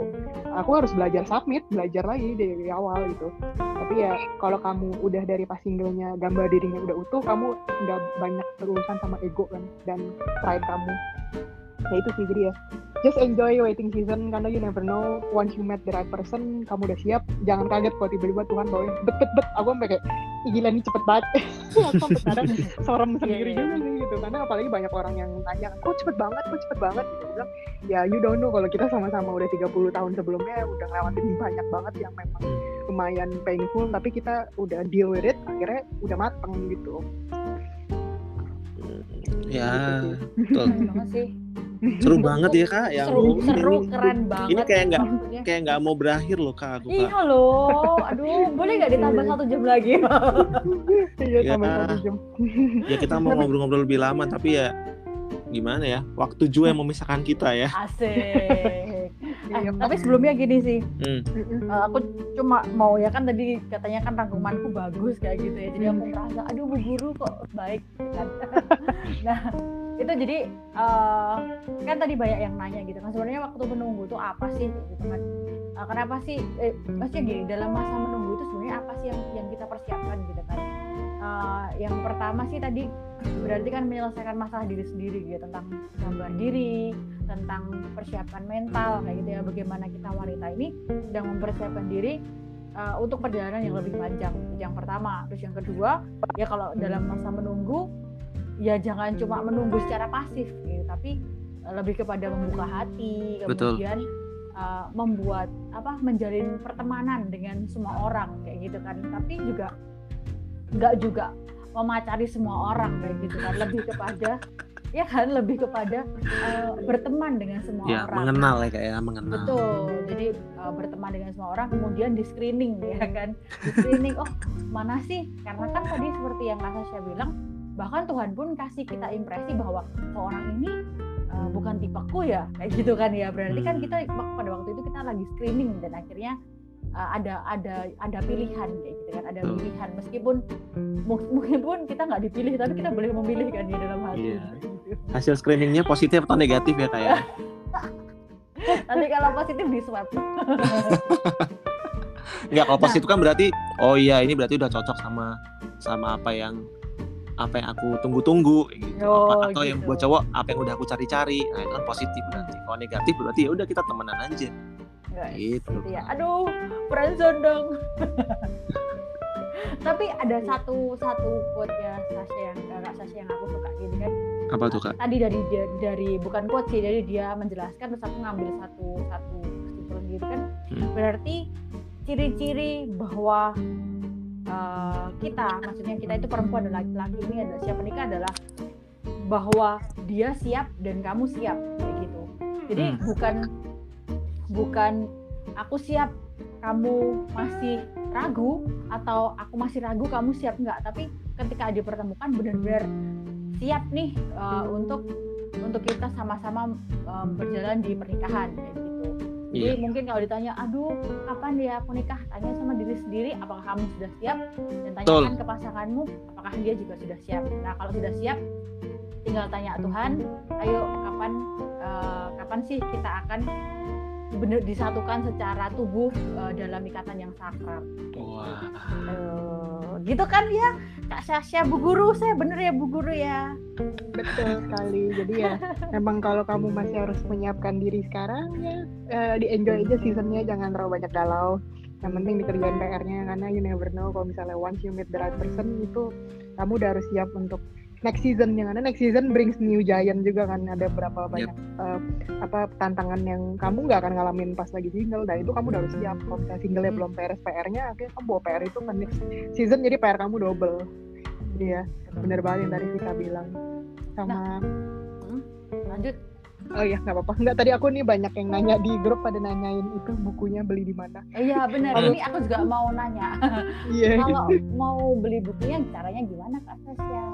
aku harus belajar submit belajar lagi dari awal gitu. Tapi ya kalau kamu udah dari pas singlenya gambar dirinya udah utuh kamu nggak banyak berurusan sama ego kan dan pride kamu. Ya itu sih jadi ya just enjoy waiting season karena you never know. Once you met the right person kamu udah siap. Jangan kaget kalau tiba-tiba Tuhan bawain bet bet bet aku sampai kayak "Ih, gila nih cepet banget. Aku sampai kadang serem sendiri Iya, iya. juga sih gitu. Karena apalagi banyak orang yang nanya kok cepet banget kok cepet banget? Gitu bilang ya you don't know. Kalau kita sama-sama udah 30 tahun sebelumnya udah ngelewatin banyak banget yang memang lumayan painful tapi kita udah deal with it akhirnya udah mateng gitu. Ya, betul. Keren banget sih. Seru banget ya kak. Yang seru, ini- seru, ini- keren banget. Ini kayak nggak kayak nggak mau berakhir loh kak aku kak. Iya loh, aduh, boleh nggak ditambah satu jam lagi? iya Ya. tambah satu jam Ya kita mau ngobrol-ngobrol lebih lama tapi ya gimana ya waktu juga yang memisahkan kita ya. Asik. Eh, Iya, tapi sebelumnya gini sih, Hmm. Eh, aku cuma mau ya kan tadi katanya kan rangkumanku bagus kayak gitu ya, jadi aku merasa aduh bu guru kok baik kan. nah itu jadi eh, kan tadi banyak yang nanya gitu kan sebenarnya waktu menunggu itu apa sih gitu kan. Eh, kenapa sih eh, maksudnya gini dalam masa menunggu itu sebenarnya apa sih yang yang kita persiapkan gitu kan. Eh, yang pertama sih tadi berarti kan menyelesaikan masalah diri sendiri gitu tentang gambar diri, tentang persiapan mental kayak gitu ya. Bagaimana kita wanita ini sedang mempersiapkan diri uh, untuk perjalanan yang lebih panjang. Yang pertama terus yang kedua ya kalau dalam masa menunggu ya jangan cuma menunggu secara pasif gitu tapi uh, lebih kepada membuka hati Betul. kemudian uh, membuat apa menjalin pertemanan dengan semua orang kayak gitu kan. Tapi juga nggak juga memacari semua orang kayak gitu kan lebih kepada ya kan lebih kepada uh, berteman dengan semua Ya orang mengenal ya kayak mengenal. Betul. Jadi uh, berteman dengan semua orang kemudian di screening ya kan. Di screening oh mana sih? Karena kan tadi seperti yang Kak Sasha bilang bahkan Tuhan pun kasih kita impresi bahwa oh, orang ini uh, bukan tipeku ya kayak gitu kan ya berarti kan Hmm. kita pada waktu itu kita lagi screening dan akhirnya uh, ada ada ada pilihan kayak gitu kan ada pilihan meskipun meskipun kita nggak dipilih tapi kita boleh memilih kan di dalam hati Iya. gitu. Hasil screeningnya positif atau negatif ya kayak. nanti kalau positif di swab Enggak kalau positif kan berarti oh iya ini berarti udah cocok sama sama apa yang apa yang aku tunggu-tunggu gitu. Oh, Apa- atau yang gitu. buat cowok apa yang udah aku cari-cari. Nah, itu kan positif berarti. Kalau negatif berarti ya udah kita temenan aja. Nggak, Gitu. gitu ya aduh friendzone dong tapi ada satu satu quote ya Sasha yang kakak Sasha yang aku suka gini kan Apa tuh, Kak? tadi dari dari bukan quote sih dari dia menjelaskan terus aku ngambil satu satu kesimpulan gitu kan Hmm. berarti ciri-ciri bahwa uh, kita maksudnya kita itu perempuan dan laki-laki ini adalah siap menikah adalah bahwa dia siap dan kamu siap kayak gitu jadi Hmm. bukan bukan aku siap kamu masih ragu atau aku masih ragu kamu siap nggak tapi ketika dipertemukan benar-benar siap nih uh, untuk untuk kita sama-sama um, berjalan di pernikahan kayak gitu. Jadi Iya. mungkin kalau ditanya, aduh kapan dia aku nikah? Tanya sama diri sendiri, apakah kamu sudah siap? Dan tanyakan Betul. ke pasanganmu, apakah dia juga sudah siap? Nah kalau sudah siap, tinggal tanya Tuhan, ayo kapan uh, kapan sih kita akan benar disatukan secara tubuh uh, dalam ikatan yang sakral? Wah. Eh, gitu kan ya, Kak Sasha, Bu Guru, saya bener ya Bu Guru ya. Betul sekali. Jadi ya emang kalau kamu masih harus menyiapkan diri sekarang ya eh, di enjoy aja seasonnya jangan terlalu banyak galau. Yang penting dikerjain PR-nya karena you never know kalau misalnya once you meet the right person itu kamu udah harus siap untuk next season yang ada next season brings new giant juga kan ada berapa banyak eh, apa tantangan yang kamu nggak akan ngalamin pas lagi single dan itu kamu udah harus siap kalau misalnya single Hmm. belum beres PR-nya akhirnya kamu bawa PR itu ke next season jadi PR kamu double jadi ya bener banget yang tadi kita bilang sama Lanjut. oh iya nggak apa-apa nggak tadi aku nih banyak yang nanya di grup pada nanyain itu bukunya beli di mana Iya benar. Hmm. Ini aku juga mau nanya. iya Kalau mau beli bukunya caranya gimana Kak Sasha?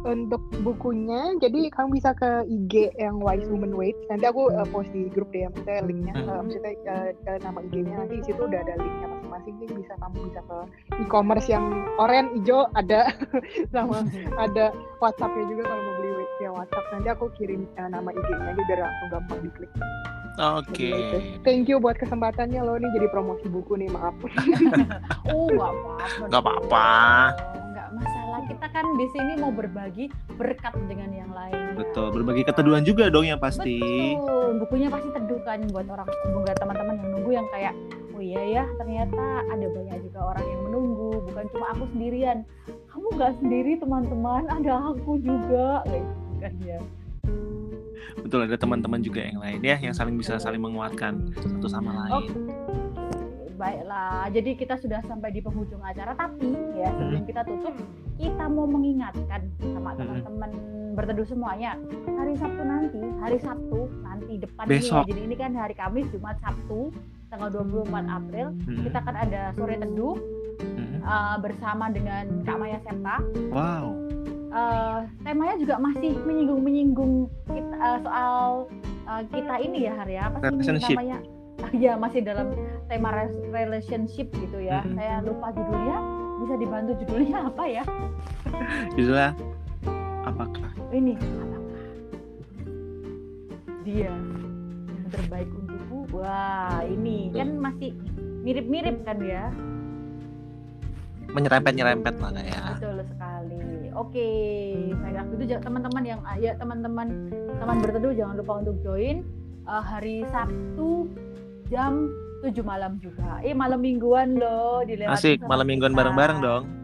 Untuk bukunya jadi kamu bisa ke IG yang Wise Woman Wait nanti aku uh, post di grup deh maksudnya linknya Hmm. uh, maksudnya uh, uh, nama IG-nya nanti di situ udah ada linknya masing-masing Jadi bisa kamu bisa ke e-commerce yang oranye hijau ada sama ada WhatsAppnya juga kalau mau beli via WhatsApp nanti aku kirim uh, nama IG-nya jadi biar langsung gampang diklik Oke. Jadi gitu. thank you buat kesempatannya loh nih jadi promosi buku nih maaf Oh nggak apa-apa. Nggak apa-apa. Masalah. Kita kan di sini mau berbagi berkat dengan yang lain. Betul, berbagi keteduhan juga dong yang pasti. Betul. Bukunya pasti teduh kan buat orang buat teman-teman yang nunggu yang kayak oh iya ya ternyata ada banyak juga orang yang menunggu bukan cuma aku sendirian kamu nggak sendiri teman-teman ada aku juga gitu kan ya Betul, ada teman-teman juga yang lain ya yang saling bisa saling menguatkan satu sama lain. Baiklah jadi kita sudah sampai di penghujung acara tapi ya Hmm. sebelum kita tutup kita mau mengingatkan sama Hmm. teman-teman berteduh semuanya hari Sabtu nanti hari Sabtu nanti depan ini ya Besok. jadi ini kan hari Kamis Jumat Sabtu tanggal 24 April Hmm. kita akan ada sore teduh Hmm. uh, bersama dengan Kak Maya Septa Wow. Uh, temanya juga masih menyinggung menyinggung kita, uh, soal uh, kita ini ya hari apa sih ini namanya ya masih dalam tema relationship gitu ya Mhm. saya lupa judulnya bisa dibantu judulnya apa ya Judulnya apakah? ini apakah dia yang terbaik untukku wah ini kan masih mirip-mirip kan ya Menyerempet-nyerempet lah ya. Betul sekali. Oke, baiklah itu teman-teman yang ya teman-teman teman berteduh jangan lupa untuk join eh, hari Sabtu jam 7 malam juga. Eh malam mingguan loh dilewatin Asik, malam mingguan bareng-bareng dong.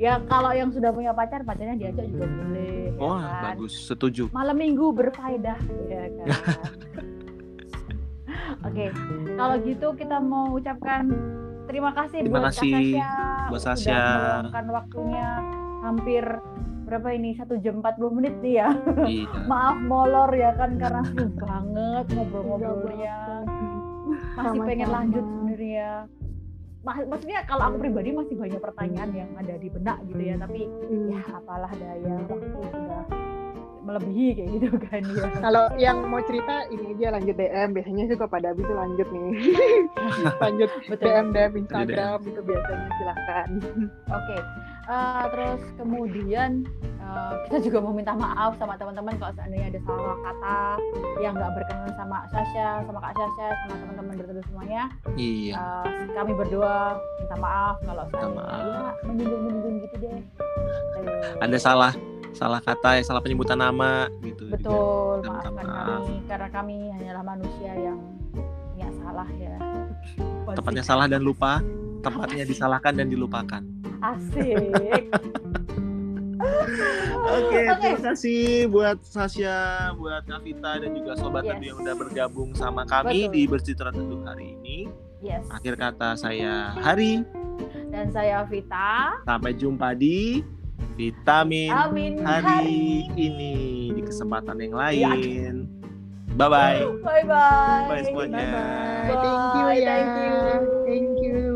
Ya kalau yang sudah punya pacar, pacarnya diajak juga boleh. ya Wah, kan? bagus, setuju. Malam minggu berfaedah, ya kan. Oke, kalau gitu kita mau ucapkan terima kasih Terima buat kasih Kak Sasha, buat sudah Sasha. meluangkan waktunya hampir berapa ini satu jam 40 menit nih ya. Iya. Maaf molor ya kan karena seru banget ngobrol-ngobrolnya. Masih pengen Sama-sama. lanjut sebenarnya. Mak- Maksudnya kalau aku pribadi masih banyak pertanyaan yang ada di benak gitu ya, tapi Hmm. ya apalah daya waktu sudah melebihi kayak gitu kan ya. Kalau yang mau cerita ini aja lanjut DM. Biasanya suka pada habis itu lanjut nih. lanjut Betul. DM DM Instagram itu biasanya silahkan. Oke, eh, terus kemudian eh, kita juga mau minta maaf sama teman-teman kalau seandainya ada salah kata yang nggak berkenan sama Sasha, sama Kak Sasha, sama teman-teman berteduh semuanya. Iya. Eh, kami berdua minta maaf kalau seandainya maaf. ya menyinggung-menyinggung gitu deh. Eh, Ada salah salah kata ya salah penyebutan nama gitu. Betul, maafkan maaf. kami karena kami hanyalah manusia yang punya salah ya. Tepatnya salah dan lupa, tempatnya disalahkan dan dilupakan. Asik. Oke, Oke. terima kasih buat Sasha, buat Kavita dan juga sobat Yes. yang udah bergabung sama kami Betul. di Bercitra Teduh hari ini. Yes. Akhir kata saya Hari, Dan saya Vita. sampai jumpa di Vitamin Amin. hari ini di kesempatan yang lain. Bye bye. Bye bye. Bye semuanya. Bye bye. Thank you ya. Thank you.